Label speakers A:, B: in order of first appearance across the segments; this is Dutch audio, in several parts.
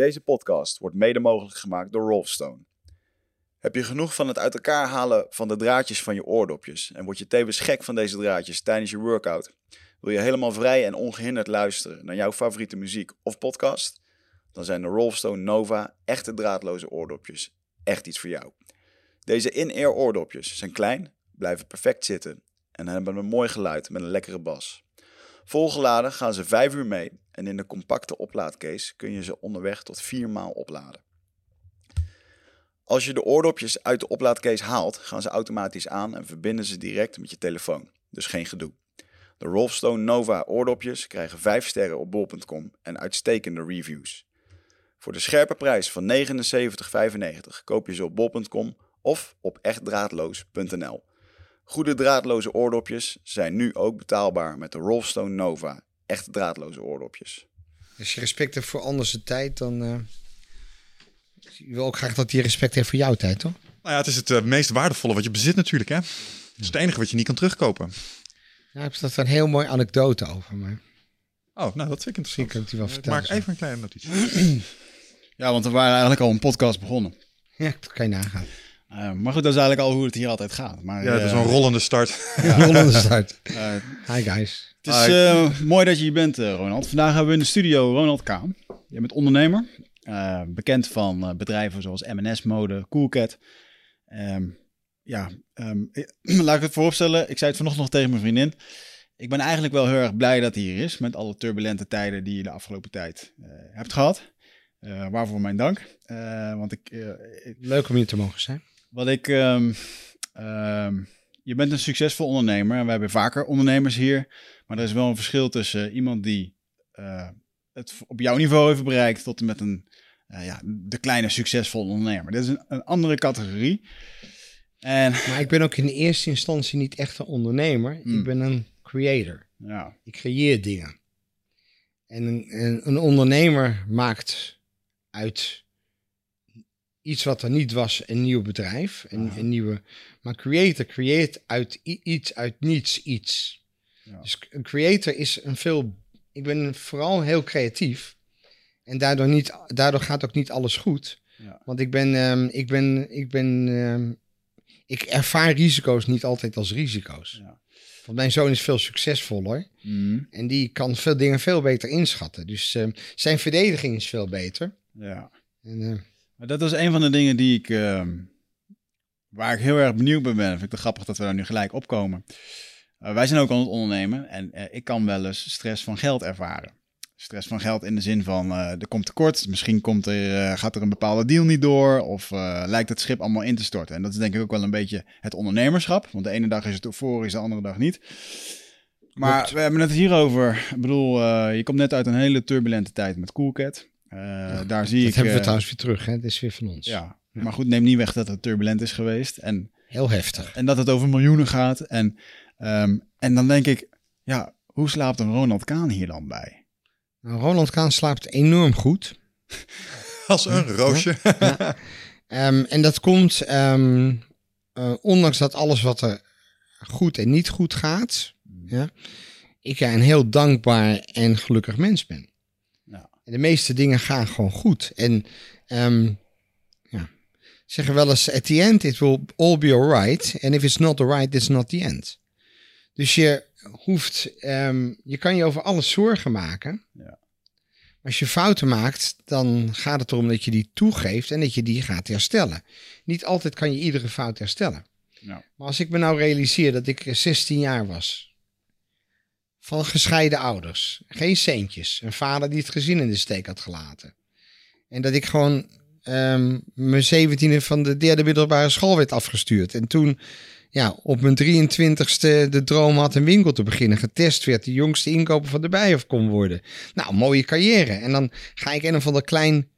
A: Deze podcast wordt mede mogelijk gemaakt door Rolfstone. Heb je genoeg van het uit elkaar halen van de draadjes van je oordopjes en word je tevens gek van deze draadjes tijdens je workout? Wil je helemaal vrij en ongehinderd luisteren naar jouw favoriete muziek of podcast? Dan zijn de Rolfstone Nova echte draadloze oordopjes echt iets voor jou. Deze in-ear oordopjes zijn klein, blijven perfect zitten en hebben een mooi geluid met een lekkere bas. Volgeladen gaan ze 5 uur mee en in de compacte oplaadcase kun je ze onderweg tot 4 maal opladen. Als je de oordopjes uit de oplaadcase haalt, gaan ze automatisch aan en verbinden ze direct met je telefoon. Dus geen gedoe. De Rolfstone Nova oordopjes krijgen 5 sterren op bol.com en uitstekende reviews. Voor de scherpe prijs van 79,95 koop je ze op bol.com of op echtdraadloos.nl. Goede draadloze oordopjes zijn nu ook betaalbaar met de Rolfstone Nova. Echt draadloze oordopjes.
B: Als je respect hebt voor anders tijd, dan uh, je wil ook graag dat hij respect heeft voor jouw tijd, toch?
C: Nou ja, het is het uh, meest waardevolle wat je bezit natuurlijk, hè? Het is het enige wat je niet kan terugkopen.
B: Ja, heb je dat een heel mooi anekdote over, maar...
C: Oh, nou, dat vind ik interessant.
B: Misschien kan ik die wel vertellen.
C: Maak even een kleine notitie.
D: ja, want we waren eigenlijk al een podcast begonnen.
B: Ja, dat kan je nagaan.
D: Uh, maar goed, dat is eigenlijk al hoe het hier altijd gaat. Maar,
C: ja, het is
D: uh,
C: een rollende start.
B: Ja. rollende start. Uh, Hi guys.
D: Het is mooi dat je hier bent, Ronald. Vandaag hebben we in de studio Ronald Kaan. Je bent ondernemer. bekend van bedrijven zoals M&S Mode, Coolcat. Um, ja, um, laat ik het vooropstellen. Ik zei het vanochtend nog tegen mijn vriendin. Ik ben eigenlijk wel heel erg blij dat hij hier is. Met alle turbulente tijden die je de afgelopen tijd hebt gehad. waarvoor mijn dank. want ik, ik,
B: Leuk om hier te mogen zijn.
D: Wat ik. Um, um, je bent een succesvol ondernemer. En we hebben vaker ondernemers hier. Maar er is wel een verschil tussen iemand die uh, het op jouw niveau heeft bereikt. tot en met een. Uh, ja, de kleine succesvolle ondernemer. Dit is een, een, andere categorie. En,
B: maar ik ben ook in eerste instantie niet echt een ondernemer. Hmm. Ik ben een creator.
D: Ja.
B: Ik creëer dingen. En een, een, een ondernemer maakt uit iets wat er niet was, een nieuw bedrijf. Een, een nieuwe, maar creator creëert uit iets, uit niets iets. Ja. Dus een creator is een veel. Ik ben vooral heel creatief. En daardoor, niet, daardoor gaat ook niet alles goed.
D: Ja.
B: Want ik ben, um, ik ben, ik ben, um, ik ervaar risico's niet altijd als risico's. Want mijn zoon is veel succesvoller.
D: Mm.
B: En die kan veel dingen veel beter inschatten. Dus um, zijn verdediging is veel beter.
D: Ja.
B: En, uh,
D: dat is een van de dingen die ik, uh, waar ik heel erg benieuwd bij ben. Vind ik het grappig dat we daar nu gelijk opkomen. Uh, wij zijn ook aan het ondernemen en uh, ik kan wel eens stress van geld ervaren. Stress van geld in de zin van er komt tekort, misschien komt er, gaat er een bepaalde deal niet door of lijkt het schip allemaal in te storten. En dat is denk ik ook wel een beetje het ondernemerschap, want de ene dag is het euforisch, de andere dag niet. Maar we hebben het hierover. Ik bedoel, je komt net uit een hele turbulente tijd met Coolcat. Uh, ja, daar zie
B: dat
D: ik.
B: hebben we
D: uh,
B: trouwens weer terug, hè? Het is weer van ons.
D: Ja, ja, maar goed, neem niet weg dat het turbulent is geweest. En,
B: Heel heftig.
D: En dat het over miljoenen gaat. En, um, en dan denk ik, ja, hoe slaapt een Ronald Kaan hier dan bij?
B: Nou, Ronald Kaan slaapt enorm goed.
C: Als een roosje.
B: Ja. um, en dat komt, um, uh, ondanks dat alles wat er goed en niet goed gaat, ja, ik een heel dankbaar en gelukkig mens ben. De meeste dingen gaan gewoon goed. En um, ja, zeggen wel eens, at the end it will all be alright. And if it's not alright, it's not the end. Dus je hoeft, um, je kan je over alles zorgen maken.
D: Ja.
B: Als je fouten maakt, dan gaat het erom dat je die toegeeft en dat je die gaat herstellen. Niet altijd kan je iedere fout herstellen.
D: Ja.
B: Maar als ik me nou realiseer dat ik 16 jaar was, van gescheiden ouders. Geen centjes. Een vader die het gezin in de steek had gelaten. En dat ik gewoon um, mijn zeventiende van de derde middelbare school werd afgestuurd. En toen ja, op mijn 23ste de droom had een winkel te beginnen. Getest werd de jongste inkoper van de Bijenhof kon worden. Nou, mooie carrière. En dan ga ik een van dat klein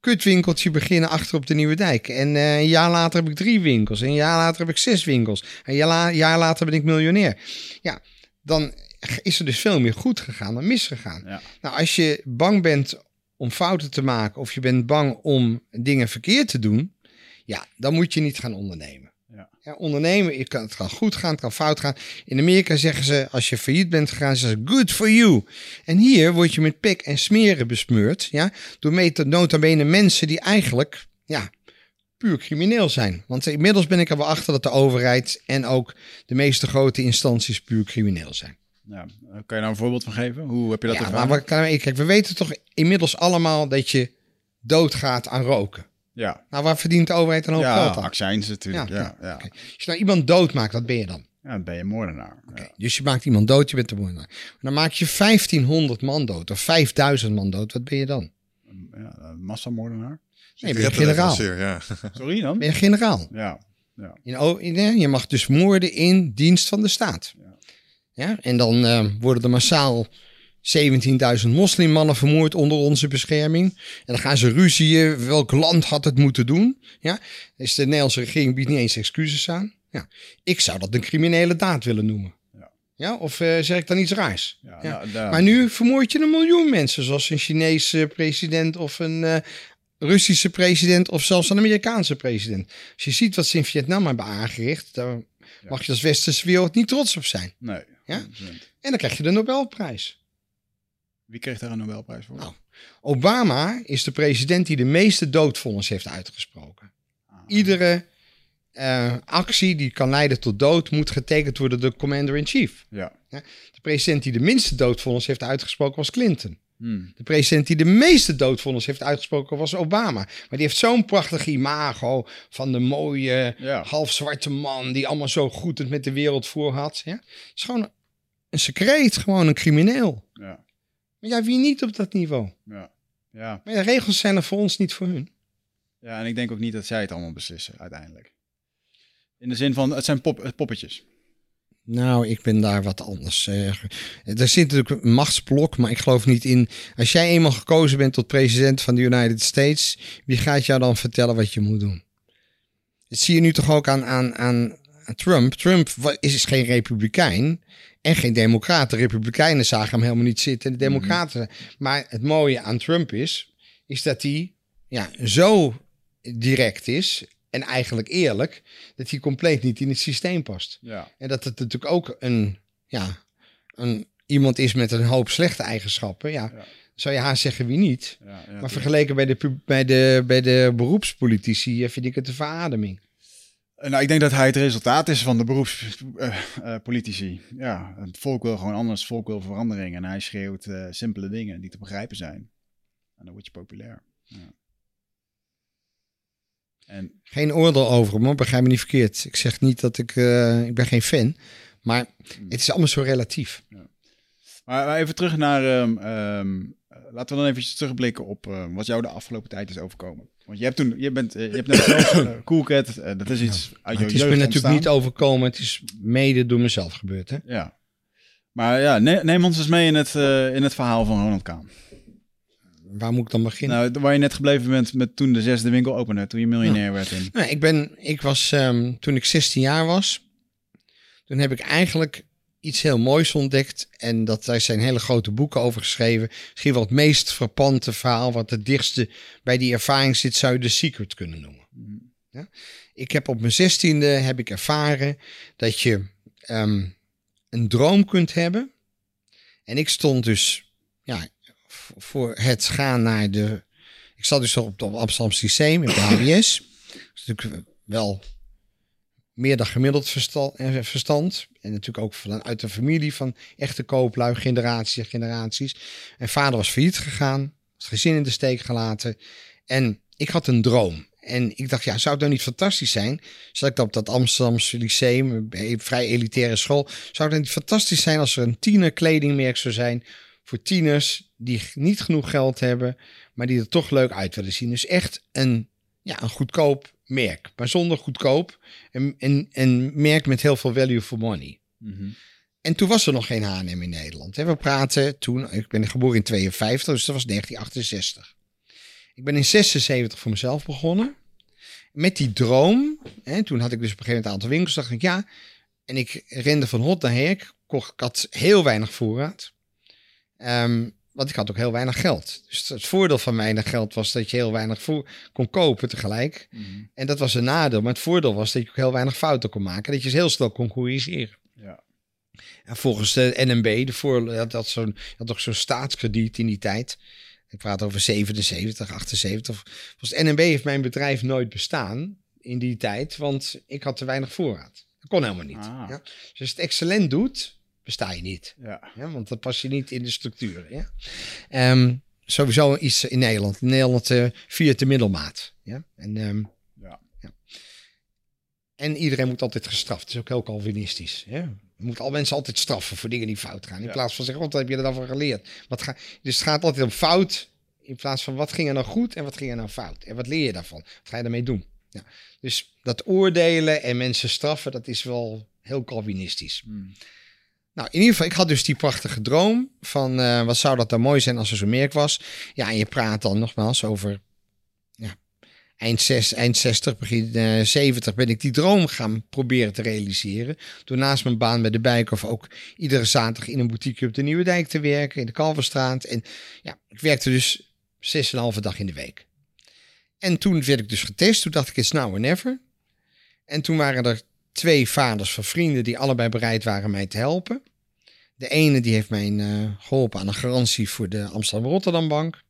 B: kutwinkeltje beginnen achter op de Nieuwe Dijk. En uh, een jaar later heb ik drie winkels. En een jaar later heb ik zes winkels. En een jaar later ben ik miljonair. Ja, dan is er dus veel meer goed gegaan dan misgegaan.
D: Ja.
B: Nou, als je bang bent om fouten te maken of je bent bang om dingen verkeerd te doen, ja, dan moet je niet gaan ondernemen.
D: Ja.
B: ondernemen, je kan, het kan goed gaan, het kan fout gaan. In Amerika zeggen ze, als je failliet bent gegaan, zeggen ze, good for you. En hier word je met pik en smeren besmeurd, ja, door nota bene mensen die eigenlijk, ja, puur crimineel zijn. Want inmiddels ben ik er wel achter dat de overheid en ook de meeste grote instanties puur crimineel zijn.
D: Ja. Eh, Kan je daar een voorbeeld van geven? Hoe heb je dat
B: Ja,
D: ervaren?
B: maar ik? Kijk, we weten toch inmiddels allemaal dat je doodgaat aan roken.
D: Ja,
B: Nou, waar verdient de overheid een hoop
D: ja
B: geld aan?
D: accijns natuurlijk.
B: Ja,
D: Ja, ja.
B: Als je nou iemand doodmaakt, wat ben je dan?
D: Ja, dan ben je moordenaar. Ja.
B: Dus je maakt iemand dood, je bent de moordenaar. Dan maak je 1500 man dood of 5000 man dood. Wat ben je dan?
D: Ja, een massamoordenaar.
B: Nee, ben je generaal.
C: Ja.
D: Sorry dan?
B: Ben je generaal?
D: Ja.
B: In, o- in, je mag dus moorden in dienst van de staat.
D: Ja.
B: Ja, en dan eh, worden er massaal 17.000 moslimmannen vermoord onder onze bescherming. En dan gaan ze ruzieën. Welk land had het moeten doen? Ja, dus de Nederlandse regering biedt niet eens excuses aan. Ja, ik zou dat een criminele daad willen noemen.
D: Ja.
B: Ja, of eh, zeg ik dan iets raars?
D: Ja,
B: Ja.
D: nou,
B: Maar nu vermoord je een miljoen mensen, zoals een Chinese president of een eh, Russische president of zelfs een Amerikaanse president. Als je ziet wat ze in Vietnam hebben aangericht, daar mag je als westerse wereld niet trots op zijn.
D: Nee.
B: Ja?
D: 100%.
B: En dan krijg je de Nobelprijs.
D: Wie kreeg daar een Nobelprijs voor?
B: Nou. Obama is de president die de meeste doodvonnis heeft uitgesproken.
D: Ah.
B: Iedere eh, actie die kan leiden tot dood moet getekend worden door de commander-in-chief.
D: Ja.
B: De president die de minste doodvonnis heeft uitgesproken was Clinton.
D: Hmm.
B: De president die de meeste doodvonnis heeft uitgesproken was Obama. Maar die heeft zo'n prachtig imago van de mooie
D: Ja.
B: halfzwarte man die allemaal zo goed het met de wereld voor had. Ja? Het is gewoon een secreet, gewoon een crimineel.
D: Ja.
B: Maar ja, wie niet op dat niveau?
D: Ja. Ja.
B: Maar de regels zijn er voor ons niet voor hun.
D: ja, en ik denk ook niet dat zij het allemaal beslissen uiteindelijk. In de zin van, het zijn pop, poppetjes.
B: Nou, ik ben daar wat anders. eh, er zit natuurlijk een machtsblok, maar ik geloof niet in. Als jij eenmaal gekozen bent tot president van de United States, wie gaat jou dan vertellen wat je moet doen? Dat zie je nu toch ook aan, aan, aan aan Trump. Trump is geen republikein en geen democrat. De republikeinen zagen hem helemaal niet zitten. De democraten. Maar het mooie aan Trump is, is dat hij ja, zo direct is en eigenlijk eerlijk, dat hij compleet niet in het systeem past.
D: Ja.
B: En dat het natuurlijk ook een, ja, een, iemand is met een hoop slechte eigenschappen. Ja,
D: Ja.
B: zou je haast zeggen wie niet.
D: ja, ja
B: maar vergeleken bij de, bij de, bij de beroepspolitici eh, vind ik het een verademing.
D: Eh, Nou, ik denk dat hij het resultaat is van de beroepspolitici. ja, het volk wil gewoon anders, het volk wil verandering. En hij schreeuwt eh, simpele dingen die te begrijpen zijn. En dan word je populair. Ja. En
B: Geen oordeel over hem, hoor, begrijp me niet verkeerd. Ik zeg niet dat ik, eh, ik ben geen fan. Maar het is allemaal zo relatief.
D: Maar maar even terug naar. ehm, ehm, eh, laten we dan even terugblikken op eh, wat jou de afgelopen tijd is overkomen. Want je hebt toen, je bent, eh, je hebt net zelf uh, Cool Cat, dat is iets uit
B: Maar
D: jouw
B: het is me natuurlijk niet overkomen. Het is mede door mezelf gebeurd. Hè?
D: Ja. Maar ja, ne- neem ons eens mee in het, eh, in het verhaal van Ronald Kaan.
B: Waar moet ik dan beginnen?
D: Nou, waar je net gebleven bent met toen de zesde winkel opende, toen je miljonair werd in.
B: Nou, ik ben, ik was, ehm, toen ik 16 jaar was, toen heb ik eigenlijk iets heel moois ontdekt. En dat, daar zijn hele grote boeken over geschreven. Misschien wel het meest frappante verhaal, wat het dichtste bij die ervaring zit, zou je The Secret kunnen noemen. Ja? Ik heb op mijn zestiende heb ik ervaren dat je ehm, een droom kunt hebben. En ik stond dus ja, voor het gaan naar de... Ik zat dus op het Amsterdamse Lyceum, in de HBS. Dat is natuurlijk wel meer dan gemiddeld eh, verstand. En natuurlijk ook vanuit een familie van echte kooplui, generaties en generaties. En vader was failliet gegaan, het gezin in de steek gelaten. En ik had een droom. En ik dacht, ja, zou het nou niet fantastisch zijn? Zat ik op dat Amsterdamse lyceum, een vrij elitaire school. Zou het niet fantastisch zijn als er een tienerkledingmerk zou zijn voor tieners die niet genoeg geld hebben, maar die er toch leuk uit willen zien. Dus echt een, ja, een goedkoop merk, maar zonder goedkoop. Een, een, een merk met heel veel value for money.
D: Mhm.
B: En toen was er nog geen H&M in Nederland. We praten toen, ik ben geboren in 52, dus dat was 1968. Ik ben in 76 voor mezelf begonnen. Met die droom, hè, toen had ik dus op een gegeven moment een aantal winkels, dacht ik ja. En ik rende van hot naar her, ik, kocht, ik had heel weinig voorraad. Ehm, want ik had ook heel weinig geld. Dus het voordeel van weinig geld was dat je heel weinig voor kon kopen tegelijk.
D: Mhm.
B: En dat was een nadeel. Maar het voordeel was dat je ook heel weinig fouten kon maken. Dat je heel snel kon corrigeren.
D: Ja.
B: En volgens de NMB, de voor, had, had, zo'n, had toch zo'n staatskrediet in die tijd. Ik praat over 77, 78. Volgens de NMB heeft mijn bedrijf nooit bestaan in die tijd. Want ik had te weinig voorraad. Dat kon helemaal niet.
D: Ah.
B: Ja? Dus als je het excellent doet, besta je niet.
D: Ja.
B: Ja, want dan pas je niet in de structuren. Ja? Ehm, sowieso iets in Nederland. In Nederland eh viert de middelmaat. Ja? En, ehm,
D: Ja.
B: en iedereen moet altijd gestraft. Dat is ook heel Calvinistisch. Ja? Je moet al mensen altijd straffen voor dingen die fout gaan. In
D: Ja.
B: plaats van zeggen, wat heb je er dan van geleerd? Wat ga, dus het gaat altijd om fout. In plaats van wat ging er nou goed en wat ging er nou fout? En wat leer je daarvan? Wat ga je daarmee doen? Ja. Dus dat oordelen en mensen straffen, dat is wel heel Calvinistisch.
D: Mm.
B: Nou, in ieder geval, ik had dus die prachtige droom van eh, wat zou dat dan mooi zijn als er zo merk was. Ja, en je praat dan nogmaals over ja, eind, zes, eind 60, begin eh 70 ben ik die droom gaan proberen te realiseren. Door naast mijn baan bij de Bijkhof ook iedere zaterdag in een boutique op de Nieuwe Dijk te werken, in de Kalverstraat. En ja, ik werkte dus zes en een halve dag in de week. En toen werd ik dus getest, toen dacht ik, it's now or never. En toen waren er twee vaders van vrienden die allebei bereid waren mij te helpen. De ene die heeft mij eh, geholpen aan een garantie voor de Amsterdam-Rotterdam Bank.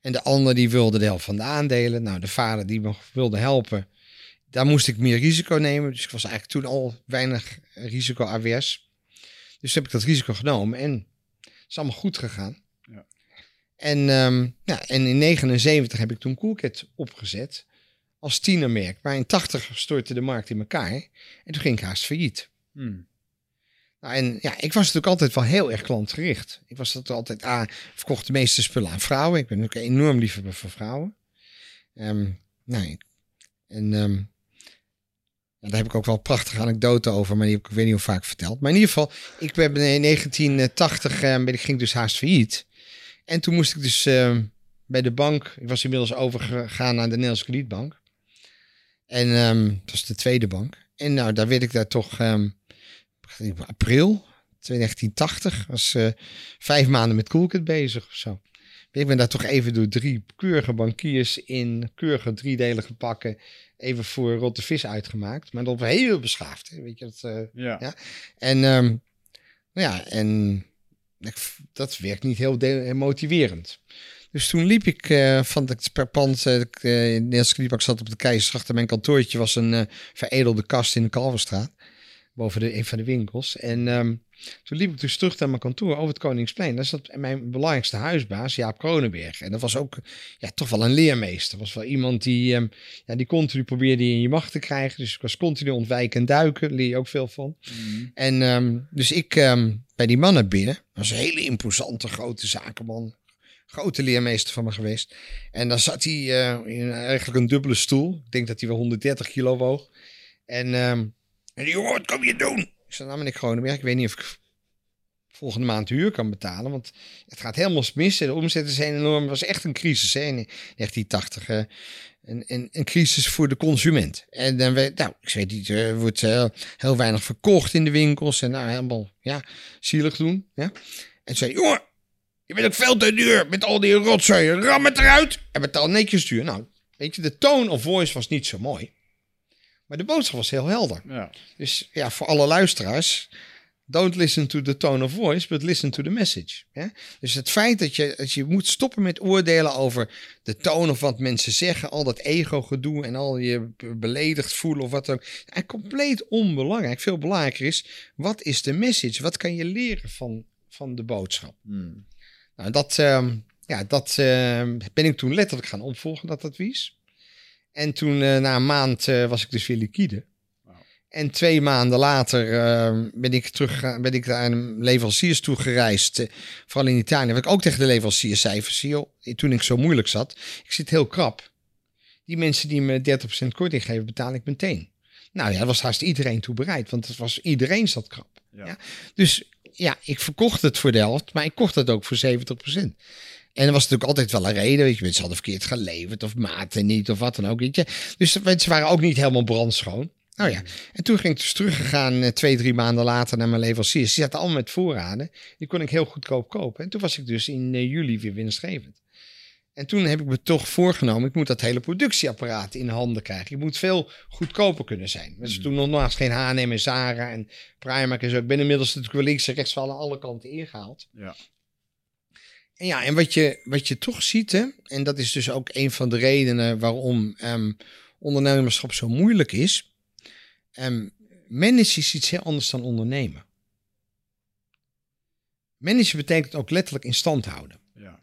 B: En de andere die wilde de helft van de aandelen. Nou, de vader die me wilde helpen, daar moest ik meer risico nemen. Dus ik was eigenlijk toen al weinig risico-avers. Dus heb ik dat risico genomen en het is allemaal goed gegaan.
D: Ja.
B: En, ehm, ja, en in 79 heb ik toen Coolcat opgezet als tienermerk. Maar in 80 stortte de markt in elkaar. En toen ging ik haast failliet.
D: Mm.
B: Nou, en ja, ik was natuurlijk altijd wel heel erg klantgericht. Ik was dat altijd, ah, verkocht de meeste spullen aan vrouwen. Ik ben ook enorm liefhebber van vrouwen. Ehm nou, ik- en ehm, ja, daar heb ik ook wel prachtige anekdoten over, maar die heb ik, ik weet niet hoe vaak verteld. Maar in ieder geval, ik ben in 1980 eh, ben ik ging dus haast failliet. En toen moest ik dus ehm, bij de bank, ik was inmiddels overgegaan naar de Nederlandse Kredietbank. En ehm, dat was de tweede bank. En nou, daar werd ik daar toch in april 1980. Was eh, vijf maanden met Coolkit bezig of zo. Ik ben daar toch even door drie keurige bankiers in keurige driedelige pakken even voor rotte vis uitgemaakt. Maar dat was heel beschaafd. Hè? Weet je, dat, eh,
D: Ja.
B: Ja. En, ehm, ja, en dat werkt niet heel motiverend. Dus toen liep ik eh, van het per pand, eh, ik, eh, in de Kredietbank zat op de Keizersgracht en mijn kantoortje was een eh, veredelde kast in de Kalverstraat, boven de, een van de winkels. En ehm, toen liep ik dus terug naar mijn kantoor over het Koningsplein. Daar zat mijn belangrijkste huisbaas, Jaap Kronenberg. En dat was ook ja, toch wel een leermeester. Dat was wel iemand die, ehm, ja, die continu probeerde je in je macht te krijgen. Dus ik was continu ontwijken en duiken, daar leer je ook veel van.
D: Mm.
B: En ehm, dus ik bij die mannen binnen. Dat was een hele imposante grote zakenman. Grote leermeester van me geweest. En dan zat hij eh, in eigenlijk een dubbele stoel. Ik denk dat hij wel 130 kilo woog. En, ehm en die wat kom je doen? Ik zei, nou meneer Kronenberg, ik weet niet of ik volgende maand huur kan betalen. Want het gaat helemaal mis. De omzetten zijn enorm. Het was echt een crisis hè, in 1980. eh, een, een, een crisis voor de consument. En dan weet, nou, ik weet niet, er wordt eh, heel weinig verkocht in de winkels. En nou, helemaal, ja, zielig doen. Ja. En zei, jongen, je bent ook veel te duur met al die rotzooi. Ram het eruit en betaal netjes duur. Nou, weet je, de tone of voice was niet zo mooi. Maar de boodschap was heel helder.
D: Ja.
B: Dus ja, voor alle luisteraars. Don't listen to the tone of voice, but listen to the message. Hè? Dus het feit dat je, dat je moet stoppen met oordelen over de toon of wat mensen zeggen, al dat ego-gedoe en al je be- beledigd voelen of wat dan ook. Compleet onbelangrijk. Veel belangrijker is, wat is de message? Wat kan je leren van, van de boodschap?
D: Mm.
B: Nou, dat, ehm, ja, dat ehm, ben ik toen letterlijk gaan opvolgen, dat advies. En toen, eh, na een maand, eh, was ik dus weer liquide. En twee maanden later ehm, ben ik terug ben ik naar een leveranciers toe gereisd. eh, vooral in Italië. Wat ik ook tegen de leveranciers zei, van, toen ik zo moeilijk zat. Ik zit heel krap. Die mensen die me 30% korting geven, betaal ik meteen. Nou ja, daar was haast iedereen toe bereid. Want het was, iedereen zat krap.
D: Ja.
B: Ja. Dus ja, ik verkocht het voor de helft, maar ik kocht het ook voor 70%. En er was natuurlijk altijd wel een reden. Weet je, mensen hadden verkeerd geleverd of maten niet of wat dan ook. Weet je. Dus mensen waren ook niet helemaal brandschoon. Nou ja, en toen ging ik dus teruggegaan eh, twee, drie maanden later naar mijn leveranciers. Die zaten allemaal met voorraden. Die kon ik heel goedkoop kopen. En toen was ik dus in eh, juli weer winstgevend. En toen heb ik me toch voorgenomen, ik moet dat hele productieapparaat in handen krijgen. Ik moet veel goedkoper kunnen zijn. Dus toen nog naast geen H&M en Zara en Primark en zo. Ik ben inmiddels natuurlijk wel links en rechts van alle kanten ingehaald.
D: Ja.
B: En ja, en wat je, wat je toch ziet, hè, en dat is dus ook een van de redenen waarom ehm, ondernemerschap zo moeilijk is. Um, managen is iets heel anders dan ondernemen. Managen betekent ook letterlijk in stand houden.
D: Ja.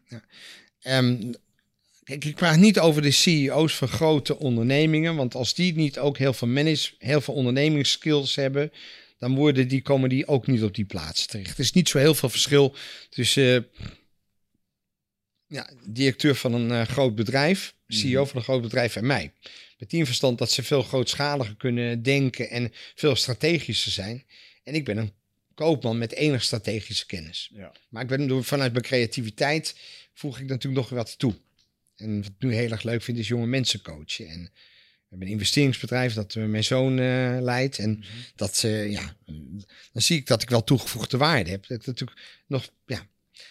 B: Kijk, ik praat niet over de CEO's van grote ondernemingen, want als die niet ook heel veel manage, heel veel ondernemingsskills hebben, dan worden die, komen die ook niet op die plaats terecht. Er is niet zo heel veel verschil tussen uh, ja, directeur van een uh, groot bedrijf, CEO van een groot bedrijf en mij. Met die verstand dat ze veel grootschaliger kunnen denken en veel strategischer zijn. En ik ben een koopman met enig strategische kennis.
D: Ja.
B: Maar ik ben door, vanuit mijn creativiteit voeg ik natuurlijk nog wat toe. En wat ik nu heel erg leuk vind is jonge mensen coachen. En we hebben een investeringsbedrijf dat uh, mijn zoon uh, leidt. En mm -hmm. dat, uh, ja, dan zie ik dat ik wel toegevoegde waarde heb. Dat natuurlijk nog, ja,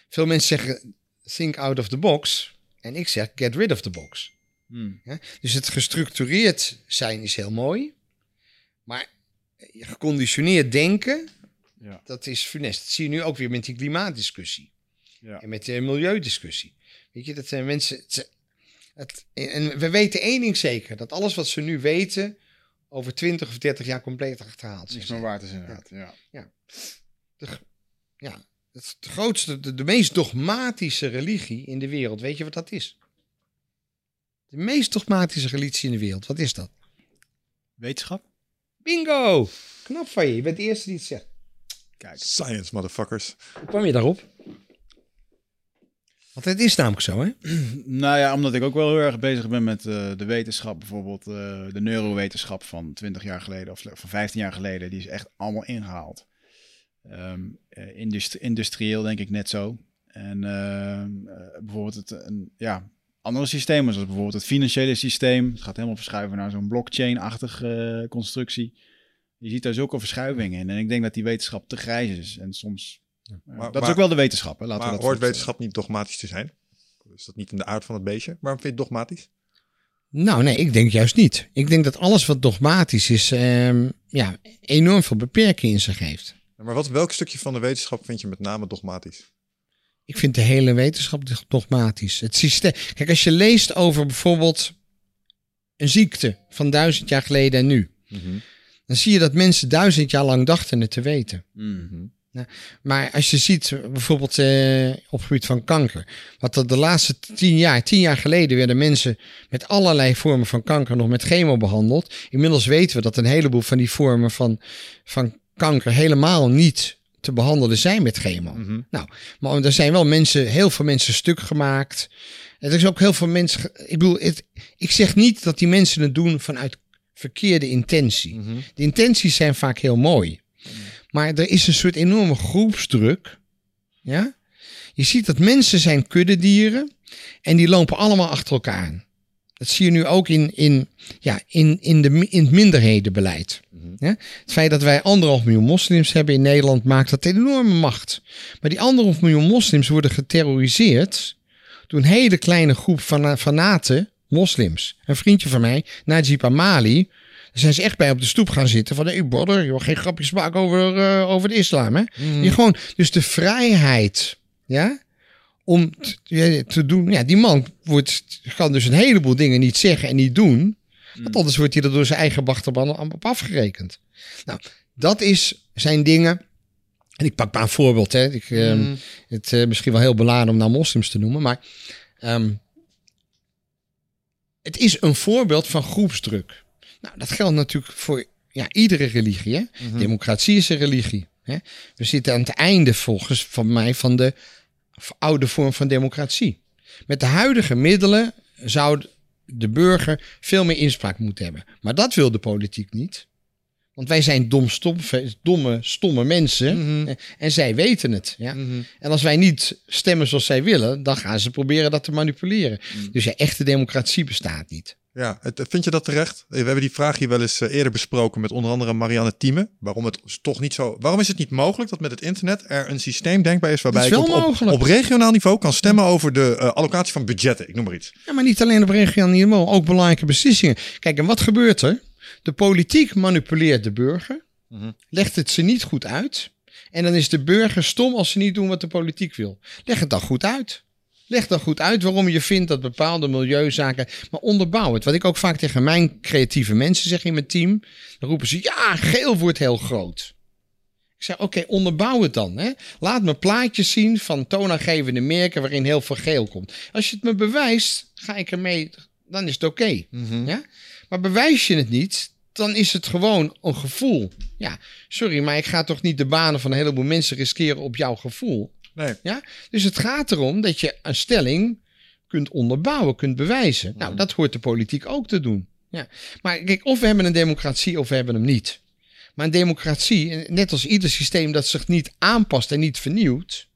B: veel mensen zeggen think out of the box. En ik zeg get rid of the box.
D: Hmm.
B: Ja? Dus het gestructureerd zijn is heel mooi. Maar geconditioneerd denken,
D: Ja.
B: dat is funest. Dat zie je nu ook weer met die klimaatdiscussie.
D: Ja.
B: En met de milieudiscussie. Weet je, dat zijn mensen. Het, het, en we weten één ding zeker: dat alles wat ze nu weten. over 20 of 30 jaar compleet achterhaald zal
D: Niks meer waard is inderdaad. Ja.
B: De, ja, het is grootste, de, de meest dogmatische religie in de wereld. Weet je wat dat is? De meest dogmatische religie in de wereld. Wat is dat?
D: Wetenschap?
B: Bingo! Knap van je. Je bent de eerste die het zegt.
D: Kijk.
C: Science, motherfuckers.
B: Hoe kwam je daarop? Want het is namelijk zo, hè?
D: Nou ja, omdat ik ook wel heel erg bezig ben met eh, de wetenschap. Bijvoorbeeld eh, de neurowetenschap van 20 jaar geleden of van 15 jaar geleden. Die is echt allemaal ingehaald. Ehm, eh, industri- industrieel denk ik net zo. En ehm, eh, bijvoorbeeld het, een, ja, andere systemen, zoals bijvoorbeeld het financiële systeem. Het gaat helemaal verschuiven naar zo'n blockchain-achtige constructie. Je ziet daar zulke verschuivingen in. En ik denk dat die wetenschap te grijs is. En soms... eh,
C: Maar-
D: dat is ook wel de wetenschap, hè? Laten
C: maar
D: we dat
C: hoort wetenschap niet dogmatisch te zijn? Is dat niet in de aard van het beestje? Waarom vind je het dogmatisch?
B: Nou, nee, ik denk juist niet. Ik denk dat alles wat dogmatisch is, ehm, ja, enorm veel beperkingen in zich heeft.
C: Maar wat, welk stukje van de wetenschap vind je met name dogmatisch?
B: Ik vind de hele wetenschap dogmatisch. Het systeem. Kijk, als je leest over bijvoorbeeld een ziekte van duizend jaar geleden en nu, dan zie je dat mensen duizend jaar lang dachten het te weten.
D: Mm.
B: Maar als je ziet, bijvoorbeeld eh, op het gebied van kanker, wat de laatste tien jaar, tien jaar geleden werden mensen met allerlei vormen van kanker nog met chemo behandeld. Inmiddels weten we dat een heleboel van die vormen van, van kanker helemaal niet te behandelen zijn met chemo.
C: Mhm.
B: Nou, maar er zijn wel mensen, heel veel mensen stuk gemaakt. Er is ook heel veel mensen. Ik bedoel, het, ik zeg niet dat die mensen het doen vanuit verkeerde intentie.
C: Mhm.
B: De intenties zijn vaak heel mooi. Maar er is een soort enorme groepsdruk. Ja? Je ziet dat mensen zijn kuddedieren en die lopen allemaal achter elkaar aan. Dat zie je nu ook in, in, ja, in, in, de, in het minderhedenbeleid. Ja? Het feit dat wij anderhalf miljoen moslims hebben in Nederland maakt dat enorme macht. Maar die anderhalf miljoen moslims worden geterroriseerd door een hele kleine groep van fanaten moslims. Een vriendje van mij, Najib Amali, daar zijn ze echt bij op de stoep gaan zitten. Van, hey brother, je mag geen grapjes maken over, eh, over de islam. Hè? Die gewoon, dus de vrijheid, ja, om t- ja, te doen. Ja, die man wordt, kan dus een heleboel dingen niet zeggen en niet doen. Want anders wordt hij er door zijn eigen achterban op afgerekend. Nou, dat is zijn dingen. En ik pak maar een voorbeeld. Hè. Ik, ehm, Het eh, misschien wel heel beladen om nou moslims te noemen. Maar ehm, het is een voorbeeld van groepsdruk. Nou, dat geldt natuurlijk voor ja, iedere religie. Hè? Democratie is een religie. Hè? We zitten aan het einde volgens van mij van de oude vorm van democratie. Met de huidige middelen zou de burger veel meer inspraak moeten hebben. Maar dat wil de politiek niet. Want wij zijn dom, stom, domme, stomme mensen. En- En zij weten het. Ja? En als wij niet stemmen zoals zij willen, dan gaan ze proberen dat te manipuleren. Dus ja, echte democratie bestaat niet.
C: Ja, het- vind je dat terecht? We hebben die vraag hier wel eens eh, eerder besproken met onder andere Marianne Thieme. Waarom, het toch niet zo, waarom is het niet mogelijk dat met het internet er een systeem denkbaar is waarbij
B: is
C: je op, op regionaal niveau kan stemmen over de eh, allocatie van budgetten? Ik noem maar iets.
B: Ja, maar niet alleen op regionaal niveau, ook belangrijke beslissingen. Kijk, en wat gebeurt er? De politiek manipuleert de burger,
C: Mhm.
B: legt het ze niet goed uit. En dan is de burger stom als ze niet doen wat de politiek wil. Leg het dan goed uit. Leg dan goed uit waarom je vindt dat bepaalde milieuzaken. Maar onderbouw het. Wat ik ook vaak tegen mijn creatieve mensen zeg in mijn team. Dan roepen ze: ja, geel wordt heel groot. Ik zeg: oké, onderbouw het dan. Hè? Laat me plaatjes zien van toonaangevende merken waarin heel veel geel komt. Als je het me bewijst, ga ik ermee. Dan is het oké. Ja? Maar bewijs je het niet, dan is het gewoon een gevoel. Ja, sorry, maar ik ga toch niet de banen van een heleboel mensen riskeren op jouw gevoel.
C: Nee.
B: Ja? Dus het gaat erom dat je een stelling kunt onderbouwen, kunt bewijzen. Nou, dat hoort de politiek ook te doen. Ja. Maar kijk, of we hebben een democratie of we hebben hem niet. Maar een democratie, net als ieder systeem dat zich niet aanpast en niet vernieuwt.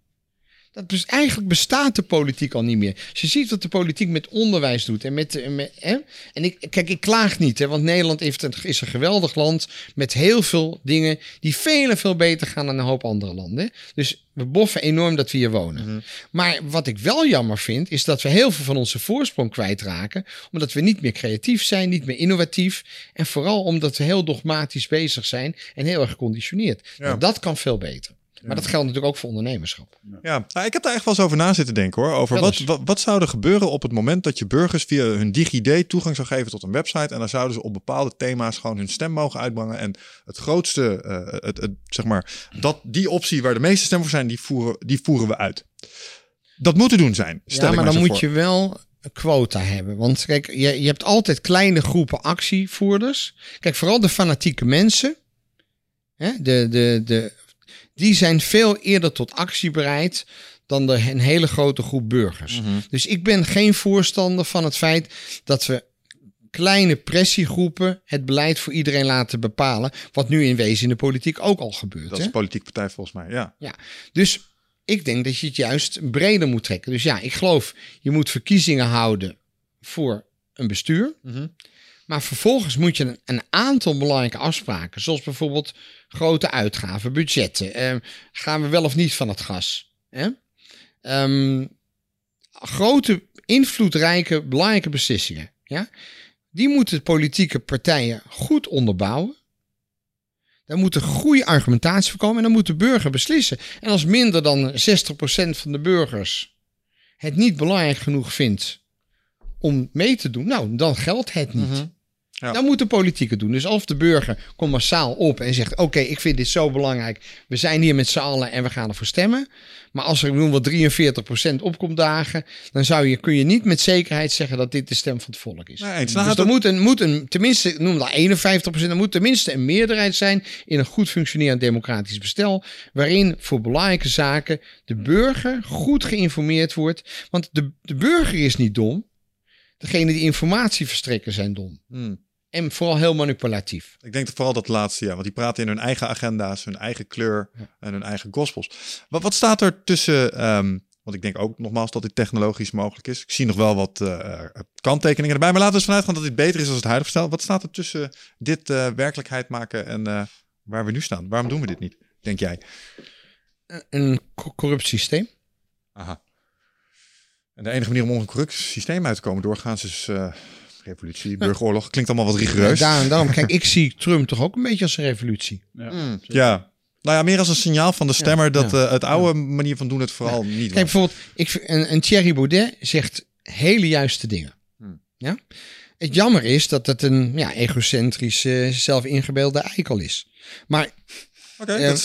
B: Dat dus eigenlijk bestaat de politiek al niet meer. Je ziet wat de politiek met onderwijs doet. En, met, de- met, hè? en ik, kijk, ik klaag niet, hè, want Nederland heeft een, is een geweldig land. Met heel veel dingen die veel en veel beter gaan dan een hoop andere landen. Dus we boffen enorm dat we hier wonen. Maar wat ik wel jammer vind, is dat we heel veel van onze voorsprong kwijtraken. Omdat we niet meer creatief zijn, niet meer innovatief. En vooral omdat we heel dogmatisch bezig zijn en heel erg geconditioneerd.
C: Ja.
B: Nou, dat kan veel beter. Maar dat geldt natuurlijk ook voor ondernemerschap.
C: Ja, nou, ik heb daar echt wel eens over na zitten denken hoor. Over wat, wat, wat zou er gebeuren op het moment dat je burgers via hun DigiD toegang zou geven tot een website. En dan zouden ze op bepaalde thema's gewoon hun stem mogen uitbrengen. En het grootste, eh, het, het, zeg maar, dat, die optie waar de meeste stemmen voor zijn, die voeren, die voeren we uit. Dat moet te doen zijn. Stel
B: ja, maar dan moet
C: voor.
B: je wel quota hebben. Want kijk, je, je hebt altijd kleine groepen actievoerders. Kijk, vooral de fanatieke mensen. Hè, de, de, de, die zijn veel eerder tot actie bereid dan de, een hele grote groep burgers.
C: Mhm.
B: Dus ik ben geen voorstander van het feit dat we kleine pressiegroepen het beleid voor iedereen laten bepalen. Wat nu in wezen in de politiek ook al gebeurt.
C: Dat is
B: hè?
C: een politieke partij volgens mij, ja.
B: Ja, dus ik denk dat je het juist breder moet trekken. Dus ja, ik geloof, je moet verkiezingen houden voor een bestuur.
C: Mhm.
B: Maar vervolgens moet je een, aantal belangrijke afspraken, zoals bijvoorbeeld grote uitgaven, budgetten. eh, gaan we wel of niet van het gas? Ehm, grote, invloedrijke, belangrijke beslissingen. Ja? Die moeten politieke partijen goed onderbouwen. Daar moet een goede argumentatie voor komen en dan moet de burger beslissen. En als minder dan 60% van de burgers het niet belangrijk genoeg vindt om mee te doen, nou, dan geldt het niet.
C: Mhm. Ja.
B: Dan moet de politiek het doen. Dus of de burger komt massaal op en zegt: Oké, ik vind dit zo belangrijk. We zijn hier met z'n allen en we gaan ervoor stemmen. Maar als er noem wat 43% opkomt dagen, dan zou je, kun je niet met zekerheid zeggen dat dit de stem van het volk is.
C: Nee,
B: dus er moet een, moet een, tenminste, noem dat 51%, er moet tenminste een meerderheid zijn in een goed functionerend democratisch bestel, waarin voor belangrijke zaken de burger goed geïnformeerd wordt. Want de, de burger is niet dom. Degene die informatie verstrekken zijn dom.
C: Hmm.
B: En vooral heel manipulatief.
C: Ik denk vooral dat laatste, ja. Want die praten in hun eigen agenda's, hun eigen kleur en hun eigen gospels. Wat, wat staat er tussen... ehm, want ik denk ook nogmaals dat dit technologisch mogelijk is. Ik zie nog wel wat eh, kanttekeningen erbij. Maar laten we eens vanuit gaan dat dit beter is dan het huidige stel. Wat staat er tussen dit eh, werkelijkheid maken en eh, waar we nu staan? Waarom doen we dit niet, denk jij?
B: Een co- corrupt systeem.
C: Aha. En de enige manier om een corrupt systeem uit te komen doorgaans is eh, revolutie, burgeroorlog. Klinkt allemaal wat rigoureus.
B: Daarom, daarom, kijk, ik zie Trump toch ook een beetje als een revolutie.
D: Ja.
C: Mm, ja. Nou ja, meer als een signaal van de stemmer dat
B: ja.
C: eh, het oude manier van doen het vooral niet
B: Kijk,
C: was.
B: bijvoorbeeld, ik, vind- een, een Thierry Baudet zegt hele juiste dingen.
C: Hmm.
B: Ja? Het jammer is dat het een ja, egocentrische, zelfingebeelde eikel is. Maar
C: Oké, eh,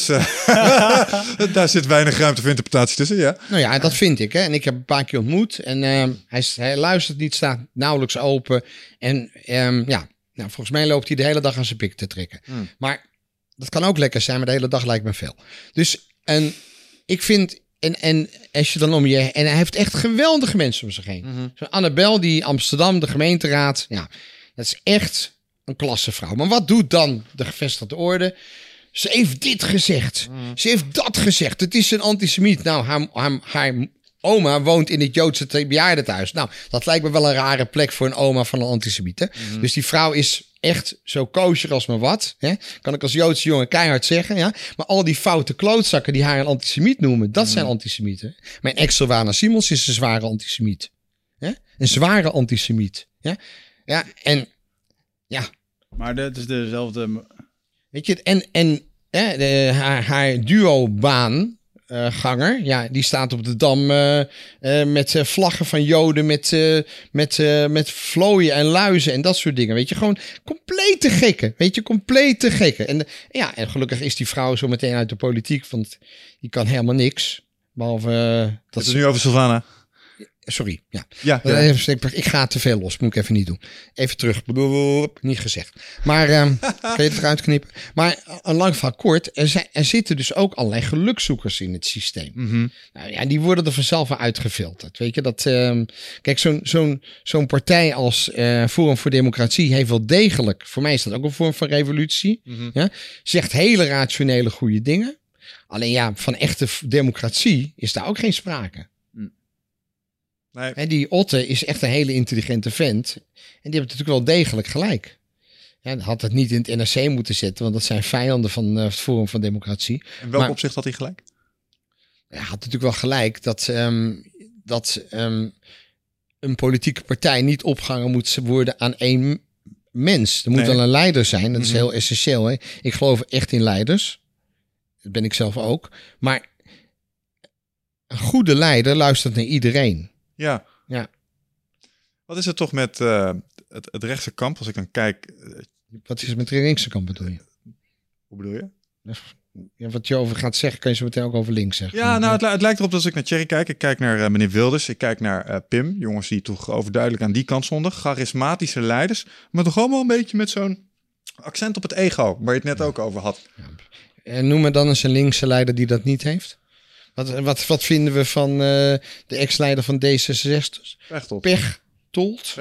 C: daar zit weinig ruimte voor interpretatie tussen, ja.
B: Nou ja, dat vind ik. Hè. En ik heb een paar keer ontmoet. En ehm, hij, hij luistert niet, staat nauwelijks open. En ehm, ja, nou, volgens mij loopt hij de hele dag aan zijn pik te trekken.
C: Hmm.
B: Maar dat kan ook lekker zijn, maar de hele dag lijkt me veel. Dus en ik vind... En, en als je dan om je... En hij heeft echt geweldige mensen om zich heen. Zo Annabel, die Amsterdam, de gemeenteraad. Ja, dat is echt een klassevrouw. Maar wat doet dan de gevestigde orde? Ze heeft dit gezegd. Ze heeft dat gezegd. Het is een antisemiet. Nou, haar, haar, haar oma woont in het Joodse te- bejaardentehuis. Nou, dat lijkt me wel een rare plek voor een oma van een antisemiet. Hè? Dus die vrouw is echt zo kosher als maar wat. Hè? Kan ik als Joodse jongen keihard zeggen. Ja? Maar al die foute klootzakken die haar een antisemiet noemen, dat zijn antisemieten. Mijn ex Sylvana Simons is een zware antisemiet. Hè? Een zware antisemiet. Ja? ja, en ja,
D: Maar dat is dezelfde...
B: Weet je, en, en hè, de, haar, haar duo-baan. eh, ganger, ja, die staat op de dam eh, eh, met vlaggen van Joden, met, met, met vlooien en luizen en dat soort dingen. Weet je, gewoon compleet te gekken. Weet je, compleet te gekken. En, ja, en gelukkig is die vrouw zo meteen uit de politiek, want die kan helemaal niks. Behalve eh,
C: Dat
B: dat
C: is nu over Sylvana.
B: Sorry, ja.
C: Ja,
B: Eh, Even, ik, ik ga te veel los, moet ik even niet doen. Even terug, niet gezegd. Maar kan je het eruit knippen? Maar eh, een lang verhaal kort, er, zijn, er zitten dus ook allerlei gelukzoekers in het systeem.
C: Mhm.
B: Nou ja, die worden er vanzelf uitgefilterd. Weet je dat? ehm, kijk, zo'n zo'n zo'n partij als eh, Forum voor Democratie heeft wel degelijk, voor mij is dat ook een vorm van revolutie.
C: Mhm.
B: Ja, zegt hele rationele goede dingen. Alleen ja, van echte democratie is daar ook geen sprake.
C: Nee.
B: Hè, die Otte is echt een hele intelligente vent. En die heeft natuurlijk wel degelijk gelijk. Ja, had het niet in het NRC moeten zetten, want dat zijn vijanden van eh, het Forum van Democratie.
C: In welk
B: Maar-
C: opzicht had hij gelijk?
B: Hij had natuurlijk wel gelijk dat, ehm, dat ehm, een politieke partij niet opgehangen moet worden aan één mens. Er moet
C: Nee.
B: wel een leider zijn, dat is
C: Mhm.
B: heel essentieel. Hè? Ik geloof echt in leiders. Dat ben ik zelf ook. Maar een goede leider luistert naar iedereen.
C: Ja.
B: Ja.
C: Wat is het toch met eh, het, het rechtse kamp, als ik dan kijk... eh,
B: Wat is het met de linkse kant bedoel je?
C: hoe bedoel je?
B: Ja, wat je over gaat zeggen, kan je zo meteen ook over links zeggen.
C: Ja, nou, het, li- het lijkt erop dat als ik naar Thierry kijk. Ik kijk naar eh, meneer Wilders. Ik kijk naar Pim. Jongens die toch overduidelijk aan die kant stonden. Charismatische leiders. Maar toch allemaal een beetje met zo'n accent op het ego. Waar je het net ook over had.
B: En noem me dan eens een linkse leider die dat niet heeft. Wat, wat, wat vinden we van eh, de ex-leider van D66?
C: Pechtold.
B: Pechtold?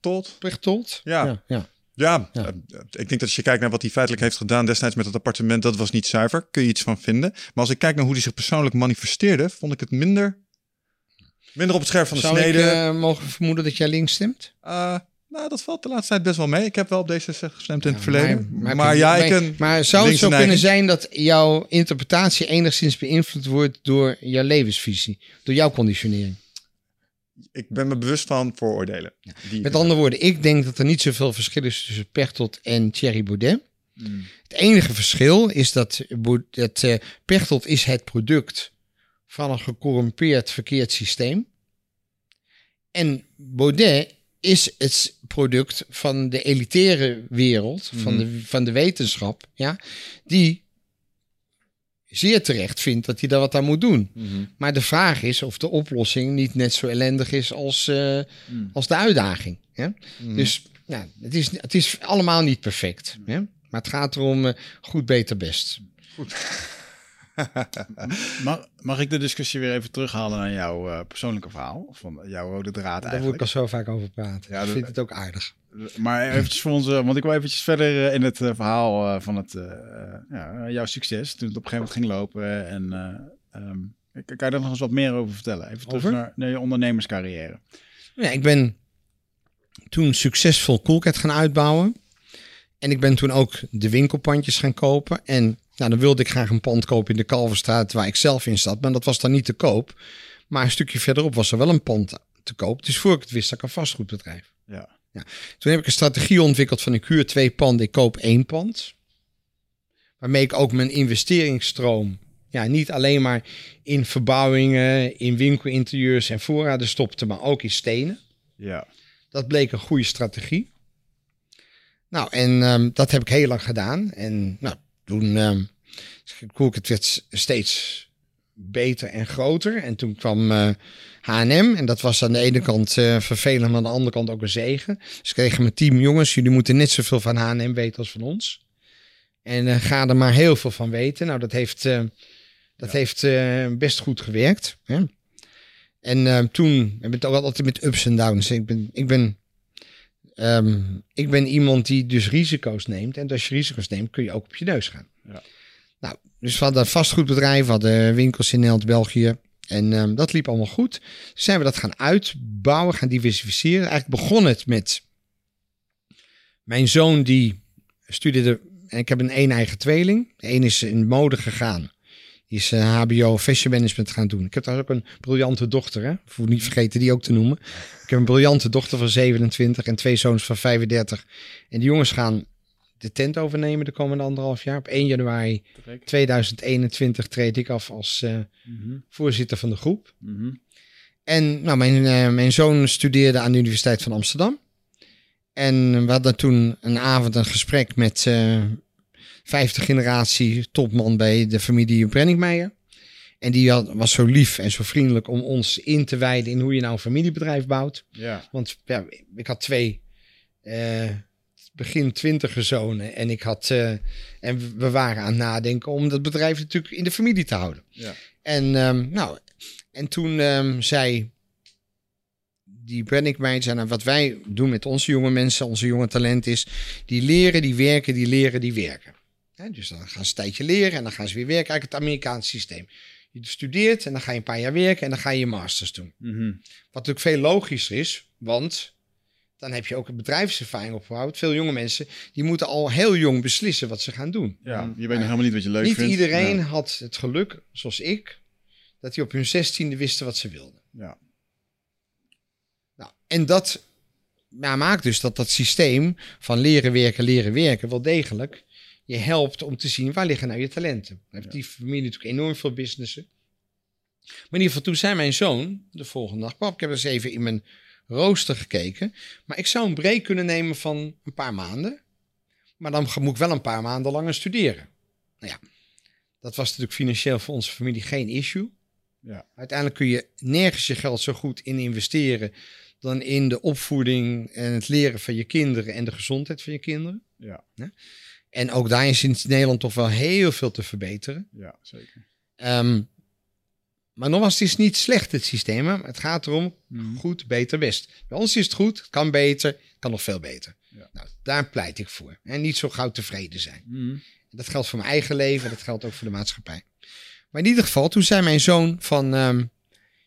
C: Tot.
B: Pechtold?
C: Ja.
B: ja, ja.
C: Ja,
B: Ja.
C: eh, ik denk dat als je kijkt naar wat hij feitelijk heeft gedaan destijds met het appartement, dat was niet zuiver. Kun je iets van vinden. Maar als ik kijk naar hoe hij zich persoonlijk manifesteerde, vond ik het minder, minder op het scherp van de
B: Zou ik
C: snede.
B: eh, mogen vermoeden dat jij links stemt?
C: Eh, nou, dat valt de laatste tijd best wel mee. Ik heb wel op D66 gestemd in het verleden. Maar,
B: maar-
C: ja,
B: maar-
C: ik
B: Maar zou het zo kunnen zijn dat jouw interpretatie enigszins beïnvloed wordt door jouw levensvisie? Door jouw conditionering?
C: Ik ben me bewust van vooroordelen.
B: Met andere woorden, ik denk dat er niet zoveel verschil is tussen Pechtold en Thierry Baudet.
C: Mm.
B: Het enige verschil is dat, dat eh, Pechtold is het product van een gecorrumpeerd verkeerd systeem. En Baudet is het product van de elitaire wereld, van, de, van de wetenschap, ja, die zeer terecht vindt dat hij daar wat aan moet doen.
C: Mhm.
B: Maar de vraag is of de oplossing niet net zo ellendig is als, eh,
D: Mm.
B: als de uitdaging. Hè?
C: Mhm.
B: Dus ja, het, is, het is allemaal niet perfect. Hè? Maar het gaat erom eh, goed, beter, best.
D: Mag, mag ik de discussie weer even terughalen naar jouw eh, persoonlijke verhaal? Van jouw rode draad
B: Daar wil ik
D: eigenlijk.
B: al zo vaak over praten.
D: Ja,
B: ik vind het ook aardig.
D: Maar eventjes voor ons, eh, want ik wil eventjes verder eh, in het eh, verhaal van het, ja, jouw succes. Toen het op een gegeven moment ging lopen. En ehm, kan kan je daar nog eens wat meer over vertellen? Even terug
B: Over?
D: naar, naar je ondernemerscarrière.
B: Ja, ik ben toen succesvol Coolcat gaan uitbouwen. En ik ben toen ook de winkelpandjes gaan kopen. En nou, dan wilde ik graag een pand kopen in de Kalverstraat waar ik zelf in zat. Maar dat was dan niet te koop. Maar een stukje verderop was er wel een pand te koop. Dus voor ik het wist, had ik een vastgoedbedrijf.
D: Ja.
B: Toen heb ik een strategie ontwikkeld van ik huur twee panden, ik koop één pand. Waarmee ik ook mijn investeringsstroom ja, niet alleen maar in verbouwingen, in winkelinterieurs en voorraden stopte, maar ook in stenen.
D: Ja.
B: Dat bleek een goede strategie. Nou, en ehm, dat heb ik heel lang gedaan. En nou, toen ehm het werd steeds beter en groter. En toen kwam H&M. En dat was aan de ene kant eh, vervelend, maar aan de andere kant ook een zegen. Dus ik kreeg mijn team, jongens, jullie moeten net zoveel van H&M weten als van ons. En eh, ga er maar heel veel van weten. Nou, dat heeft, dat heeft best goed gewerkt. Hè? En toen heb ik het ook altijd met ups en downs. Ik ben, ik ben, ehm, ik ben iemand die dus risico's neemt. En als je risico's neemt, kun je ook op je neus gaan.
D: Ja.
B: Nou, dus we hadden vastgoedbedrijf, we hadden winkels in Nederland, België. En ehm, dat liep allemaal goed. Toen zijn we dat gaan uitbouwen, gaan diversificeren. Eigenlijk begon het met mijn zoon die studeerde... En ik heb een een eigen tweeling. De een is in mode gegaan. Die is eh, HBO Fashion Management gaan doen. Ik heb daar ook een briljante dochter. Hè? Niet vergeten die ook te noemen. Ik heb een briljante dochter van 27 en twee zoons van 35. En die jongens gaan de tent overnemen de komende anderhalf jaar. Op 1 januari 2021 treed ik af als eh,
D: Mhm.
B: voorzitter van de groep.
D: Mhm.
B: En nou, mijn, eh, mijn zoon studeerde aan de Universiteit van Amsterdam. En we hadden toen een avond een gesprek met eh vijfde generatie topman bij de familie Brenningmeijer. En die had, was zo lief en zo vriendelijk om ons in te wijden in hoe je nou een familiebedrijf bouwt.
D: Ja.
B: Want ja, ik had twee eh, begin twintiger zonen en ik had eh, en we waren aan het nadenken om dat bedrijf natuurlijk in de familie te houden.
D: Ja.
B: En ehm, nou, en toen ehm, zei die Brennick zei, nou, wat wij doen met onze jonge mensen, onze jonge talent is, die leren, die werken, die leren, die werken. Dus dan gaan ze een tijdje leren en dan gaan ze weer werken. Eigenlijk het Amerikaanse systeem. Je studeert en dan ga je een paar jaar werken en dan ga je je masters doen.
D: Mhm.
B: Wat natuurlijk veel logischer is, want dan heb je ook een bedrijfservaring opgebouwd. Veel jonge mensen, die moeten al heel jong beslissen wat ze gaan doen.
D: ja, je weet nog helemaal niet wat je leuk
B: Niet
D: vindt.
B: iedereen
D: Ja.
B: had het geluk, zoals ik, dat die op hun zestiende wisten wat ze wilden.
D: Ja.
B: Nou, en dat ja, maakt dus dat dat systeem van leren werken, leren werken wel degelijk je helpt om te zien waar liggen nou je talenten. Dan heeft die familie natuurlijk enorm veel businessen. Maar in ieder geval toen zei mijn zoon de volgende dag, pap, ik heb eens even in mijn rooster gekeken, maar ik zou een break kunnen nemen van een paar maanden, maar dan moet ik wel een paar maanden langer studeren. Nou ja, dat was natuurlijk financieel voor onze familie geen issue.
D: Ja.
B: Uiteindelijk kun je nergens je geld zo goed in investeren dan in de opvoeding en het leren van je kinderen en de gezondheid van je kinderen.
D: Ja.
B: En ook daar is in Nederland toch wel heel veel te verbeteren.
D: ja, zeker.
B: Ehm, maar nogmaals, het is niet slecht het systeem. Het gaat erom
D: Mhm.
B: goed, beter, best. Bij ons is het goed, het kan beter, het kan nog veel beter.
D: Ja.
B: Nou, daar pleit ik voor. En niet zo gauw tevreden zijn.
D: Mhm.
B: Dat geldt voor mijn eigen leven, dat geldt ook voor de maatschappij. Maar in ieder geval, toen zei mijn zoon van... ehm,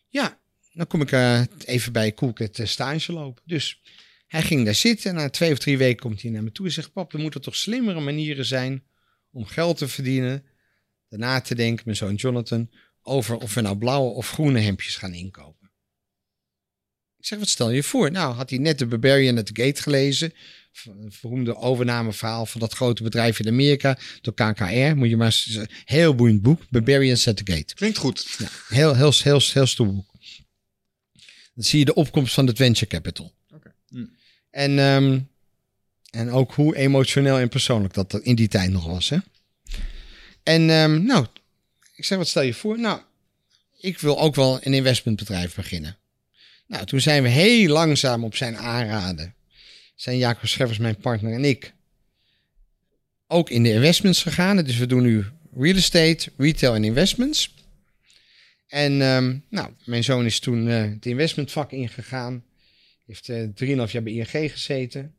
B: ja, dan kom ik eh, even bij Coolcat eh, stage lopen. Dus hij ging daar zitten. En na twee of drie weken komt hij naar me toe en zegt... Pap, er moeten toch slimmere manieren zijn om geld te verdienen. Daarna te denken, mijn zoon Jonathan... over of we nou blauwe of groene hemdjes gaan inkopen. Ik zeg, wat stel je voor? Nou, had hij net de Barbarian at the Gate gelezen. Een beroemde overnameverhaal van dat grote bedrijf in Amerika door KKR. Moet je maar eens, heel boeiend boek. Barbarians at the Gate.
C: Klinkt goed.
B: Ja, heel, heel, heel, heel stoer boek. Dan zie je de opkomst van het venture capital. En, ehm, en ook hoe emotioneel en persoonlijk dat in die tijd nog was. Hè? En ehm, nou, ik zeg, wat stel je voor? Nou, ik wil ook wel een investmentbedrijf beginnen. Nou, toen zijn we heel langzaam op zijn aanraden. Zijn Jacob Scheffers, mijn partner en ik, ook in de investments gegaan. Dus we doen nu real estate, retail en investments. En ehm, nou, mijn zoon is toen eh, het investmentvak ingegaan. Heeft eh 3,5 jaar bij ING gezeten.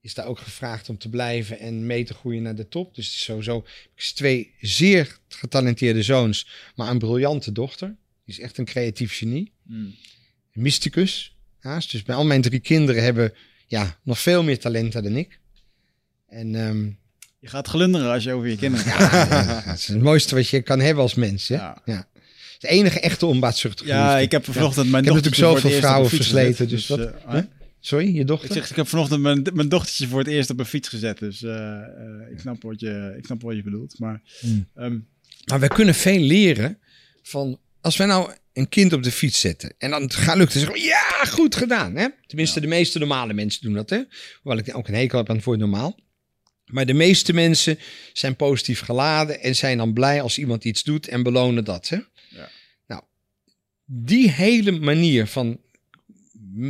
B: Is daar ook gevraagd om te blijven en mee te groeien naar de top. Dus sowieso twee zeer getalenteerde zoons, maar een briljante dochter. Die is echt een creatief genie. Een mysticus. Haast. Dus bij al mijn drie kinderen hebben ja, nog veel meer talenten dan ik. En ehm,
D: Je gaat glunderen als je over je kinderen
B: ja, het is het mooiste wat je kan hebben als mens. Hè?
D: Ja.
B: Ja. Het enige echte onbaatzuchtige
D: Ja,
B: liefde.
D: ik heb vanochtend mijn
B: Ik heb
D: dochtertje
B: natuurlijk
D: voor het
B: zoveel
D: eerst op een
B: vrouwen
D: fiets gezet,
B: versleten, dus wat-
D: eh,
B: Huh? Sorry, je dochter?
D: Ik zeg, ik heb vanochtend mijn, mijn dochtertje voor het eerst op een fiets gezet, dus eh, eh, ik, snap wat je, ik snap wat je bedoelt. Maar
B: Hmm.
D: ehm,
B: Maar we kunnen veel leren van... Als wij nou een kind op de fiets zetten en dan gaat lukt, dan zeggen we, ja, goed gedaan. Hè? Tenminste, de meeste normale mensen doen dat. Hè? Hoewel ik ook een hekel heb aan het woord normaal. Maar de meeste mensen zijn positief geladen en zijn dan blij als iemand iets doet en belonen dat. Hè?
D: Ja.
B: Die hele manier van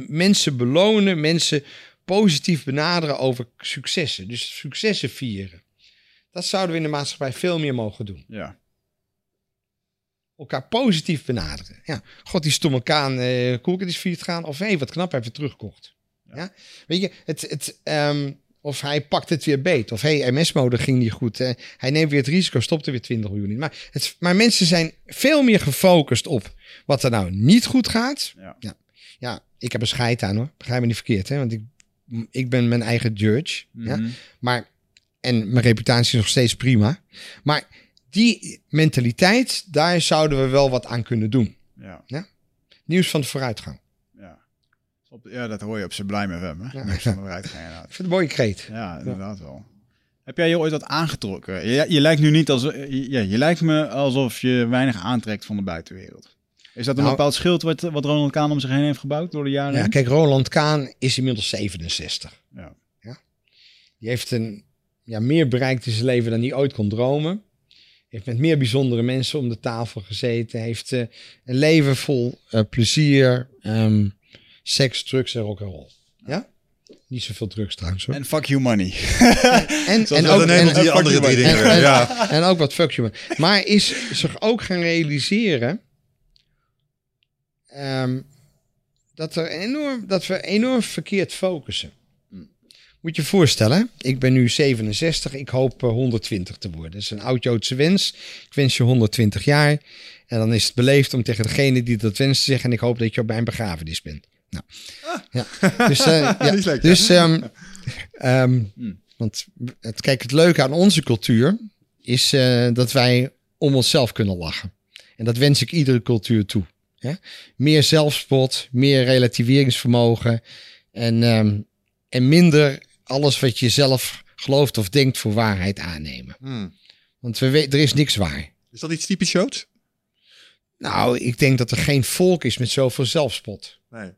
B: mensen belonen, mensen positief benaderen over successen. Dus successen vieren. Dat zouden we in de maatschappij veel meer mogen doen
D: ja,
B: elkaar positief benaderen. Ja, god, die stomme kaan, eh koelkens is failliet gaan. Of hé, wat knap, heeft het teruggekocht. Ja. Weet je, het, het, ehm, Of hij pakt het weer beet. Of hey, MS-mode ging niet goed. hè. hij neemt weer het risico, stopt er weer 20 miljoen in. Maar, het, maar mensen zijn veel meer gefocust op wat er nou niet goed gaat.
D: Ja.
B: ja, ja ik heb een scheid aan hoor. Begrijp me niet verkeerd, hè? Want ik, ik ben mijn eigen judge. Ja?
D: Mhm.
B: Maar, en mijn reputatie is nog steeds prima. Maar die mentaliteit, daar zouden we wel wat aan kunnen doen.
D: Ja.
B: Nieuws van de vooruitgang.
D: Ja. Op, ja, dat hoor je op Sublime FM. Hè?
B: Ja.
D: Niks van inderdaad.
B: Ik vind het een mooie kreet.
D: Ja, inderdaad wel. Heb jij je ooit wat aangetrokken? Je, je lijkt nu niet als... Je, ja, je lijkt me alsof je weinig aantrekt van de buitenwereld. Is dat een
B: Nou-
D: bepaald schild wat, wat Ronald Kaan om zich heen heeft gebouwd door de jaren
B: Ja,
D: heen?
B: kijk, Roland Kaan is inmiddels 67.
D: Ja.
B: Die heeft een, ja, meer bereikt in zijn leven dan hij ooit kon dromen. Heeft met meer bijzondere mensen om de tafel gezeten. Heeft eh, een leven vol eh, plezier, ehm, seks, drugs en rock'n'roll. Ja? Niet zoveel drugs trouwens.
D: En fuck you money.
B: En, en, ook, en,
C: die andere drie dingen
B: en,
C: weer.
B: en-
C: Ja.
B: en ook wat fuck you. man. Maar is zich ook gaan realiseren ehm, dat, er enorm, dat we enorm verkeerd focussen. Moet je je voorstellen, ik ben nu 67, ik hoop eh, 120 te worden. Dat is een oud-Joodse wens. Ik wens je 120 jaar. En dan is het beleefd om tegen degene die dat wenst te zeggen... en ik hoop dat je op mijn begrafenis bent. Nou, ja. Dus, eh, ja.
C: Leuk, ja.
B: dus ehm, ehm,
D: Hmm.
B: want het, kijk, het leuke aan onze cultuur is eh, dat wij om onszelf kunnen lachen. En dat wens ik iedere cultuur toe. Hè? Meer zelfspot, meer relativeringsvermogen en, ehm, en minder alles wat je zelf gelooft of denkt voor waarheid aannemen.
C: Hmm.
B: Want we weten, er is niks waar.
C: Is dat iets typisch Joods?
B: Nou, ik denk dat er geen volk is met zoveel zelfspot.
C: Nee.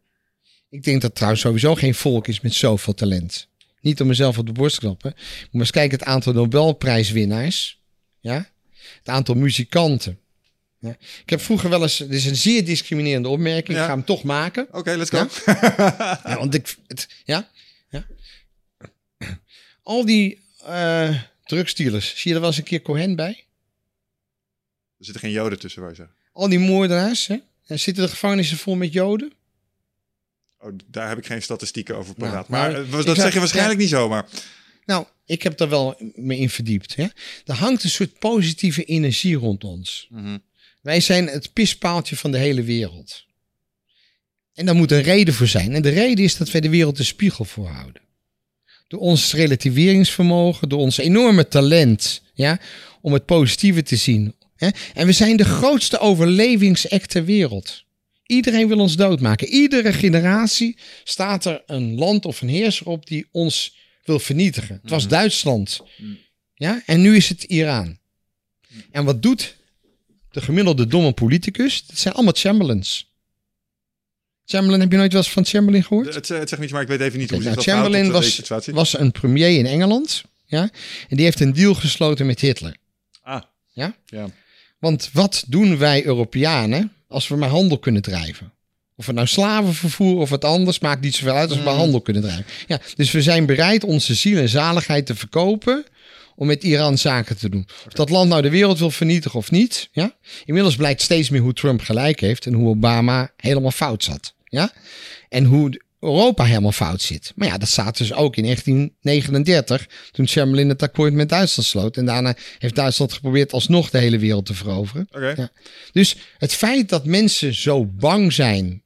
B: Ik denk dat trouwens sowieso geen volk is met zoveel talent. Niet om mezelf op de borst te klappen. Maar eens kijken het aantal Nobelprijswinnaars. Ja? Het aantal muzikanten. Ja? Ik heb vroeger wel eens... Dit is een zeer discriminerende opmerking.
C: Ja.
B: Ik ga hem toch maken.
C: Oké, let's go.
B: Ja, want ik... Het, ja? ja? Al die drugsdealers. Zie je er wel eens een keer Cohen bij?
C: Er zitten geen joden tussen, waar je zegt.
B: Al die moordenaars. Hè? En zitten de gevangenissen vol met joden?
C: Oh, daar heb ik geen statistieken over
B: Nou,
C: paraat.
B: maar
C: maar, eh, dat zeg je waarschijnlijk niet zomaar.
B: Nou, ik heb daar wel me in verdiept. Hè? Er hangt een soort positieve energie rond ons.
C: Mhm.
B: Wij zijn het pispaaltje van de hele wereld. En daar moet een reden voor zijn. En de reden is dat wij de wereld een spiegel voorhouden. Door ons relativeringsvermogen, door ons enorme talent ja, om het positieve te zien. Hè? En we zijn de grootste overlevingsact ter wereld. Iedereen wil ons doodmaken. Iedere generatie staat er een land of een heerser op die ons wil vernietigen. Het was Duitsland. Ja? En nu is het Iran. En wat doet de gemiddelde domme politicus? Dat zijn allemaal Chamberlains. Chamberlain, heb je nooit wel eens van Chamberlain gehoord?
C: Het, het zegt niet, maar ik weet even niet hoe
B: nou,
C: dat
B: Chamberlain was,
C: situatie.
B: was een premier in Engeland. Ja? En die heeft een deal gesloten met Hitler.
C: Ah,
B: Ja?
C: ja.
B: Want wat doen wij Europeanen als we maar handel kunnen drijven? Of we nou slaven vervoeren of wat anders, maakt niet zoveel uit als we maar handel kunnen drijven. Ja, dus we zijn bereid onze ziel en zaligheid te verkopen om met Iran zaken te doen. Of dat land nou de wereld wil vernietigen of niet. Ja? Inmiddels blijkt steeds meer hoe Trump gelijk heeft en hoe Obama helemaal fout zat. Ja? En hoe Europa helemaal fout zit. Maar ja, dat staat dus ook in 1939, toen Chamberlain het akkoord met Duitsland sloot. En daarna heeft Duitsland geprobeerd alsnog de hele wereld te veroveren. Ja. Dus het feit dat mensen zo bang zijn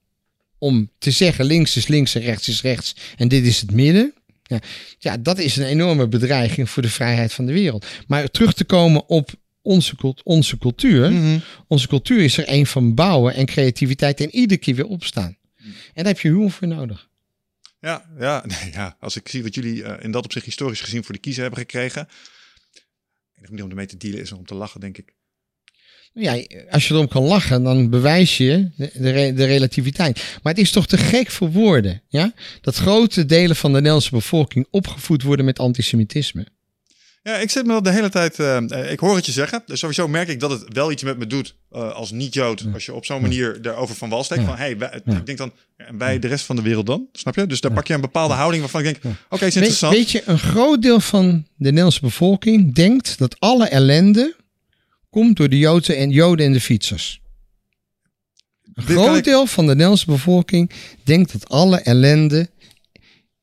B: om te zeggen links is links en rechts is rechts en dit is het midden. Ja, ja, dat is een enorme bedreiging voor de vrijheid van de wereld. Maar terug te komen op onze, cult- onze cultuur.
C: Mhm.
B: Onze cultuur is er een van bouwen en creativiteit en iedere keer weer opstaan. En daar heb je humor voor nodig.
C: Ja, ja, nee, ja, als ik zie wat jullie eh, in dat opzicht historisch gezien voor de kiezer hebben gekregen. En niet om ermee te dealen is om te lachen, denk ik.
B: Ja, als je erom kan lachen, dan bewijs je de, de relativiteit. Maar het is toch te gek voor woorden, ja? Dat grote delen van de Nederlandse bevolking opgevoed worden met antisemitisme.
C: Ja, ik zit me dat de hele tijd. eh, eh, ik hoor het je zeggen. Dus sowieso merk ik dat het wel iets met me doet eh, als niet-Jood. Als je op zo'n manier daarover van wal steekt. Van hey, wij- ik denk dan. En bij de rest van de wereld dan? Snap je? Dus daar pak je een bepaalde houding waarvan ik denk. Oké, is
B: Weet,
C: interessant.
B: weet je, een groot deel van de Nederlandse bevolking denkt dat alle ellende komt door de Joden en, Joden en de fietsers. Een
C: Dit
B: groot
C: ik-
B: deel van de Nederlandse bevolking denkt dat alle ellende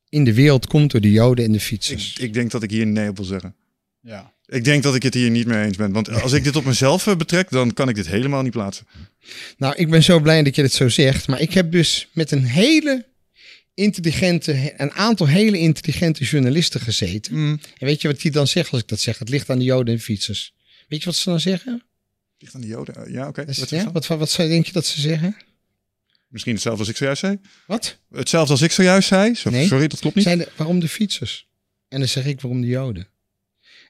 B: in de wereld komt door de Joden en de fietsers.
C: Ik, ik denk dat ik hier nee op wil zeggen.
D: Ja.
C: Ik denk dat ik het hier niet mee eens ben. Want als ik dit op mezelf eh, betrek, dan kan ik dit helemaal niet plaatsen.
B: Nou, ik ben zo blij dat je dit zo zegt. Maar ik heb dus met een hele intelligente, een aantal hele intelligente journalisten gezeten.
C: Mm.
B: En weet je wat die dan zeggen als ik dat zeg? Het ligt aan de Joden en fietsers. Weet je wat ze dan zeggen?
C: Ligt aan de Joden. Eh, Ja, oké. Wat
B: ja, wat, wat, denk je dat ze zeggen?
C: Misschien hetzelfde als ik zojuist zei.
B: Wat?
C: Hetzelfde als ik zojuist zei.
B: Nee.
C: Sorry, dat klopt niet.
B: Zijn de, waarom de fietsers? En dan zeg ik waarom de Joden.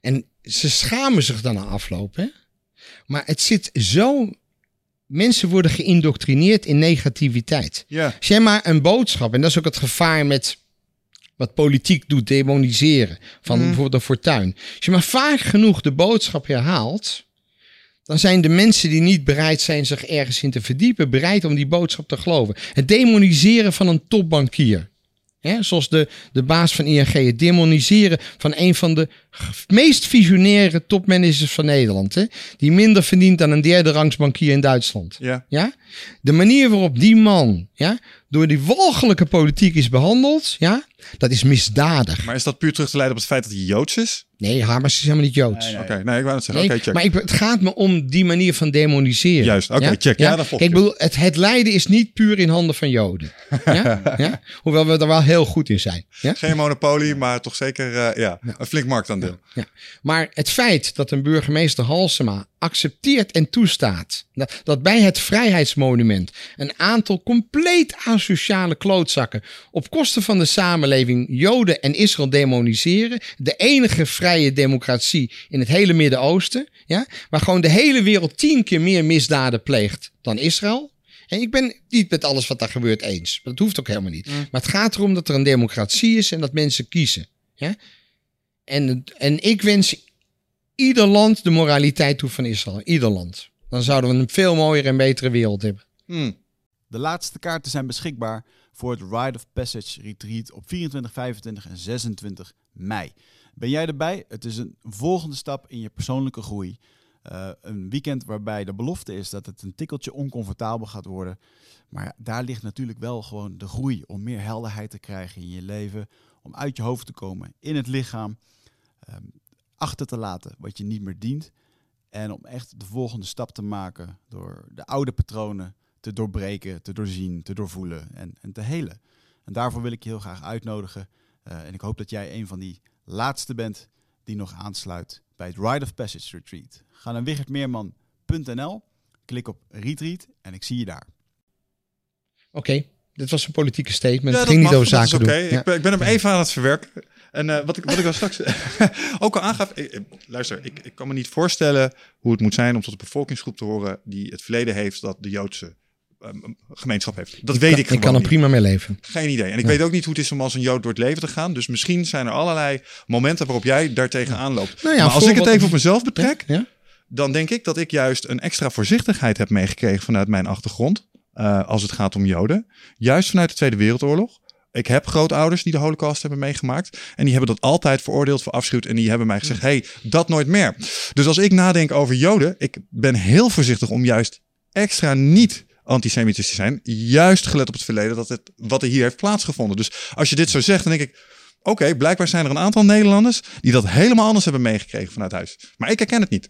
B: En ze schamen zich dan na afloop, hè? Maar het zit zo. Mensen worden geïndoctrineerd in negativiteit.
C: Ja.
B: Als jij maar een boodschap, en dat is ook het gevaar met wat politiek doet, demoniseren van
C: Mhm.
B: bijvoorbeeld een fortuin. Als je maar vaak genoeg de boodschap herhaalt, dan zijn de mensen die niet bereid zijn zich ergens in te verdiepen, bereid om die boodschap te geloven. Het demoniseren van een topbankier. Hè, zoals de, de baas van ING. Het demoniseren van een van de meest visionaire topmanagers van Nederland. Hè, die minder verdient dan een derde rangs bankier in Duitsland.
C: Ja.
B: Ja? De manier waarop die man ja, door die walgelijke politiek is behandeld, ja, dat is misdadig.
C: Maar is dat puur terug te leiden op het feit dat hij Joods is?
B: Nee, Hamers is helemaal niet Joods.
D: Nee, nee.
C: Oké, nee, ik wou het zeggen.
B: Nee,
C: Oké, check.
B: maar ik, het gaat me om die manier van demoniseren.
C: Juist, oké, check. Ja, dat volg
B: ik bedoel, het, het lijden is niet puur in handen van Joden. ja? Ja? Hoewel we er wel heel goed in zijn. Ja?
C: Geen monopolie, maar toch zeker eh, ja, een flink marktaandeel.
B: Maar het feit dat een burgemeester Halsema accepteert en toestaat dat, dat bij het Vrijheidsmonument een aantal compleet asociale klootzakken op kosten van de samenleving Joden en Israël demoniseren, de enige vrije democratie in het hele Midden-Oosten, ja, waar gewoon de hele wereld tien keer meer misdaden pleegt dan Israël. En ik ben niet met alles wat daar gebeurt eens. Dat hoeft ook helemaal niet. Maar het gaat erom dat er een democratie is en dat mensen kiezen. Ja? En, en ik wens ieder land de moraliteit toe van Israël. Ieder land. Dan zouden we een veel mooiere en betere wereld hebben.
C: Hmm.
D: De laatste kaarten zijn beschikbaar voor het Rite of Passage Retreat op 24, 25 en 26 mei. Ben jij erbij? Het is een volgende stap in je persoonlijke groei. Eh, een weekend waarbij de belofte is dat het een tikkeltje oncomfortabel gaat worden. Maar daar ligt natuurlijk wel gewoon de groei om meer helderheid te krijgen in je leven. Om uit je hoofd te komen, in het lichaam. ehm, achter te laten wat je niet meer dient. En om echt de volgende stap te maken door de oude patronen te doorbreken, te doorzien, te doorvoelen en, en te helen. En daarvoor wil ik je heel graag uitnodigen. Eh, en ik hoop dat jij een van die laatste bent die nog aansluit bij het Rite of Passage Retreat. Ga naar wichertmeerman.nl, klik op Retreat en ik zie je daar.
B: Oké, dit was een politieke statement.
C: Ja,
B: het
C: dat
B: ging niet
C: mag,
B: over
C: dat is
B: zaken
C: oké.
B: doen. Ja.
C: Ik, ben, ik ben hem even aan het verwerken. En eh, wat, ik, wat ik al straks ook al aangaf. ik- ik- luister, ik, ik kan me niet voorstellen hoe het moet zijn om tot een bevolkingsgroep te horen die het verleden heeft dat de Joodse ehm, gemeenschap heeft. Dat weet ik
B: ik
C: gewoon
B: kan er prima mee leven.
C: Geen idee. En ik weet ook niet hoe het is om als een Jood door het leven te gaan. Dus misschien zijn er allerlei momenten waarop jij daartegen aanloopt.
B: Nou ja,
C: maar als ik het even op mezelf betrek,
B: Ja?
C: dan denk ik dat ik juist een extra voorzichtigheid heb meegekregen vanuit mijn achtergrond. eh, als het gaat om Joden. Juist vanuit de Tweede Wereldoorlog. Ik heb grootouders die de Holocaust hebben meegemaakt. En die hebben dat altijd veroordeeld, verafschuwd. En die hebben mij gezegd: hey, dat nooit meer. Dus als ik nadenk over Joden, ik ben heel voorzichtig om juist extra niet antisemitisch te zijn. Juist gelet op het verleden dat het, wat er hier heeft plaatsgevonden. Dus als je dit zo zegt, dan denk ik. Oké, blijkbaar zijn er een aantal Nederlanders die dat helemaal anders hebben meegekregen vanuit huis. Maar ik herken het niet.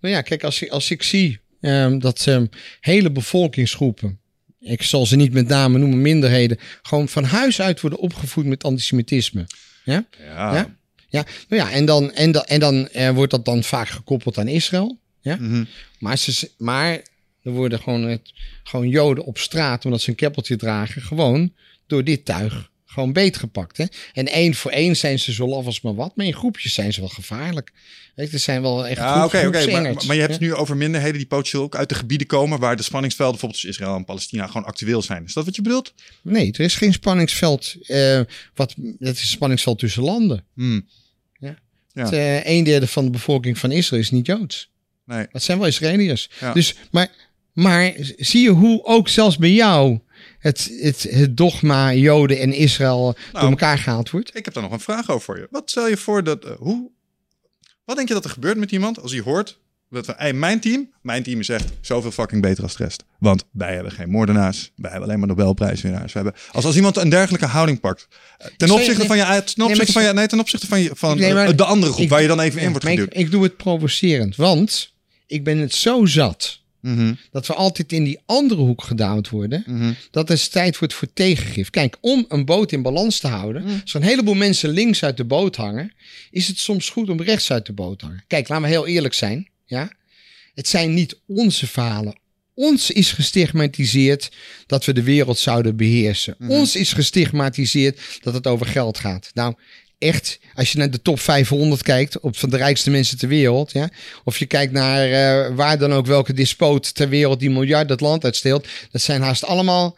B: Nou ja, kijk, als, ik- als ik zie ehm, dat ehm, hele bevolkingsgroepen, ik zal ze niet met name noemen, minderheden, gewoon van huis uit worden opgevoed met antisemitisme. Ja?
C: Ja.
B: Ja? Ja, nou ja, en dan, en dan, en dan eh, wordt dat dan vaak gekoppeld aan Israël. Ja?
C: Mhm.
B: Maar, ze, maar er worden gewoon, het, gewoon Joden op straat, omdat ze een keppeltje dragen, gewoon door dit tuig gewoon beetgepakt. Hè? En één voor één zijn ze zo laf als maar wat, maar in groepjes zijn ze wel gevaarlijk. Weet je, er zijn wel echt
C: Ja,
B: groep-
C: oké, oké. Maar, maar je hebt het nu over minderheden die potentieel ook uit de gebieden komen waar de spanningsvelden bijvoorbeeld tussen Israël en Palestina gewoon actueel zijn. Is dat wat je bedoelt?
B: Nee, er is geen spanningsveld. eh, wat, het is een spanningsveld tussen landen.
C: Hmm.
B: Ja.
C: Ja.
B: Het, eh, een derde van de bevolking van Israël is niet Joods.
C: Nee.
B: Dat zijn wel Israëliërs.
C: Ja.
B: Dus, maar, maar zie je hoe ook zelfs bij jou het, het, het dogma Joden en Israël
C: Nou.
B: door elkaar gehaald wordt?
C: Ik heb daar nog een vraag over voor je. Wat stel je voor dat. eh, hoe, wat denk je dat er gebeurt met iemand als hij hoort Dat we, mijn team, mijn team is echt zoveel fucking beter als de rest. Want wij hebben geen moordenaars. Wij hebben alleen maar Nobelprijswinnaars. We hebben, als, als iemand een dergelijke houding pakt. eh, Ten opzichte
B: nee,
C: van je, ten opzichte van je, nee, ten opzichte van, je, van
B: Nee, maar-
C: eh, de andere groep
B: Ik-
C: waar je dan even in wordt
B: ik,
C: geduwd.
B: ik doe het provocerend, want ik ben het zo zat
C: Mhm,
B: dat we altijd in die andere hoek gedouwd worden.
C: mhm.
B: Dat het tijd wordt voor tegengif. Kijk, om een boot in balans te houden,
C: Mm.
B: als er een heleboel mensen links uit de boot hangen, is het soms goed om rechts uit de boot te hangen. Kijk, laten we heel eerlijk zijn. Ja? Het zijn niet onze verhalen. Ons is gestigmatiseerd dat we de wereld zouden beheersen.
C: Mhm.
B: Ons is gestigmatiseerd dat het over geld gaat. Nou, echt, als je naar de top 500 kijkt, op van de rijkste mensen ter wereld, ja, of je kijkt naar eh, waar dan ook welke despoot ter wereld die miljard het land uitsteelt, dat zijn haast allemaal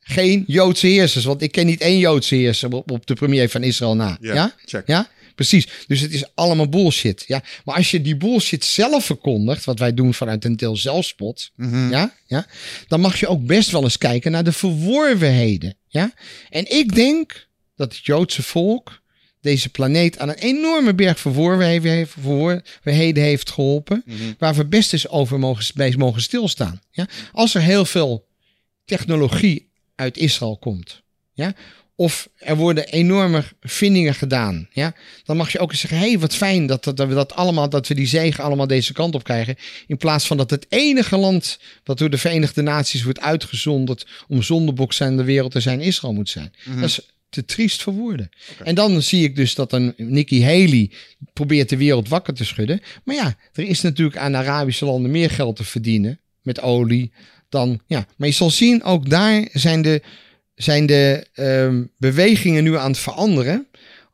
B: geen Joodse heersers. Want ik ken niet één Joodse heerser op, op de premier van Israël na.
C: Ja,
B: ja?
C: check.
B: Ja, precies. Dus het is allemaal bullshit. Ja? Maar als je die bullshit zelf verkondigt, wat wij doen vanuit een deel zelfspot,
C: Mhm.
B: ja? Ja? dan mag je ook best wel eens kijken naar de verworvenheden. Ja? En ik denk dat het Joodse volk deze planeet aan een enorme berg verworvenheden heeft, geholpen,
C: Mhm.
B: waar we best eens over mogen, bij mogen stilstaan. Ja? Als er heel veel technologie uit Israël komt, ja? of er worden enorme vindingen gedaan, ja? dan mag je ook eens zeggen, hé, hey, wat fijn dat, dat, dat we dat allemaal, dat we die zegen allemaal deze kant op krijgen, in plaats van dat het enige land wat door de Verenigde Naties wordt uitgezonderd om zondeboks aan de wereld te zijn, Israël moet zijn. Dat is te triest voor woorden. En dan zie ik dus dat een Nikki Haley probeert de wereld wakker te schudden. Maar ja, er is natuurlijk aan Arabische landen meer geld te verdienen met olie dan. Ja, maar je zal zien, ook daar zijn de, zijn de ehm, bewegingen nu aan het veranderen.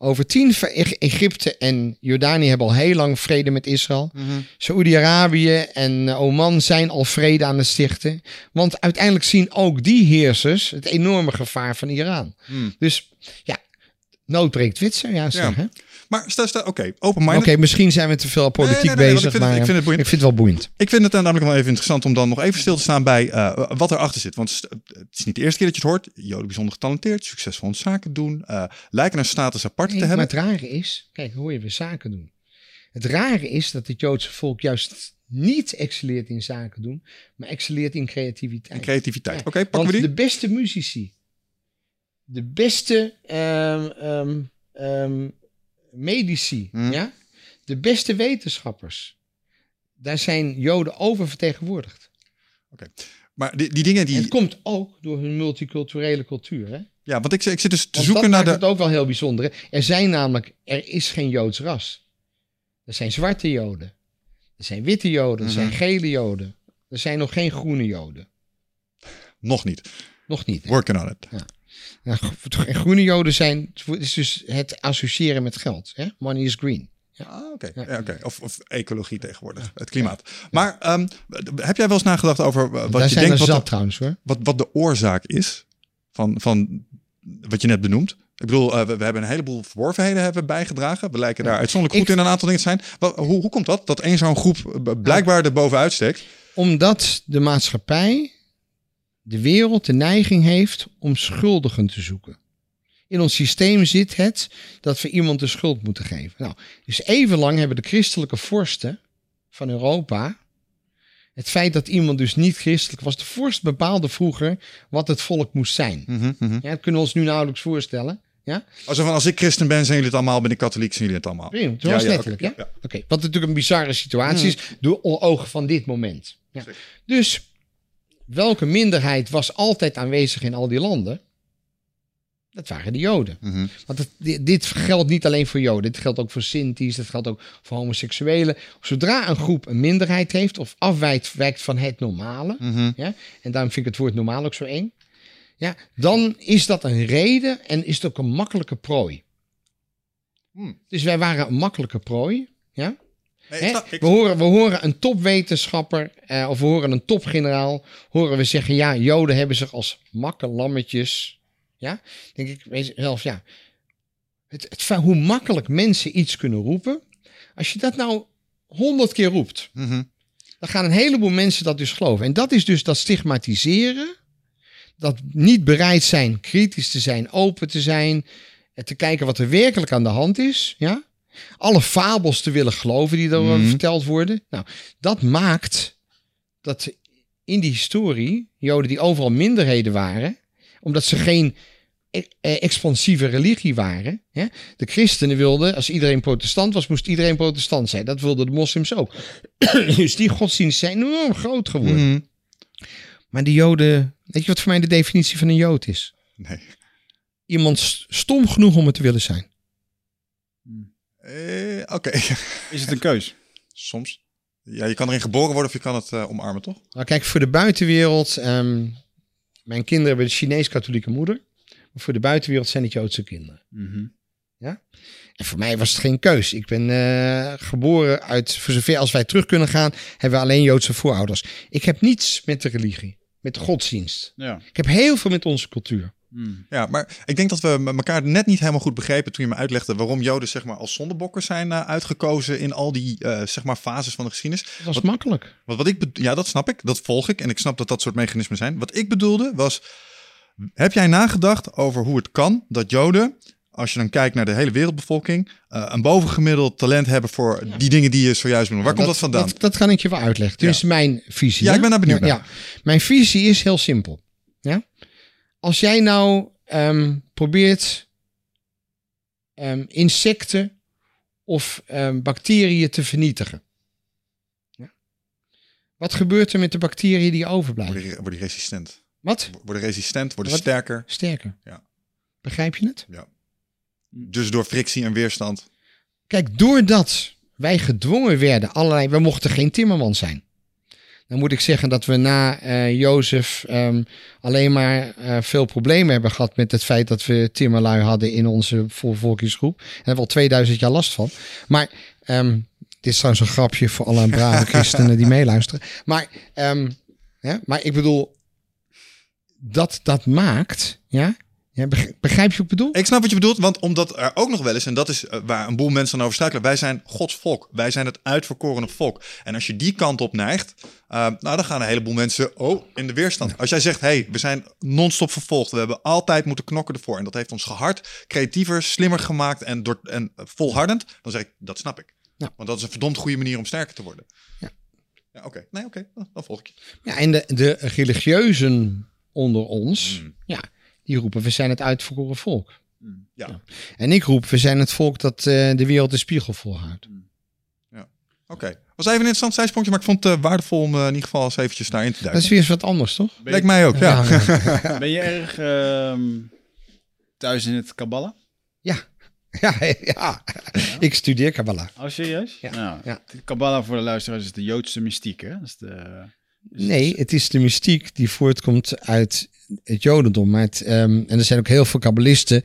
B: Over tien, Egypte en Jordanië hebben al heel lang vrede met Israël.
C: Mhm.
B: Saoedi-Arabië en eh, Oman zijn al vrede aan het stichten. Want uiteindelijk zien ook die heersers het enorme gevaar van Iran.
C: Hmm.
B: Dus ja, nood breekt witsen, ja, zeg, hè?
C: Maar stel, stel oké,
B: Oké,
C: open-minded.
B: misschien zijn we te veel politiek
C: Nee, nee, nee, want
B: bezig,
C: ik vind het-
B: maar
C: ik vind het boeiend.
B: ik vind het wel boeiend.
C: Ik vind het namelijk wel even interessant om dan nog even stil te staan bij eh, wat erachter zit. Want het is niet de eerste keer dat je het hoort. Joden bijzonder getalenteerd, succesvol in zaken doen, eh, lijken een status apart te
B: maar
C: hebben.
B: het rare is, kijk, hoor je weer zaken doen. Het rare is dat het Joodse volk juist niet excelleert in zaken doen, maar excelleert in creativiteit.
C: En creativiteit.
B: Ja,
C: Oké, pakken
B: Want
C: we die?
B: de beste muzici, de beste ehm, medici,
C: Hmm.
B: ja? de beste wetenschappers, daar zijn Joden oververtegenwoordigd.
C: Maar die, die dingen
B: En het
C: die...
B: komt ook door hun multiculturele cultuur. Hè?
C: Ja, want ik, ik zit dus te
B: Want
C: zoeken
B: dat
C: naar
B: maakt
C: de...
B: het ook wel heel bijzonder. hè. Er zijn namelijk, er is geen Joods ras. Er zijn zwarte Joden. Er zijn witte Joden. Er zijn
C: Mhm.
B: gele Joden. Er zijn nog geen groene Joden.
C: Nog niet.
B: Nog niet. hè.
C: Working on it.
B: Nou, gro- en groene Joden zijn het is dus het associëren met geld. Hè? Money is green.
C: Ah, oké.
B: Ja.
C: Ja. Of, of ecologie tegenwoordig, het klimaat. Maar ehm, heb jij wel eens nagedacht over eh, wat
B: Daar
C: je
B: zijn
C: denkt wat
B: zat
C: de,
B: trouwens hoor.
C: wat, wat de oorzaak is van, van wat je net benoemt? Ik bedoel, eh, we, we hebben een heleboel verworvenheden hebben bijgedragen. We lijken daar uitzonderlijk goed
B: Ik-
C: in een aantal dingen te zijn. Wat, hoe, hoe komt dat? Dat één zo'n groep blijkbaar er bovenuit steekt?
B: Omdat de maatschappij, de wereld, de neiging heeft om schuldigen te zoeken. In ons systeem zit het dat we iemand de schuld moeten geven. Nou, dus even lang hebben de christelijke vorsten van Europa. Het feit dat iemand dus niet christelijk was. De vorst bepaalde vroeger wat het volk moest zijn.
C: Mhm, mhm.
B: Ja, dat kunnen we ons nu nauwelijks voorstellen. Ja?
C: Alsof als ik christen ben, zijn jullie het allemaal. Ben ik katholiek, zijn jullie het allemaal.
B: Prima, dat was
C: ja,
B: letterlijk. ja?
C: ja.
B: Oké, wat natuurlijk een bizarre situatie is door o- ogen van dit moment. Ja. Dus welke minderheid was altijd aanwezig in al die landen? Dat waren de Joden.
C: Mhm.
B: Want het, dit, geldt niet alleen voor Joden. Dit geldt ook voor Sinti's, dat geldt ook voor homoseksuelen. Zodra een groep een minderheid heeft of afwijkt wijkt van het normale,
C: Mhm.
B: ja, en daarom vind ik het woord normaal ook zo eng, ja, dan is dat een reden en is het ook een makkelijke prooi.
C: Hmm.
B: Dus wij waren een makkelijke prooi. Ja?
C: Nee,
B: Hè?
C: ik snap- ik-
B: We, horen, we horen een topwetenschapper eh, of we horen een topgeneraal, horen we zeggen, ja, Joden hebben zich als makkelammetjes. Ja, denk ik zelf, ja. Het, het, hoe makkelijk mensen iets kunnen roepen. Als je dat nou honderd keer roept,
C: Mhm.
B: dan gaan een heleboel mensen dat dus geloven. En dat is dus dat stigmatiseren. Dat niet bereid zijn kritisch te zijn, open te zijn. En te kijken wat er werkelijk aan de hand is. Ja? Alle fabels te willen geloven die erover
C: Mhm.
B: verteld worden. Nou, dat maakt dat in die historie Joden die overal minderheden waren, omdat ze geen e- eh, expansieve religie waren. Hè? De christenen wilden, als iedereen protestant was, moest iedereen protestant zijn. Dat wilden de moslims ook. dus die godsdiensten zijn enorm groot geworden.
C: Mhm.
B: Maar de Joden, weet je wat voor mij de definitie van een Jood is?
C: Nee.
B: Iemand st- stom genoeg om het te willen zijn.
C: Eh, Oké.
D: Is het een keus?
C: Soms. Ja, je kan erin geboren worden of je kan het eh, omarmen, toch?
B: Nou, kijk, voor de buitenwereld. ehm, mijn kinderen hebben een Chinees-katholieke moeder. Maar voor de buitenwereld zijn het Joodse kinderen.
D: Mhm.
B: En voor mij was het geen keus. Ik ben eh, geboren uit, voor zover als wij terug kunnen gaan, hebben we alleen Joodse voorouders. Ik heb niets met de religie, met de godsdienst.
D: Ja.
B: Ik heb heel veel met onze cultuur.
D: Mm.
C: Ja, maar ik denk dat we met elkaar net niet helemaal goed begrepen toen je me uitlegde waarom Joden zeg maar als zondebokken zijn eh, uitgekozen in al die eh, zeg maar fases van de geschiedenis.
B: Dat was
C: Wat-
B: makkelijk.
C: Want wat ik ja, dat snap ik, dat volg ik en ik snap dat dat soort mechanismen zijn. Wat ik bedoelde was, heb jij nagedacht over hoe het kan dat Joden, als je dan kijkt naar de hele wereldbevolking, eh, een bovengemiddeld talent hebben voor die dingen die je zojuist benoemde? Waar komt dat vandaan?
B: Dat, dat kan ik je wel uitleggen. Dit
C: Ja.
B: is mijn visie.
C: Ja,
B: hè?
C: ik ben daar benieuwd
B: Ja, ja. Mijn visie is heel simpel. Ja? Als jij nou ehm, probeert ehm, insecten of ehm, bacteriën te vernietigen. Ja? Wat gebeurt er met de bacteriën die overblijven?
C: Worden die, worden resistent?
B: Wat?
C: Worden resistent, worden
B: Wat?
C: sterker.
B: Sterker.
C: Ja.
B: Begrijp je het?
C: Dus door frictie en weerstand.
B: Kijk, doordat wij gedwongen werden, allerlei, we mochten geen timmerman zijn. Dan moet ik zeggen dat we na eh Jozef ehm, alleen maar eh, veel problemen hebben gehad met het feit dat we timmerlui hadden in onze volvolkingsgroep. Daar hebben we al 2000 jaar last van. Maar ehm, dit is trouwens een grapje voor alle brave christenen die meeluisteren. Maar, ehm, ja, maar ik bedoel, dat dat maakt, ja, ja beg- begrijp je wat ik bedoel?
C: Ik snap wat je bedoelt, want omdat er ook nog wel is, en dat is eh, waar een boel mensen dan over struikelen, wij zijn Gods volk. Wij zijn het uitverkorene volk. En als je die kant op neigt, eh, nou dan gaan een heleboel mensen oh, in de weerstand. Als jij zegt, hey, we zijn non-stop vervolgd, we hebben altijd moeten knokken ervoor. En dat heeft ons gehard, creatiever, slimmer gemaakt en, door, en volhardend. Dan zeg ik, dat snap ik.
B: Ja.
C: Want dat is een verdomd goede manier om sterker te worden.
B: Ja.
C: Ja, oké. Nee, oké. Dan- Dan volg ik je.
B: Ja, en de, de religieuzen onder ons,
C: Mm.
B: ja, die roepen we zijn het uitverkoren volk.
C: Ja,
B: En ik roep we zijn het volk dat eh, de wereld de spiegel volhoudt.
C: oké. Was even een interessant zijsprongje, maar ik vond het eh, waardevol om eh, in ieder geval eens eventjes daarin te
B: Dat
C: duiken.
B: is weer eens wat anders, toch?
D: Ben,
C: Lijkt
D: je,
C: mij ook, ja.
B: ja.
D: ben je erg ehm, thuis in het Kabbalah?
B: ja. Ja, ja. Ik studeer Kabbalah.
D: Oh, serieus?
B: Ja,
D: Nou,
B: ja.
D: Kabbalah voor de luisteraars is de Joodse mystiek, hè? Dat is de, is-
B: Nee, het is de mystiek die voortkomt uit het Jodendom. Maar het, ehm, en er zijn ook heel veel kabbalisten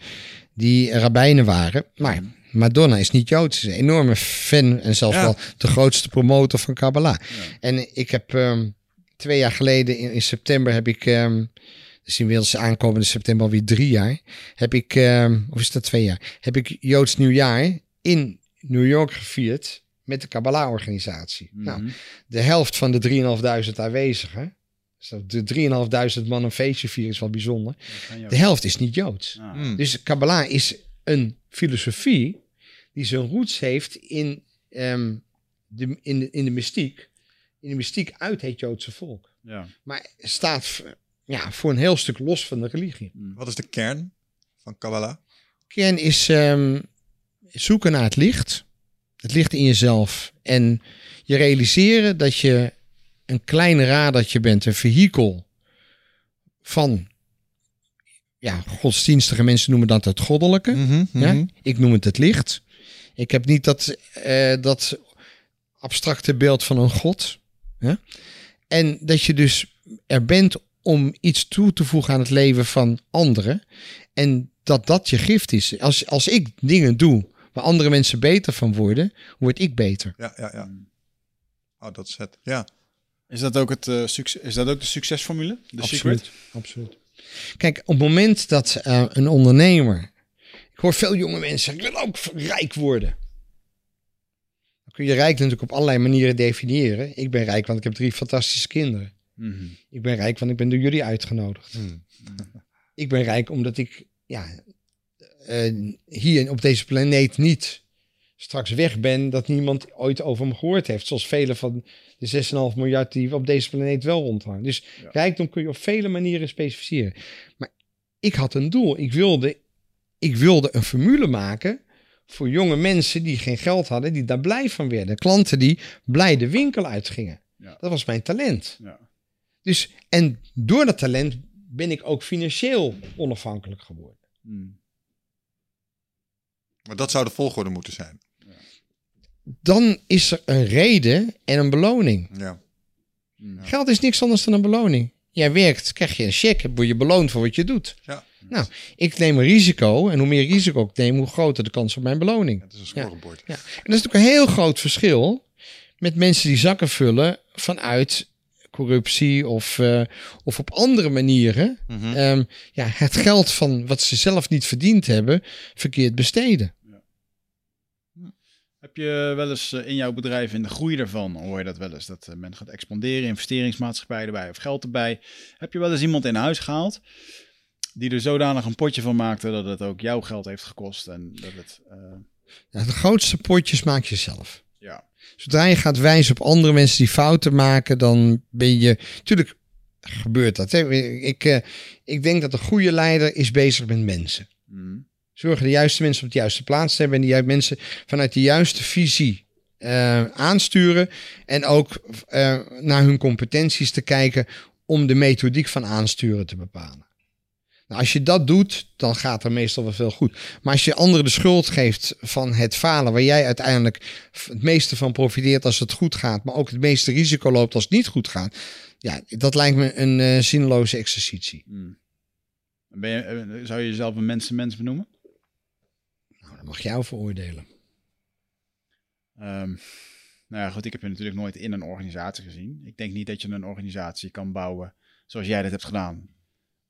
B: die rabbijnen waren. Maar Madonna is niet Joods. Ze is een enorme fan en zelfs
C: Ja.
B: wel de grootste promotor van Kabbalah. En ik heb ehm, twee jaar geleden in, in september heb ik... ehm dus inmiddels aankomende september alweer drie jaar. Heb ik, of is dat twee jaar? Heb ik Joods nieuwjaar in New York gevierd met de Kabbalah-organisatie. Nou,
D: Mhm.
B: de helft van de 3.500 aanwezigen. Dus de 3.500 man een feestje vieren is wel bijzonder. De helft is niet Joods.
D: Ah.
C: Hmm.
B: Dus Kabbalah is een filosofie die zijn roots heeft in, ehm, de, in, de, in de mystiek. In de mystiek uit het Joodse volk.
D: Ja.
B: Maar staat ja, voor een heel stuk los van de religie.
C: Wat is de kern van Kabbalah?
B: Kern is ehm, zoeken naar het licht. Het licht in jezelf. En je realiseren dat je een klein radertje bent. Een vehikel van... Ja, godsdienstige mensen noemen dat het goddelijke.
C: Mhm,
B: Ja?
C: mhm.
B: Ik noem het het licht. Ik heb niet dat, eh, dat abstracte beeld van een god. Ja? En dat je dus er bent om iets toe te voegen aan het leven van anderen. En dat dat je gift is. Als, als ik dingen doe waar andere mensen beter van worden, word ik beter.
C: Ja, ja, ja. Oh, dat is het. Ja.
D: Is dat ook, het, eh, succes, is dat ook de succesformule? De secret?
B: Absoluut. Kijk, op het moment dat eh, een ondernemer. Ik hoor veel jonge mensen zeggen: ik wil ook rijk worden. Dan kun je rijk natuurlijk op allerlei manieren definiëren. Ik ben rijk, want ik heb drie fantastische kinderen.
D: Mhm.
B: Ik ben rijk, want ik ben door jullie uitgenodigd.
C: Hmm.
B: Ik ben rijk omdat ik ja, eh, hier op deze planeet niet straks weg ben, dat niemand ooit over me gehoord heeft. Zoals vele van de 6,5 miljard die op deze planeet wel rondhangen. Dus
D: Ja.
B: rijkdom kun je op vele manieren specificeren. Maar ik had een doel. Ik wilde, ik wilde een formule maken voor jonge mensen die geen geld hadden, die daar blij van werden. Klanten die blij de winkel uitgingen.
D: Ja.
B: Dat was mijn talent.
D: Ja.
B: Dus, en door dat talent ben ik ook financieel onafhankelijk geworden.
D: Mm.
C: Maar dat zou de volgorde moeten zijn.
B: Dan is er een reden en een beloning.
C: Ja.
D: Mm.
B: Geld is niks anders dan een beloning. Jij werkt, krijg je een cheque, word je beloond voor wat je doet.
C: Ja.
B: Nou, ik neem een risico en hoe meer risico ik neem, hoe groter de kans op mijn beloning.
C: Het is een scorebord.
B: Ja. En dat is natuurlijk een heel groot verschil met mensen die zakken vullen vanuit corruptie of, eh, of op andere manieren.
C: Mhm.
B: ehm, ja, het geld van wat ze zelf niet verdiend hebben, verkeerd besteden.
D: Heb je wel eens eh, in jouw bedrijf in de groei daarvan, hoor je dat wel eens, dat eh, men gaat expanderen, investeringsmaatschappij erbij of geld erbij. Heb je wel eens iemand in huis gehaald die er zodanig een potje van maakte dat het ook jouw geld heeft gekost en dat het, eh,
B: Ja, de grootste potjes maak je zelf.
D: ja,
B: Zodra je gaat wijzen op andere mensen die fouten maken, dan ben je. Tuurlijk gebeurt dat. Hè? Ik, ik denk dat een goede leider is bezig met mensen.
D: mm,
B: Zorgen de juiste mensen op de juiste plaats te hebben en die mensen vanuit de juiste visie eh, aansturen. En ook eh, naar hun competenties te kijken om de methodiek van aansturen te bepalen. Nou, als je dat doet, dan gaat er meestal wel veel goed. Maar als je anderen de schuld geeft van het falen, waar jij uiteindelijk het meeste van profiteert als het goed gaat, maar ook het meeste risico loopt als het niet goed gaat, ja, dat lijkt me een eh zinloze exercitie.
D: mm. Ben je, zou je jezelf een mensenmens benoemen?
B: Mag jou veroordelen.
D: Ehm, nou ja, goed, ik heb je natuurlijk nooit in een organisatie gezien. Ik denk niet dat je een organisatie kan bouwen zoals jij dat hebt gedaan.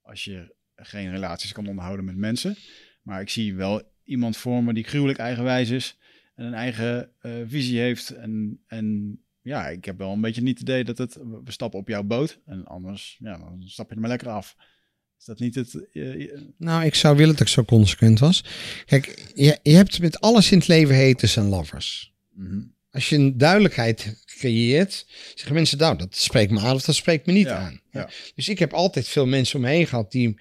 D: Als je geen relaties kan onderhouden met mensen. Maar ik zie wel iemand voor me die gruwelijk eigenwijs is. En een eigen eh, visie heeft. En, en ja, ik heb wel een beetje niet het idee dat het... We stappen op jouw boot. En anders, ja, dan stap je er maar lekker af. Is dat niet het... eh,
B: Nou, ik zou willen dat ik zo consequent was. Kijk, je, je hebt met alles in het leven haters en lovers.
D: mhm.
B: Als je een duidelijkheid creëert, zeggen mensen, nou, dat spreekt me aan of dat spreekt me niet
D: Ja,
B: aan.
D: ja.
B: Dus ik heb altijd veel mensen om me heen gehad die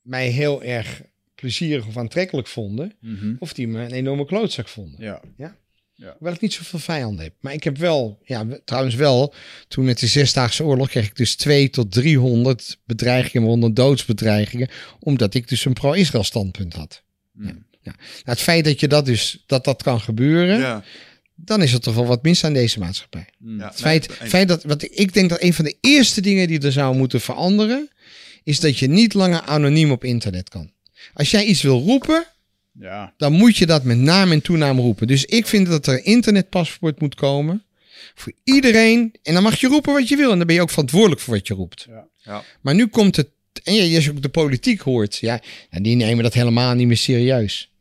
B: mij heel erg plezierig of aantrekkelijk vonden.
D: Mhm.
B: Of die me een enorme klootzak vonden.
D: Ja.
B: Hoewel ik niet zoveel vijanden heb. Maar ik heb wel, ja, trouwens wel, toen met de Zesdaagse Oorlog kreeg ik dus 2 tot 300 bedreigingen, waaronder doodsbedreigingen, omdat ik dus een pro-Israël standpunt had.
D: Mm.
B: Nou, het feit dat je dat dus, dat dat kan gebeuren,
C: Ja.
B: dan is er toch wel wat mis aan deze maatschappij.
D: Mm.
C: Ja.
B: Het feit,
C: Nee,
B: feit dat, wat ik denk dat een van de eerste dingen die er zou moeten veranderen, is dat je niet langer anoniem op internet kan. Als jij iets wil roepen,
D: Ja.
B: dan moet je dat met naam en toenaam roepen. Dus ik vind dat er een internetpaspoort moet komen voor iedereen. En dan mag je roepen wat je wil. En dan ben je ook verantwoordelijk voor wat je roept.
D: Ja.
C: Ja.
B: Maar nu komt het, en ja, als je ook de politiek hoort, ja, nou, die nemen dat helemaal niet meer serieus.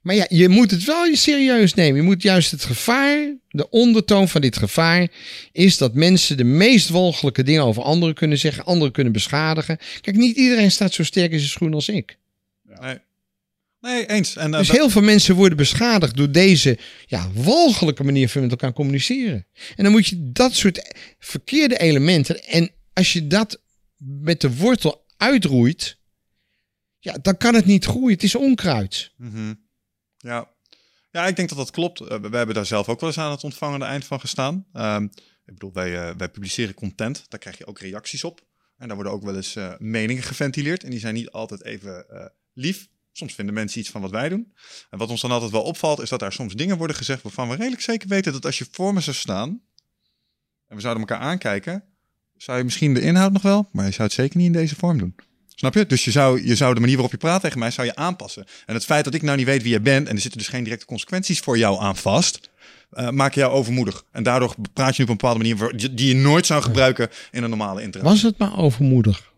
B: Maar ja, je moet het wel serieus nemen. Je moet juist het gevaar, de ondertoon van dit gevaar, is dat mensen de meest walgelijke dingen over anderen kunnen zeggen, anderen kunnen beschadigen. Kijk, niet iedereen staat zo sterk in zijn schoen als ik.
C: Nee. Nee, eens. En, eh,
B: Dus heel veel mensen worden beschadigd door deze ja, walgelijke manier van met elkaar communiceren. En dan moet je dat soort verkeerde elementen. En als je dat met de wortel uitroeit. Ja, dan kan het niet groeien. Het is onkruid.
C: Mhm. Ja. ja, ik denk dat dat klopt. Eh, we hebben daar zelf ook wel eens aan het ontvangende eind van gestaan. Ehm, ik bedoel, wij, eh, wij publiceren content. Daar krijg je ook reacties op. En daar worden ook wel eens meningen geventileerd. En die zijn niet altijd even lief. Soms vinden mensen iets van wat wij doen. En wat ons dan altijd wel opvalt, is dat daar soms dingen worden gezegd waarvan we redelijk zeker weten dat als je voor me zou staan en we zouden elkaar aankijken, zou je misschien de inhoud nog wel, maar je zou het zeker niet in deze vorm doen. Snap je? Dus je zou, je zou de manier waarop je praat tegen mij, zou je aanpassen. En het feit dat ik nou niet weet wie je bent en er zitten dus geen directe consequenties voor jou aan vast, je jou overmoedig. En daardoor praat je op een bepaalde manier die je nooit zou gebruiken in een normale interactie.
B: Was het maar overmoedig.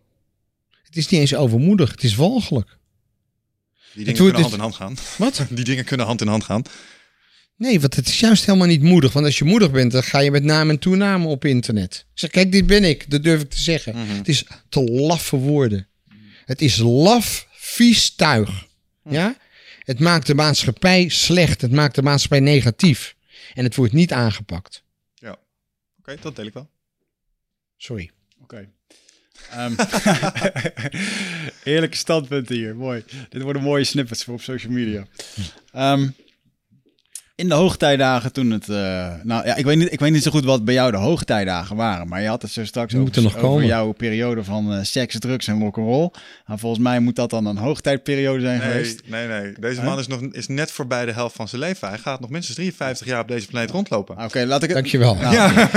B: Het is niet eens overmoedig. Het is walgelijk.
C: Die dingen kunnen hand
B: dus-
C: in hand gaan.
B: Wat?
C: Die dingen kunnen hand in hand gaan.
B: Nee, want het is juist helemaal niet moedig. Want als je moedig bent, dan ga je met naam en toename op internet. Ik zeg, kijk, dit ben ik. Dat durf ik te zeggen.
C: Mhm.
B: Het is te laf voor woorden. Het is laf, vies tuig. Ja? Het maakt de maatschappij slecht. Het maakt de maatschappij negatief. En het wordt niet aangepakt.
C: Oké, dat deel ik wel.
B: Sorry.
D: Oké. Ehm, Eerlijke standpunten hier, mooi. Dit worden mooie snippets voor op social media. Ehm, in de hoogtijdagen toen het... eh, nou ja, ik weet, niet, ik weet niet zo goed wat bij jou de hoogtijdagen waren. Maar je had het zo straks over,
B: moeten nog
D: over
B: komen.
D: jouw periode van eh, seks, drugs en rock'n'roll. Nou, volgens mij moet dat dan een hoogtijdperiode zijn
C: Nee,
D: geweest.
C: nee, nee. Deze
D: Huh?
C: man is, nog, is net voorbij de helft van zijn leven. Hij gaat nog minstens 53 jaar op deze planeet rondlopen.
D: Oké, laat ik het...
B: Dankjewel.
D: Nou,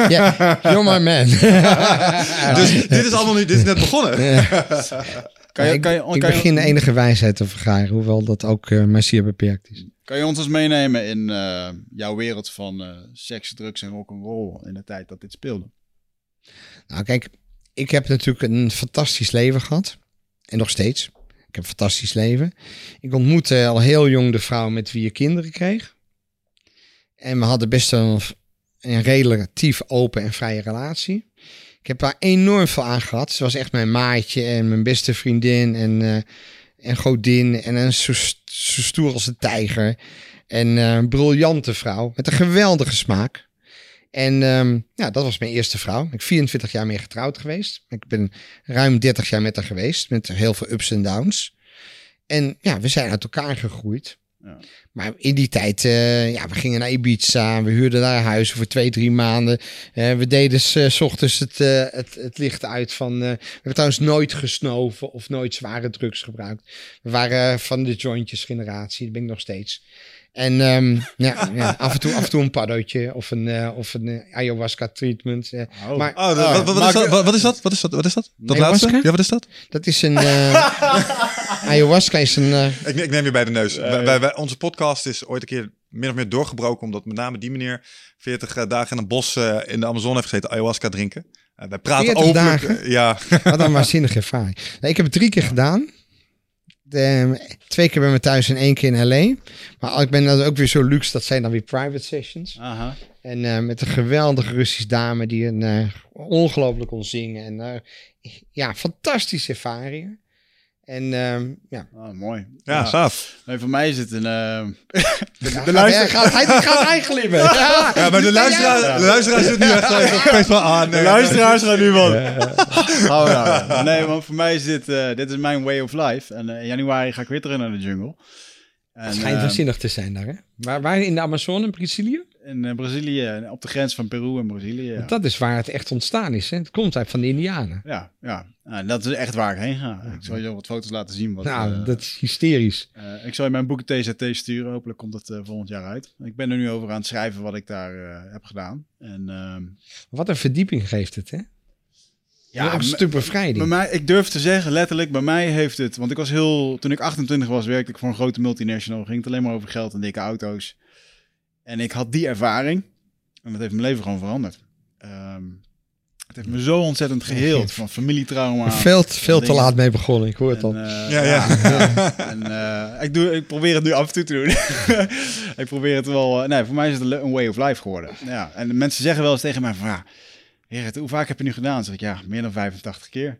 B: Ja, you're my man.
C: Dus dit is allemaal nu, dit is net begonnen.
D: Kan je,
B: ik
D: kan je,
B: ik
D: kan je-
B: begin de enige wijsheid te vergaren, hoewel dat ook eh, maar zeer beperkt is.
D: Kan je ons eens meenemen in eh, jouw wereld van eh, seks, drugs en rock'n'roll in de tijd dat dit speelde?
B: Nou, kijk, ik heb natuurlijk een fantastisch leven gehad. En nog steeds. Ik heb een fantastisch leven. Ik ontmoette al heel jong de vrouw met wie je kinderen kreeg. En we hadden best wel een relatief open en vrije relatie. Ik heb daar enorm veel aan gehad. Ze was echt mijn maatje en mijn beste vriendin en, eh, en godin. En een zo, zo stoer als een tijger. En eh, een briljante vrouw met een geweldige smaak. En ehm, ja, dat was mijn eerste vrouw. Ik ben 24 jaar mee getrouwd geweest. Ik ben ruim 30 jaar met haar geweest. Met heel veel ups en downs. En ja, we zijn uit elkaar gegroeid.
D: Ja.
B: Maar in die tijd, eh, ja, we gingen naar Ibiza. We huurden daar huizen voor twee, drie maanden. Eh, we deden eh, s ochtends het, het, het licht uit van... we hebben trouwens nooit gesnoven of nooit zware drugs gebruikt. We waren van de jointjes generatie. Dat ben ik nog steeds. En ehm, ja, ja, af, en toe, af en toe een paddootje of een, eh, of een eh, ayahuasca treatment. eh.
D: Oh.
B: Maar
C: Oh, wat, wat,
D: maar
C: is dat? Wat, is dat? Wat is dat? Wat is dat? Dat
B: Ayahuasca?
C: laatste? Ja, wat is dat?
B: dat is een... eh, ayahuasca is een...
C: Ik, ik neem je bij de neus. Wij- wij- wij- onze podcast is ooit een keer min of meer doorgebroken... omdat met name die meneer 40 eh, dagen in een bos in de Amazone heeft gezeten... ayahuasca drinken. Wij praten
B: 40
C: openlijk...
B: dagen?
C: eh, ja,
B: Wat een waanzinnige ervaring. Nee, ik heb het drie keer gedaan. De, twee keer bij me thuis en één keer in L.A. Maar ik ben dan ook weer zo luxe, dat zijn dan weer private sessions.
D: Aha.
B: En eh, met een geweldige Russische dame die een eh, ongelooflijk kon zingen. En eh, ja, fantastische ervaringen. En ehm, ja.
D: Ah, mooi.
C: ja, gaaf.
D: Nee, voor mij is het een... eh, de,
B: Gaat
D: de luister...
B: hij, gaat, hij, gaat glimmen. Ja,
C: Ja, maar de luisteraar, de luisteraar zit nu echt van... Ah,
D: De
C: nee,
D: luisteraars gaan nu van... Hou nou. Nee, want voor mij is dit, eh, dit is mijn way of life. En eh, in januari ga ik weer terug naar de jungle. En,
B: Het schijnt
D: eh,
B: waanzinnig te zijn daar, hè? Waar, waar in de Amazone, in Brazilië?
D: in eh, Brazilië, op de grens van Peru en Brazilië. Ja,
B: Dat is waar het echt ontstaan is. Hè? Het komt uit van de Indianen.
D: ja. ja. Nou, dat is echt waar ik heen ga. Ik zal je wat foto's laten zien. Wat,
B: nou,
D: eh,
B: dat is hysterisch.
D: eh, ik zal je mijn boek TZT sturen. Hopelijk komt het eh, volgend jaar uit. Ik ben er nu over aan het schrijven wat ik daar eh, heb gedaan. En ehm,
B: Wat een verdieping geeft het, hè? Ja, een
D: me-
B: stuk bevrijding.
D: Bij mij, ik durf te zeggen, letterlijk, bij mij heeft het... Want ik was heel... Toen ik 28 was, werkte ik voor een grote multinational. Ging het alleen maar over geld en dikke auto's. En ik had die ervaring. En dat heeft mijn leven gewoon veranderd. Ehm, het heeft me zo ontzettend geheeld. Van familietrauma.
B: veel, veel te laat mee begonnen, ik hoor het al.
D: eh,
C: Ja, ja.
D: en eh, ik, doe, ik probeer het nu af en toe te doen. ik probeer het wel... eh, nee, voor mij is het een way of life geworden. Ja, en de mensen zeggen wel eens tegen mij van... Ja, Gerrit, hoe vaak heb je nu gedaan? Dan zeg ik, ja, meer dan 85 keer.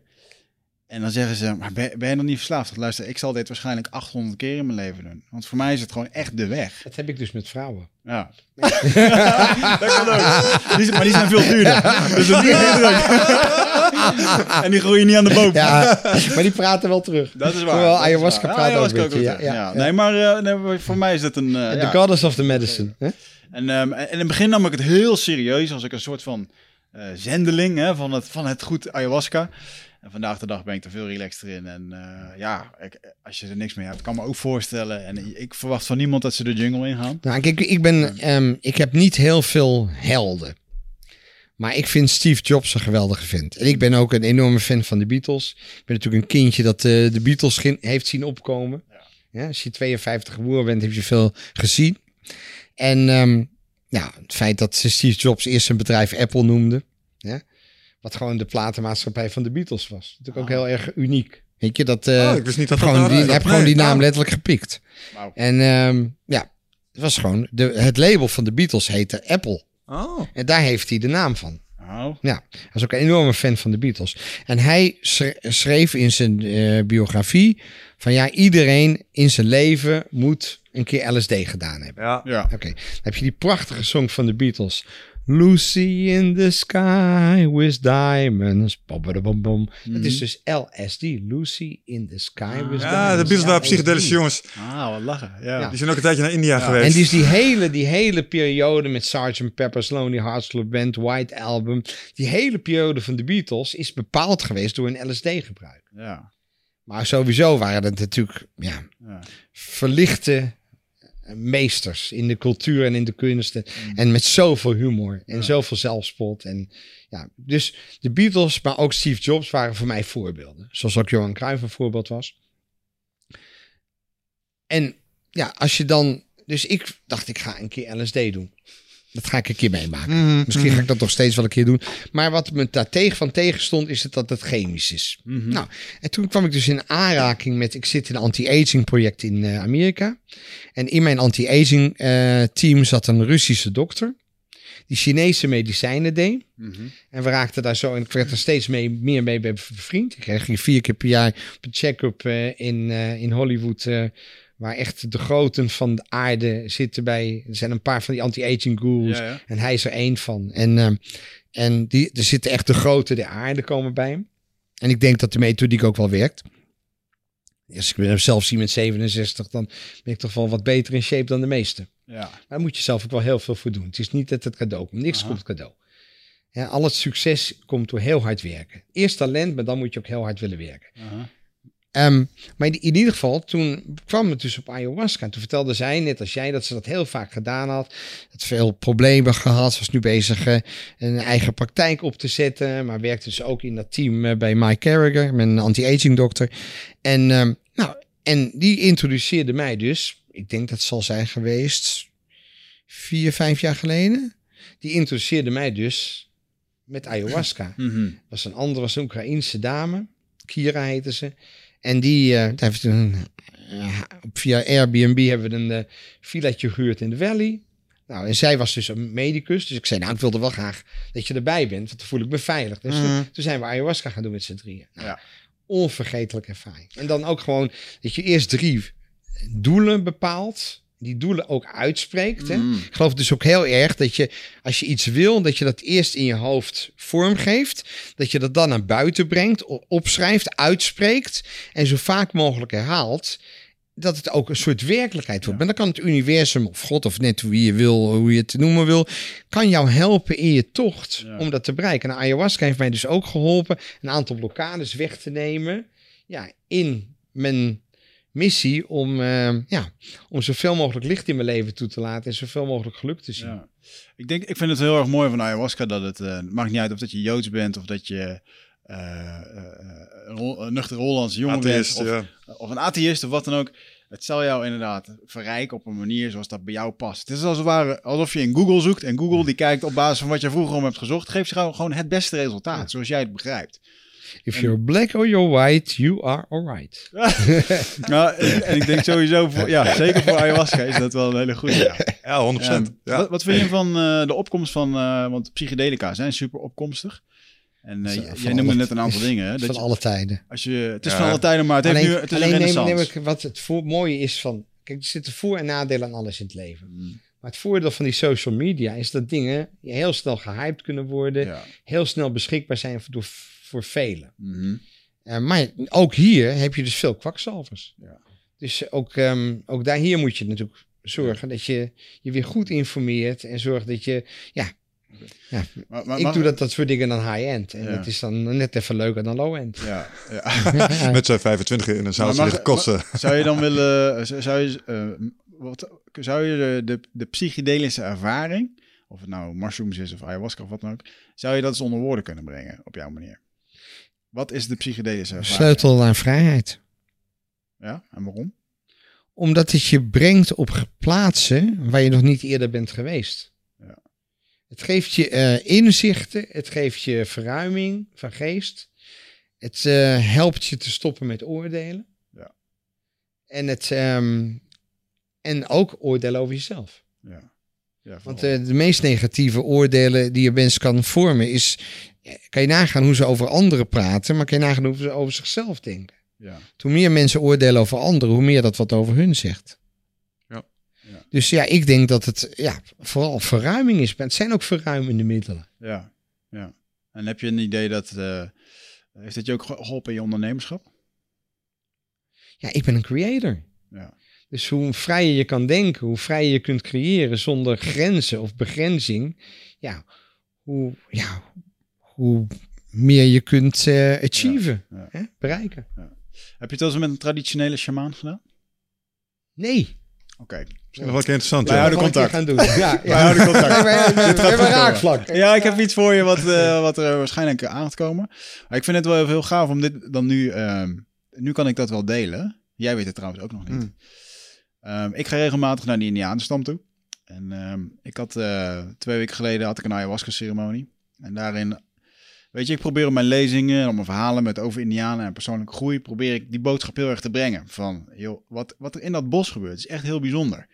D: En dan zeggen ze, maar ben, ben je nog niet verslaafd? Ik Luister, ik zal dit waarschijnlijk 800 keer in mijn leven doen. Want voor mij is het gewoon echt de weg.
B: Dat heb ik dus met vrouwen.
D: Ja. dat kan ook. Die, zijn- maar die zijn veel duurder. Dus dat duurt heel druk. en die groeien niet aan de boom.
B: Ja, maar die praten wel terug.
D: Dat is waar. Is
B: ayahuasca praat ook ja, ja, ja.
D: Nee, maar eh, nee, voor mij is dat een... eh,
B: The
D: ja.
B: goddess of the medicine. Hè?
D: En, ehm, en in het begin nam ik het heel serieus als ik een soort van eh, zendeling hè, van, het, van het goed ayahuasca. En vandaag de dag ben ik er veel relaxter in. En eh, ja, ik, als je er niks mee hebt, kan me ook voorstellen. En ik verwacht van niemand dat ze de jungle ingaan.
B: Nou, kijk, ik, ben, ehm, ik heb niet heel veel helden. Maar ik vind Steve Jobs een geweldige vent. En ik ben ook een enorme fan van de Beatles. Ik ben natuurlijk een kindje dat eh, de Beatles heeft zien opkomen. Ja, als je 52 geboren bent, heb je veel gezien. En ehm, ja, het feit dat Steve Jobs eerst zijn bedrijf Apple noemde. Ja, wat gewoon de platenmaatschappij van de Beatles was. Natuurlijk ook heel erg uniek. Weet je, dat...
C: Oh, ik wist niet dat
B: gewoon,
C: nou-
B: die, heb
C: nee,
B: gewoon die naam
C: oh.
B: letterlijk gepikt. En ehm, ja, het was gewoon... De, het label van de Beatles heette Apple.
C: Oh.
B: En daar heeft hij de naam van.
D: Nou,
B: Ja, hij was ook een enorme fan van de Beatles. En hij schre- schreef in zijn eh, biografie Van ja, iedereen in zijn leven moet een keer LSD gedaan hebben.
C: Ja.
D: Ja.
B: Oké, dan heb je die prachtige song van de Beatles. Lucy in the sky with diamonds. Bom, Dat is dus LSD. Lucy in the sky with
C: Ja,
B: diamonds.
C: de Beatles waren psychedelische jongens.
D: Ah, wat lachen. Ja.
B: Ja.
C: Die zijn ook een tijdje naar India
D: Ja.
C: geweest.
B: En dus die hele, die hele periode met Sgt. Pepper's Lonely Hearts Club Band, White Album. Die hele periode van de Beatles is bepaald geweest door een LSD-gebruik.
D: Ja.
B: Maar sowieso waren het natuurlijk ja,
D: Ja.
B: verlichte meesters in de cultuur en in de kunsten. En met zoveel humor en
D: Ja.
B: zoveel zelfspot. En, ja, dus de Beatles, maar ook Steve Jobs waren voor mij voorbeelden. Zoals ook Johan Cruijff een voorbeeld was. En ja, als je dan... Dus ik dacht, ik ga een keer LSD doen. Dat ga ik een keer meemaken.
C: Mhm,
B: Misschien ga
C: mhm.
B: ik dat nog steeds wel een keer doen. Maar wat me daar tegen van tegenstond, is het dat het chemisch is.
D: Mhm.
B: Nou, en toen kwam ik dus in aanraking met... Ik zit in een anti-aging project in eh, Amerika. En in mijn anti-aging eh, team zat een Russische dokter. Die Chinese medicijnen deed.
D: Mhm.
B: En we raakten daar zo... En ik werd er steeds mee, meer mee bevriend. Ik ging vier keer per jaar op een check-up eh, in, in Hollywood... waar echt de groten van de aarde zitten bij... Er zijn een paar van die anti-aging gurus.
D: Ja, ja.
B: En hij is er één van. En, ehm, en die, er zitten echt de grote der aarde komen bij hem. En ik denk dat de methodiek ook wel werkt. Als ik hem zelf zie met 67, dan ben ik toch wel wat beter in shape dan de meesten.
D: Ja.
B: Daar moet je zelf ook wel heel veel voor doen. Het is niet dat het cadeau komt. Niks
D: Aha.
B: komt cadeau. Ja, al het succes komt door heel hard werken. Eerst talent, maar dan moet je ook heel hard willen werken.
D: Aha.
B: Ehm, maar in, in ieder geval, toen kwam het dus op ayahuasca. En toen vertelde zij, net als jij, dat ze dat heel vaak gedaan had. Het veel problemen gehad. Ze was nu bezig eh, een eigen praktijk op te zetten. Maar werkte dus ook in dat team eh, bij Mike Carragher, mijn anti-aging dokter. En, ehm, nou, en die introduceerde mij dus, ik denk dat zal zijn geweest vier, vijf jaar geleden. Die introduceerde mij dus met ayahuasca
D: Mhm.
B: was een andere, was een Oekraïense dame. Kira heette ze. En die, eh, daar heeft een, eh, via Airbnb hebben we een eh villaatje gehuurd in de Valley. Nou, en zij was dus een medicus. Dus ik zei, nou, ik wilde wel graag dat je erbij bent, want dan voel ik me veilig. Dus toen,
C: Mhm.
B: toen zijn we ayahuasca gaan doen met z'n drieën. Nou,
D: Ja.
B: Onvergetelijke ervaring. En dan ook gewoon dat je eerst drie doelen bepaalt. Die doelen ook uitspreekt. Hè?
D: Mhm.
B: Ik geloof dus ook heel erg dat je, als je iets wil, dat je dat eerst in je hoofd vormgeeft. Dat je dat dan naar buiten brengt, opschrijft, uitspreekt. En zo vaak mogelijk herhaalt. Dat het ook een soort werkelijkheid wordt. Maar dan kan het universum of God of net wie je wil, hoe je het noemen wil, kan jou helpen in je tocht
D: Ja.
B: om dat te bereiken. En ayahuasca heeft mij dus ook geholpen een aantal blokkades weg te nemen. Ja, in mijn missie om, eh, ja, om zoveel mogelijk licht in mijn leven toe te laten en zoveel mogelijk geluk te zien.
D: Ja. Ik, denk, ik vind het heel erg mooi van ayahuasca dat het, eh, het maakt niet uit of dat je Joods bent of dat je eh, eh, eh, een, een nuchter Hollandse jongen
C: Atheïst,
D: bent. Of,
C: ja.
D: of een atheïst of wat dan ook. Het zal jou inderdaad verrijken op een manier zoals dat bij jou past. Het is als het ware alsof je in Google zoekt en Google die kijkt op basis van wat je vroeger om hebt gezocht, geeft je gewoon- gewoon het beste resultaat,
B: Ja.
D: zoals jij het begrijpt.
B: If you're black or you're white, you are alright.
D: nou, en, en ik denk sowieso, voor, ja, zeker voor ayahuasca is dat wel een hele goede. Ja.
C: Ja, 100%.
D: Ja.
C: Ja.
D: Wat, wat vind je van eh, de opkomst van, eh, want psychedelica zijn super opkomstig. En eh, jij noemde
B: alle-
D: net een aantal dingen. Hè, dat
B: van
D: je-
B: alle tijden.
D: als je, het is
C: Ja.
D: van alle tijden, maar het heeft nu het is
B: alleen
D: een
B: neem, ik wat het voor, mooie is van... Kijk, er zitten voor- en nadelen aan alles in het leven.
D: Mm,
B: Maar het voordeel van die social media is dat dingen heel snel gehyped kunnen worden.
D: Ja.
B: Heel snel beschikbaar zijn voor, door, voor velen.
D: Mhm.
B: Eh, maar ook hier heb je dus veel kwakzalvers.
D: Ja.
B: Dus ook, ehm, ook daar hier moet je natuurlijk zorgen dat je je weer goed informeert. En zorg dat je... Ja,
D: Maar, maar,
B: ik doe dat, dat soort dingen dan high-end. En
D: Ja.
B: dat is dan net even leuker dan low-end.
D: Ja, ja.
C: Met zijn 25 in een zaaltje
D: mag-
C: liggen kotsen.
D: Zou je dan willen, zou- zou je, eh, wat, zou je de, de, de psychedelische ervaring, of het nou mushrooms is of ayahuasca of wat dan ook, zou je dat eens onder woorden kunnen brengen op jouw manier? Wat is de psychedelische ervaring?
B: Sleutel naar vrijheid.
D: Ja, en waarom?
B: Omdat het je brengt op plaatsen waar je nog niet eerder bent geweest.
D: Ja.
B: Het geeft je eh, inzichten, het geeft je verruiming van geest. Het eh, helpt je te stoppen met oordelen.
D: Ja.
B: En, het, ehm, en ook oordelen over jezelf.
D: Ja. ja
B: Want eh, de meest negatieve oordelen die je mens kan vormen is... Kan je nagaan hoe ze over anderen praten, maar kan je nagaan hoe ze over zichzelf denken.
D: Ja.
B: Hoe meer mensen oordelen over anderen, hoe meer dat wat over hun zegt.
C: Ja.
D: Ja.
B: Dus ja, ik denk dat het ja, vooral verruiming is. Maar het zijn ook verruimende middelen.
D: Ja, ja. En heb je een idee dat... eh, heeft dat je ook geholpen in je ondernemerschap?
B: Ja, ik ben een creator.
D: Ja.
B: Dus hoe vrijer je kan denken, hoe vrijer je kunt creëren zonder grenzen of begrenzing, ja, hoe, ja, hoe meer je kunt eh achieven,
D: Ja, ja.
B: Hè? bereiken.
D: Heb je het wel eens met een traditionele shamaan gedaan?
B: Nee.
D: Oké.
C: Misschien nog wel een keer interessant.
D: Wij
C: ja.
D: houden contact.
B: gaan doen. Ja,
D: Wij houden contact. Dit
B: we hebben raakvlak.
D: Ja, ik heb iets voor je wat, eh, wat er waarschijnlijk aan gaat komen. Maar ik vind het wel heel gaaf om dit dan nu... ehm, nu kan ik dat wel delen. Jij weet het trouwens ook nog niet.
C: Hmm.
D: Ehm, ik ga regelmatig naar die Indianenstam toe. En ehm, ik had eh, twee weken geleden had ik een ayahuasca ceremonie. En daarin, weet je, ik probeer op mijn lezingen, op mijn verhalen met over Indianen en persoonlijke groei, probeer ik die boodschap heel erg te brengen. Van, joh, wat, wat er in dat bos gebeurt, is echt heel bijzonder.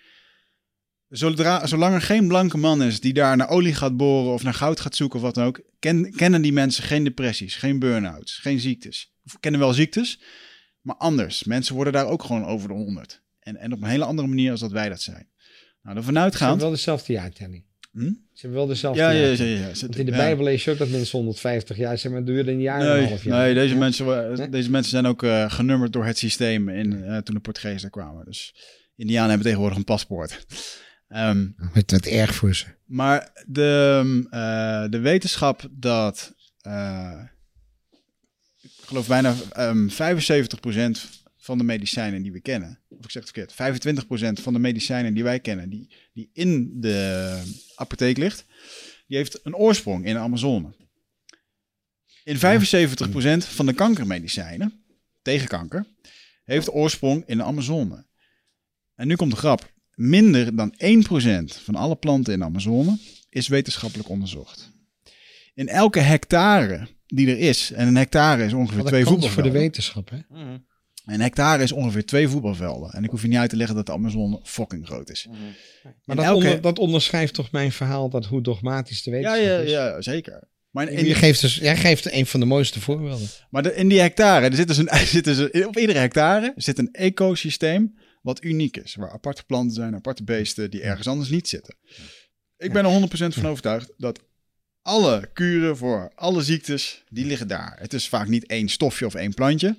D: Zodra, zolang er geen blanke man is die daar naar olie gaat boren of naar goud gaat zoeken of wat dan ook, ken- kennen die mensen geen depressies, geen burn-outs, geen ziektes. Of kennen wel ziektes, maar anders. Mensen worden daar ook gewoon over de honderd. En, en op een hele andere manier als dat wij dat zijn. Nou, ervan
B: Ze hebben
D: uitgaand...
B: wel dezelfde jaartelling.
D: Hm?
B: Ze hebben wel dezelfde
D: Ja, ja, ja. ja.
B: Want in de. Bijbel lees je ook dat mensen 150 jaar zijn, maar duurde een jaar en een half jaar.
D: nee deze, mensen, deze mensen zijn ook eh, genummerd door het systeem in, eh, toen de Portugezen daar kwamen. Dus Indianen hebben tegenwoordig een paspoort. Ehm,
B: Met dat erg voor ze.
D: maar de, eh, de wetenschap dat, ik geloof bijna ehm 75% van de medicijnen die we kennen, of ik zeg het verkeerd, 25% van de medicijnen die wij kennen, die, die in de apotheek ligt, die heeft een oorsprong in de Amazone. In 75% van de kankermedicijnen, tegen kanker, heeft oorsprong in de Amazone. En nu komt de grap. Minder dan 1% van alle planten in de Amazone is wetenschappelijk onderzocht. In elke hectare die er is, en een hectare is ongeveer twee
B: kans voor de
D: voetbalvelden.
B: wetenschap, hè?
D: Een hectare is ongeveer twee voetbalvelden. En ik hoef je niet uit te leggen dat de Amazone fucking groot is.
B: Maar
D: In
B: dat,
D: elke-
B: onder- dat onderschrijft toch mijn verhaal dat hoe dogmatisch de
D: Ja,
B: wetenschap
D: ja,
B: is.
D: ja, zeker. Maar in,
B: je geeft dus, jij geeft een van de mooiste voorbeelden.
D: Maar de- in die hectare, er zit dus een, er zit dus een- op iedere hectare zit een ecosysteem wat uniek is. Waar aparte planten zijn, aparte beesten die ergens anders niet zitten. Ik ben er 100% van overtuigd dat alle kuren voor alle ziektes, die liggen daar. Het is vaak niet één stofje of één plantje,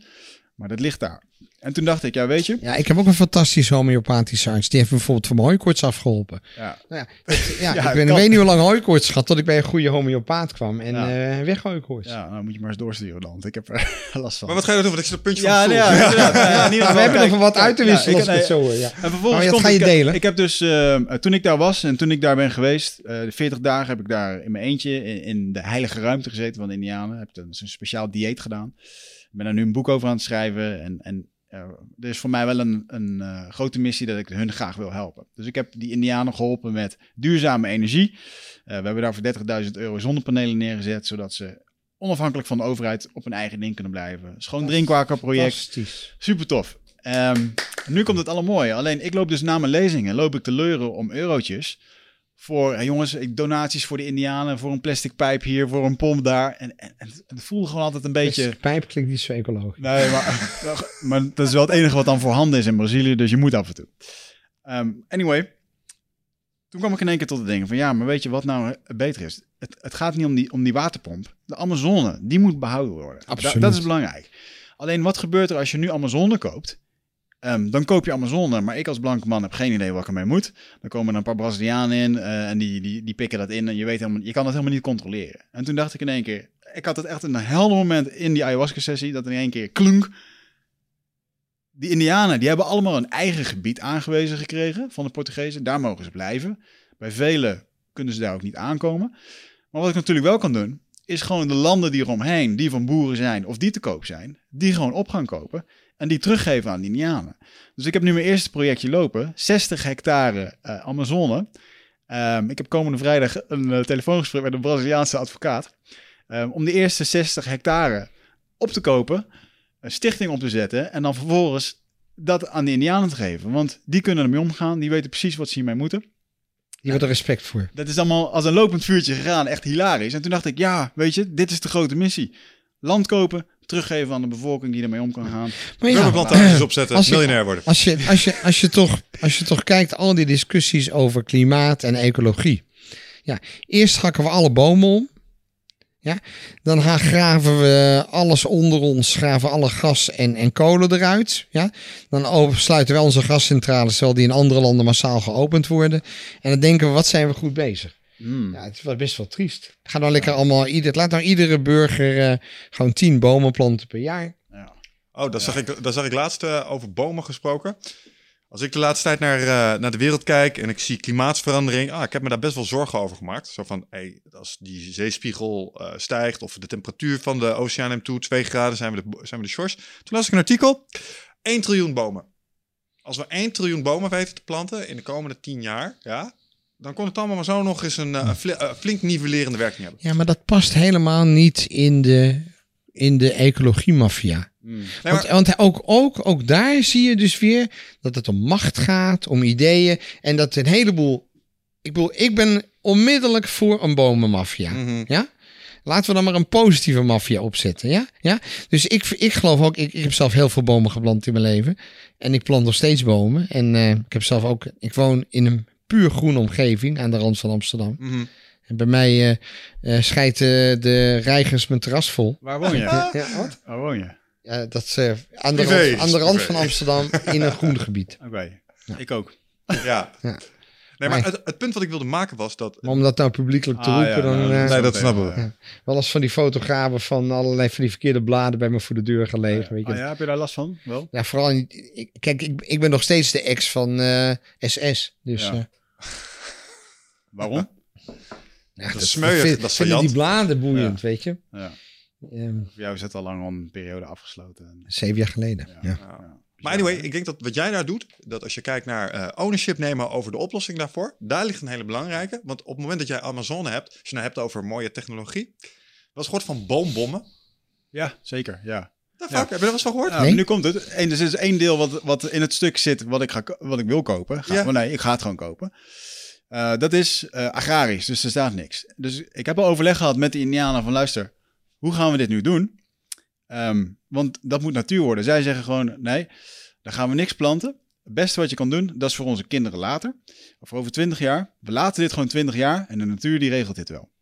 D: maar dat ligt daar. En toen dacht ik, ja weet je,
B: Ja, ik heb ook een fantastische homeopathische arts. Die heeft me bijvoorbeeld van mijn hooikoorts afgeholpen.
D: ja,
B: Nou ja, het- ja,
D: Ja,
B: ik ben, ik weet niet hoe lang hooikoorts gehad tot ik bij een goede homeopaat kwam. En
D: Ja.
B: eh weg hooikoorts.
D: ja nou moet je maar eens doorsturen dan, want ik heb er last van.
C: Maar wat ga je dan doen? Want ik zit op het puntje
D: ja,
C: van de
D: nee,
C: stoel.
D: ja, inderdaad. Ja, ja, in ieder
B: we hebben
D: kijk,
B: nog wat
D: kijk,
B: uit te
D: ja,
B: wisselen
D: ik-
B: als ik het zo hoor. Ja.
D: En vervolgens
B: ga je
D: ik,
B: delen.
D: Ik heb dus, eh, toen ik daar was en toen ik daar ben geweest, eh, de 40 dagen heb ik daar in mijn eentje in, in de heilige ruimte gezeten van de Indianen. Heb een, een speciaal dieet gedaan. Ik ben daar nu een boek over aan het schrijven. En, en eh, er is voor mij wel een, een eh, grote missie dat ik hun graag wil helpen. Dus ik heb die Indianen geholpen met duurzame energie. Eh, we hebben daar voor 30.000 euro zonnepanelen neergezet, zodat ze onafhankelijk van de overheid op hun eigen ding kunnen blijven. Schoon drinkwaterproject. Super tof. Ehm, nu komt het allemaal mooi. Alleen ik loop dus na mijn lezingen, loop ik te leuren om eurotjes. Voor, jongens, ik- donaties voor de Indianen, voor een plastic pijp hier, voor een pomp daar. En, en, en het voelde gewoon altijd een beetje...
B: Beetje... Pijp klinkt niet zo ecologisch.
D: Nee, maar, maar dat is wel het enige wat dan voorhanden is in Brazilië, dus je moet af en toe. Ehm, anyway, toen kwam ik in één keer tot het denken van ja, maar weet je wat nou beter is? Het, het gaat niet om die, om die waterpomp. De Amazone, die moet behouden worden. Da-
B: Absoluut.
D: dat is belangrijk. Alleen wat gebeurt er als je nu Amazone koopt? Ehm, dan koop je Amazone, maar ik als blanke man heb geen idee wat ik ermee moet. Dan komen er een paar Brazilianen in eh, en die, die, die pikken dat in en je, weet helemaal, je kan dat helemaal niet controleren. En toen dacht ik in één keer, ik had het echt een helder moment in die ayahuasca-sessie, dat in één keer klunk. Die Indianen, die hebben allemaal een eigen gebied aangewezen gekregen van de Portugezen. Daar mogen ze blijven. Bij velen kunnen ze daar ook niet aankomen. Maar wat ik natuurlijk wel kan doen, is gewoon de landen die eromheen, die van boeren zijn of die te koop zijn, die gewoon op gaan kopen en die teruggeven aan de Indianen. Dus ik heb nu mijn eerste projectje lopen, 60 hectare eh, Amazone. Ehm, ik heb komende vrijdag een eh, telefoongesprek met een Braziliaanse advocaat. ehm, om de eerste 60 hectare op te kopen, een stichting op te zetten en dan vervolgens dat aan de Indianen te geven. Want die kunnen ermee omgaan, die weten precies wat ze hiermee moeten.
B: Je er respect voor.
D: Dat is allemaal als een lopend vuurtje gegaan, echt hilarisch. En toen dacht ik, ja, weet je, dit is de grote missie. Land kopen, teruggeven aan de bevolking die ermee om kan gaan.
B: Maar ja,
C: Rubberplantages opzetten,
B: als je-
C: miljonair worden.
B: Als je, als, je, als, je toch, als je toch kijkt, al die discussies over klimaat en ecologie. Ja, eerst hakken we alle bomen om. Ja, dan graven we alles onder ons, graven alle gas en, en kolen eruit. Ja, dan sluiten we onze gascentrales, terwijl die in andere landen massaal geopend worden. En dan denken we, wat zijn we goed bezig?
D: Hmm.
B: Ja, het is best wel triest. Ga dan lekker allemaal, ieder, laat nou iedere burger eh, gewoon tien bomen planten per jaar.
C: Oh, daar, zag ik, daar zag ik laatst eh, over bomen gesproken. Als ik de laatste tijd naar, eh, naar de wereld kijk en ik zie klimaatsverandering, ah, ik heb me daar best wel zorgen over gemaakt. Zo van, hey, als die zeespiegel stijgt of de temperatuur van de oceaan neemt toe, 2 graden, zijn we de, zijn we de shores. Toen las ik een artikel, 1 triljoen bomen. Als we 1 triljoen bomen weten te planten in de komende 10 jaar, ja, dan kon het allemaal maar zo nog eens een, eh, een eh, flink nivellerende werking hebben.
B: Ja, maar dat past helemaal niet in de, in de ecologie-maffia.
D: Hmm.
C: Nee,
B: Want,
C: maar,
B: want ook, ook, ook daar zie je dus weer dat het om macht gaat, om ideeën. En dat een heleboel. Ik bedoel, ik ben onmiddellijk voor een bomenmaffia.
C: Mhm.
B: Ja? Laten we dan maar een positieve maffia opzetten. Ja? Ja? Dus ik, ik geloof ook, ik, ik heb zelf heel veel bomen geplant in mijn leven. En ik plant nog steeds bomen. En eh, ik heb zelf ook, ik woon in een puur groene omgeving aan de rand van Amsterdam.
C: Mhm.
B: En bij mij eh eh, scheidt de reigers mijn terras vol.
D: Waar woon je?
B: Ja, wat?
D: Waar woon je?
B: Ja, dat is eh, aan, de rand, aan de rand van Amsterdam in een groen gebied.
D: Oké, ik ook.
C: Ja.
B: Ja.
C: Nee, maar
B: Nee.
C: het, het punt wat ik wilde maken was dat...
B: Maar om dat nou publiekelijk te
D: Ah,
B: roepen,
D: ja,
B: dan
D: nou,
B: eh,
C: Nee, dat snappen
D: wel
C: we.
B: wel eens van die fotografen van allerlei van die verkeerde bladen bij me voor de deur gelegen. Weet je.
D: Ah, ja, heb je daar last van? Wel?
B: Ja, vooral. in- ik, kijk, ik, ik ben nog steeds de ex van eh, SS. Dus
D: Ja.
B: ja.
D: Waarom?
B: ja,
C: is smeuig,
B: vind-
C: dat is
B: die bladen boeiend, weet je.
D: Ja.
B: Ehm,
D: Voor jou is het al lang al een periode afgesloten. En-
B: zeven jaar geleden.
D: Ja.
C: Maar anyway, ik denk dat wat jij daar doet, dat als je kijkt naar eh, ownership nemen over de oplossing daarvoor, daar ligt een hele belangrijke. Want op het moment dat jij Amazon hebt, als je nou hebt over mooie technologie, was gehoord van boombommen.
D: Ja, zeker. Ja.
C: The fuck,
D: Ja.
C: heb je daar wel eens van gehoord?
D: Ja,
B: Nee?
D: maar nu komt het. Eén, dus er is één deel wat, wat in het stuk zit wat ik, ga, wat ik wil kopen. Ga,
C: Ja.
D: maar nee, ik ga het gewoon kopen. Eh, dat is eh, agrarisch, dus er staat niks. Dus ik heb al overleg gehad met de Indianen van luister, hoe gaan we dit nu doen? Ehm, want dat moet natuur worden. Zij zeggen gewoon, nee, dan gaan we niks planten. Het beste wat je kan doen, dat is voor onze kinderen later. Of over 20 jaar. We laten dit gewoon 20 jaar en de natuur die regelt dit wel.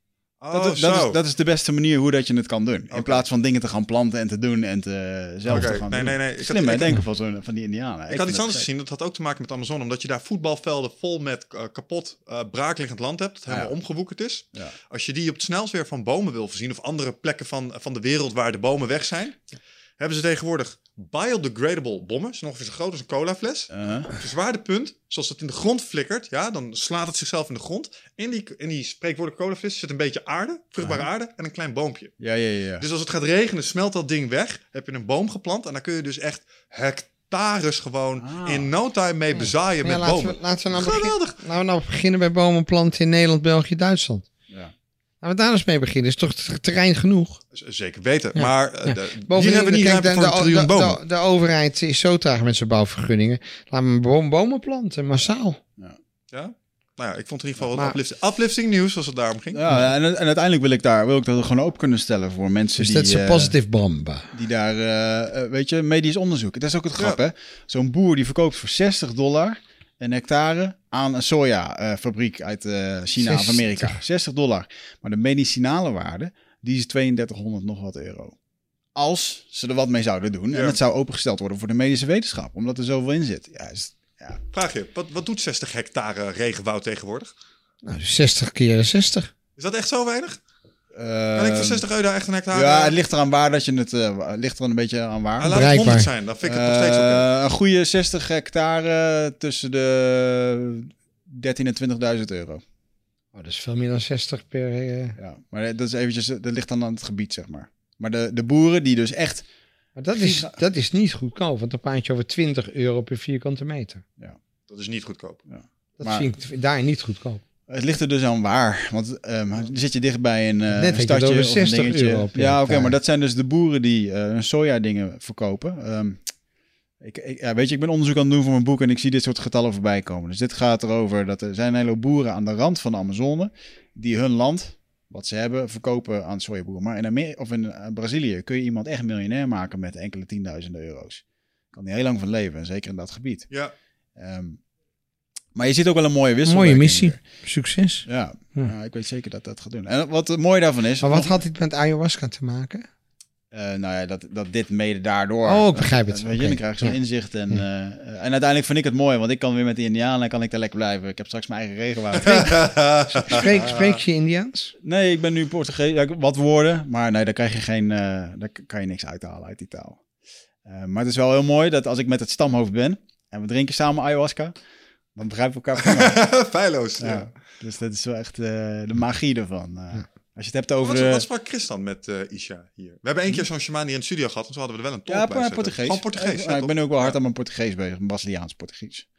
C: Oh,
D: dat, dat, is, dat is de beste manier hoe dat je het kan doen. In plaats van dingen te gaan planten en te doen en te, zelf te gaan
C: nee,
D: doen.
C: nee, nee. Ik had-
D: Slim,
C: ik-
D: denken van, zo'n- van die indianen.
C: Ik had iets anders gezien, dat had ook te maken met Amazon, omdat je daar voetbalvelden vol met eh, kapot eh, braakliggend land hebt, dat helemaal
D: Ja.
C: omgewoekerd is.
D: Ja.
C: Als je die op het snelst weer van bomen wil voorzien, of andere plekken van, van de wereld waar de bomen weg zijn, hebben ze tegenwoordig biodegradable bommen. Ze ongeveer zo groot als een colafles.
D: Uh,
C: Het zwaartepunt, zoals het in de grond flikkert, ja, dan slaat het zichzelf in de grond. In die, in die spreekwoordelijke colafles zit een beetje aarde, vruchtbare aarde en een klein boompje.
D: ja, ja, ja. ja.
C: Dus als het gaat regenen, smelt dat ding weg. Heb je een boom geplant en dan kun je dus echt hectares gewoon
D: Ah.
C: in no time mee bezaaien
B: ja,
C: met
B: laten,
C: bomen.
B: we, laten, we nou begin-
C: Geweldig.
B: laten we nou beginnen bij bomen planten in Nederland, België, Duitsland.
D: Ja.
B: Laten we daar eens mee beginnen. Is toch ter- terrein genoeg?
C: Zeker weten.
B: Ja.
C: Maar eh,
B: Ja.
C: de- hier hebben we niet
B: kijk, de,
C: voor een
B: de,
C: triljoen
B: de,
C: bomen.
B: de, de overheid is zo traag met zijn bouwvergunningen. Laat me boom, bomen planten, massaal.
C: Ja? Nou ja, ik vond in ieder geval
B: Maar-
C: uplifting, uplifting nieuws als het daarom ging.
D: Ja, en, en uiteindelijk wil ik daar wil ik dat gewoon open kunnen stellen voor mensen
B: Dus
D: die,
B: dat is een
D: eh,
B: positive bomba.
D: die daar, eh, eh, weet je, medisch onderzoek. Dat is ook het grap, hè? Zo'n boer die verkoopt voor 60 dollar een hectare aan een sojafabriek uit eh, China of
B: 60.
D: Amerika. 60 dollar. Maar de medicinale waarde, die is 3200 nog wat euro. Als ze er wat mee zouden doen.
C: Ja.
D: En het zou opengesteld worden voor de medische wetenschap. Omdat er zoveel in zit. Ja, is, ja.
C: Vraag je, wat, wat doet 60 hectare regenwoud tegenwoordig?
B: Nou, 60 keer 60.
C: Is dat echt zo weinig? Kan ik voor
D: Ehm,
C: 60 euro echt een hectare...
D: Ja, het ligt eraan waar dat je het. eh, het ligt er een beetje aan waar.
C: Ah, laat het
B: Bereikbaar.
C: 100 zijn, dan vind ik het nog steeds.
D: Eh, Een goede 60 hectare tussen de 13 en 20.000 euro.
B: Oh, dat is veel meer dan 60 per... eh,
D: Ja, maar dat is eventjes, dat ligt dan aan het gebied, zeg maar. Maar de, de boeren die dus echt,
B: Maar dat is, dat is niet goedkoop, want dan praat je over 20 euro per vierkante meter.
C: Dat is niet goedkoop.
B: Dat
D: Maar-
B: vind ik daar niet goedkoop.
D: Het ligt er dus aan waar. Want ehm, zit je dicht bij een, eh,
B: Net
D: een
B: had je het
D: stadje of een
B: 60
D: dingetje. Ja, oké, maar dat zijn dus de boeren die eh hun soja dingen verkopen. Ehm, ik, ik, ja, weet je, ik ben onderzoek aan het doen voor mijn boek en ik zie dit soort getallen voorbij komen. Dus dit gaat erover dat er zijn een hele boeren aan de rand van de Amazone die hun land wat ze hebben verkopen aan sojaboeren. Maar in, Amer of in eh, Brazilië kun je iemand echt miljonair maken met enkele tienduizenden euro's. Kan hij heel lang van leven, en zeker in dat gebied.
C: Ja.
D: Ehm, maar je ziet ook wel een mooie wissel.
B: Mooie missie. Succes.
D: Ja,
B: Ja.
D: ja, ik weet zeker dat dat gaat doen. En wat het mooie daarvan is...
B: Maar wat had dit met ayahuasca te maken?
D: Eh, nou ja, dat, dat dit mede daardoor.
B: Oh, ik begrijp het.
D: Eh, Weet je, dan krijg je zo'n
B: Ja.
D: inzicht. En, eh, eh, en uiteindelijk vind ik het mooi, want ik kan weer met die Indianen en kan ik daar lekker blijven. Ik heb straks mijn eigen regenwoud.
B: Spreek, spreek je Indiaans?
D: nee, ik ben nu Portugees. Wat woorden, maar nee, daar krijg je geen, eh, daar kan je niks uithalen uit die taal. Eh, maar het is wel heel mooi dat als ik met het stamhoofd ben en we drinken samen ayahuasca, dan begrijpen we elkaar.
C: Feilloos. Ja.
D: ja. Dus dat is wel echt eh, de magie ervan. Eh, Als je het hebt over
C: Wat, wat sprak Chris dan met eh, Isha hier? We hebben één keer zo'n shaman hier in de studio gehad, en toen hadden we er wel een tolk
D: Ja,
C: bij.
D: Portugees.
C: Gewoon Portugees.
D: Ik,
C: ja,
D: ik ben ook wel hard aan mijn Portugees bezig, mijn Braziliaans Portugees.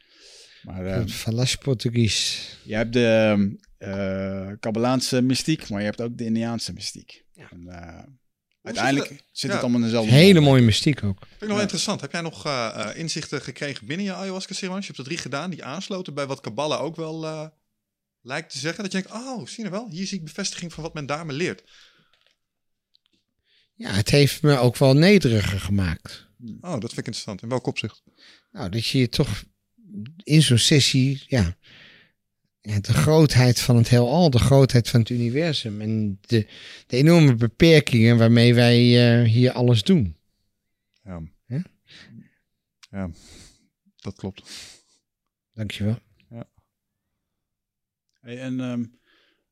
D: Maar eh,
B: Falas Portugies.
D: je hebt de eh Kabbalaanse mystiek, maar je hebt ook de Indiaanse mystiek. En, eh, uiteindelijk
C: zit
D: zit,
C: Ja.
D: het allemaal in dezelfde
B: Hele mooie mystiek ook.
C: Vind ik nog wel interessant. Heb jij nog eh, eh, inzichten gekregen binnen je ayahuasca-ceremonies? Je hebt er drie gedaan die aansloten bij wat Kabbalah ook wel eh, lijkt te zeggen. Dat je denkt, oh, zie je wel, hier zie ik bevestiging van wat men daar me leert.
B: Ja, het heeft me ook wel nederiger gemaakt.
C: Oh, dat vind ik interessant. In welk opzicht?
B: Nou, dat je je toch in zo'n sessie, ja, de grootheid van het heelal, de grootheid van het universum en de, de enorme beperkingen waarmee wij eh, hier alles doen.
C: Ja.
B: Hè?
C: ja, dat klopt.
B: Dankjewel.
D: Hey, en ehm,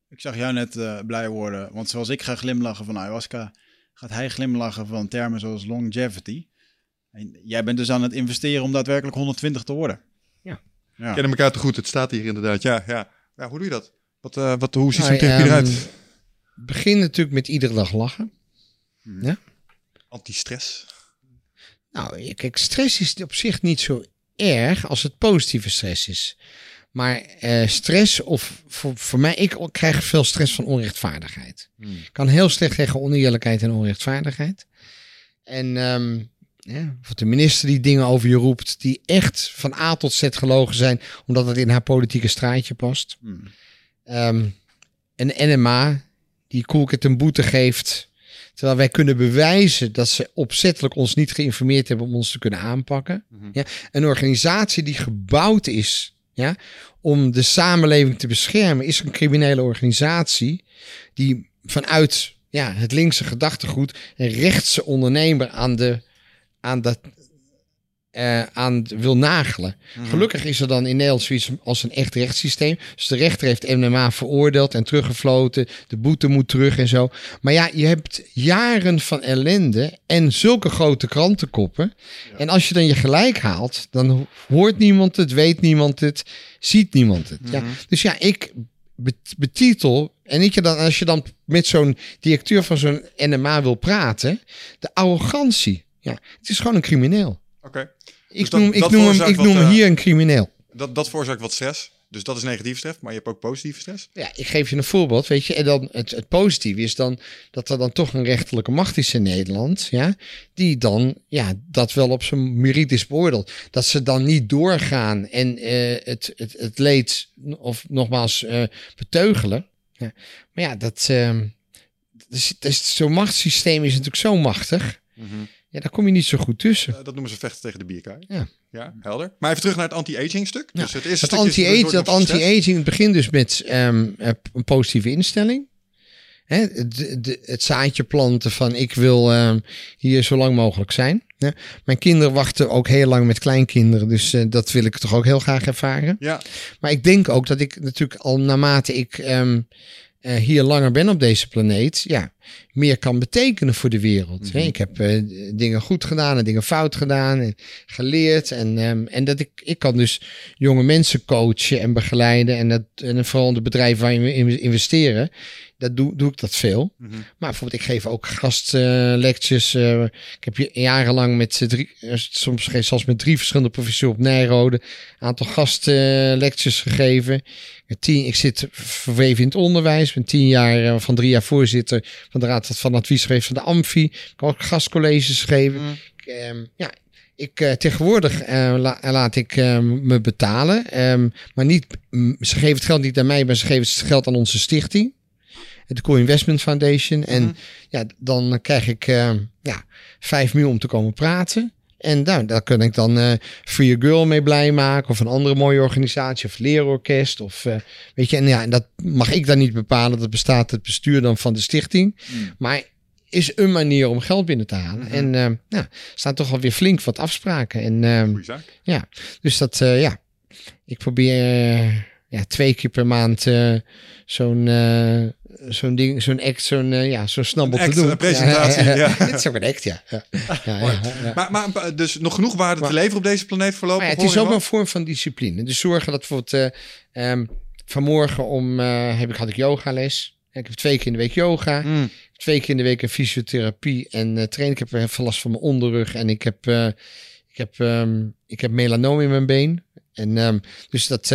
D: ik zag jou net eh, blij worden, want zoals ik ga glimlachen van ayahuasca, gaat hij glimlachen van termen zoals longevity. En jij bent dus aan het investeren om daadwerkelijk 120 te worden.
B: Ja.
D: ja.
C: Kennen elkaar te goed. Het staat hier inderdaad. Ja, ja. ja hoe doe je dat? Wat, eh, wat, hoe ziet
B: Nou,
C: zo'n therapie
B: ehm,
C: eruit?
B: Begin natuurlijk met iedere dag lachen.
C: Anti-stress.
B: Nou, kijk, stress is op zich niet zo erg als het positieve stress is. Maar eh, stress, of voor, voor mij, ik krijg veel stress van onrechtvaardigheid. Ik kan heel slecht tegen oneerlijkheid en onrechtvaardigheid. En ehm, ja, of de minister die dingen over je roept, die echt van A tot Z gelogen zijn, omdat het in haar politieke straatje past.
D: Hmm.
B: Ehm, een NMA die Koelkit een boete geeft. Terwijl wij kunnen bewijzen dat ze opzettelijk ons niet geïnformeerd hebben om ons te kunnen aanpakken.
C: Mhm.
B: ja, een organisatie die gebouwd is ja, om de samenleving te beschermen, is een criminele organisatie die vanuit ja, het linkse gedachtegoed een rechtse ondernemer aan de aan dat eh, aan wil nagelen. Gelukkig is er dan in Nederland zoiets als een echt rechtssysteem. Dus de rechter heeft NMA veroordeeld en teruggefloten. De boete moet terug en zo. Maar ja, je hebt jaren van ellende en zulke grote krantenkoppen. En als je dan je gelijk haalt, dan hoort niemand het, weet niemand het, ziet niemand het. Ja. Dus ja, ik bet- betitel. En ik je dan, als je dan met zo'n directeur van zo'n NMA wil praten, de arrogantie. Ja, het is gewoon een crimineel.
C: Oké.
B: Ik
C: Dus dat-
B: noem, ik
C: dat
B: noem, hem, ik
C: wat,
B: noem hem
C: eh,
B: hier een crimineel.
C: Dat, dat veroorzaakt wat stress. Dus dat is negatieve stress, maar je hebt ook positieve stress.
B: Ja, ik geef je een voorbeeld, weet je. En dan het, het positieve is dan dat er dan toch een rechterlijke macht is in Nederland, ja, die dan ja, dat wel op zijn merites beoordeelt. Dat ze dan niet doorgaan en eh, het, het, het leed, of nogmaals, eh, beteugelen. Ja. Maar ja, dat, ehm, dus, dus zo'n machtssysteem is natuurlijk zo machtig. Ja, daar kom je niet zo goed tussen.
C: Eh, dat noemen ze vechten tegen de bierkaai.
B: Ja.
C: Ja, helder. Maar even terug naar het anti-aging stuk.
B: Ja,
C: Dus het is
B: dat anti-aging het begint dus met ehm, eh, een positieve instelling. Hè, de, de, het zaadje planten van ik wil ehm, hier zo lang mogelijk zijn. Hè. Mijn kinderen wachten ook heel lang met kleinkinderen, dus eh, dat wil ik toch ook heel graag ervaren.
C: Ja,
B: Maar ik denk ook dat ik natuurlijk al naarmate ik ehm, eh, hier langer ben op deze planeet, ja, meer kan betekenen voor de wereld. hè. Ik heb eh, dingen goed gedaan en dingen fout gedaan en geleerd. En, ehm, en dat ik, ik kan dus jonge mensen coachen en begeleiden. En, dat, en vooral in de bedrijven waar je in investeren, dat doe, doe ik dat veel.
C: Mhm.
B: Maar bijvoorbeeld, ik geef ook gastlectures. eh ik heb jarenlang met drie, eh, soms zelfs met drie verschillende professoren op Nijrode, een aantal gastlectures gegeven. Ik ben Tien, ik zit verweven in het onderwijs. Ik ben tien jaar, van drie jaar voorzitter van de Raad van Advies geweest van de Amfi. Ik heb ook gastcolleges gegeven. Ik, ehm, ja, ik, eh, tegenwoordig la- laat ik eh, me betalen. ehm, maar niet, mm, ze geven het geld niet aan mij, maar ze geven het geld aan onze stichting. de Cool Investment Foundation. En
C: Mhm.
B: ja, dan krijg ik ja, vijf miljoen om te komen praten. En nou, daar kan ik dan eh Free a Girl mee blij maken. Of een andere mooie organisatie. Of leerorkest. Of eh, weet je, en ja, en dat mag ik dan niet bepalen. Dat bestaat het bestuur dan van de stichting.
D: Mm.
B: Maar is een manier om geld binnen te halen. En eh nou, er staan toch alweer flink wat afspraken. En eh,
C: Goeie zaak.
B: dus dat, ja, ik probeer ja, twee keer per maand zo'n zo'n ding, zo'n act, zo'n eh, ja, zo'n snabbel te doen.
C: een presentatie, ja.
B: Dit is ook een act, ja. ja. ja, ja, ja.
C: Maar, maar eh, dus nog genoeg waarde te leveren op deze planeet voorlopig?
B: Het is ook
C: wel?
B: een vorm van discipline. Dus zorgen dat bijvoorbeeld ehm, vanmorgen om eh, heb ik, had ik yogales. Ik heb twee keer in de week yoga.
C: Mm.
B: Twee keer in de week een fysiotherapie en trainen. Ik heb last van mijn onderrug en ik heb, ik heb, ehm, ik heb melanoom in mijn been. En ehm, dus dat,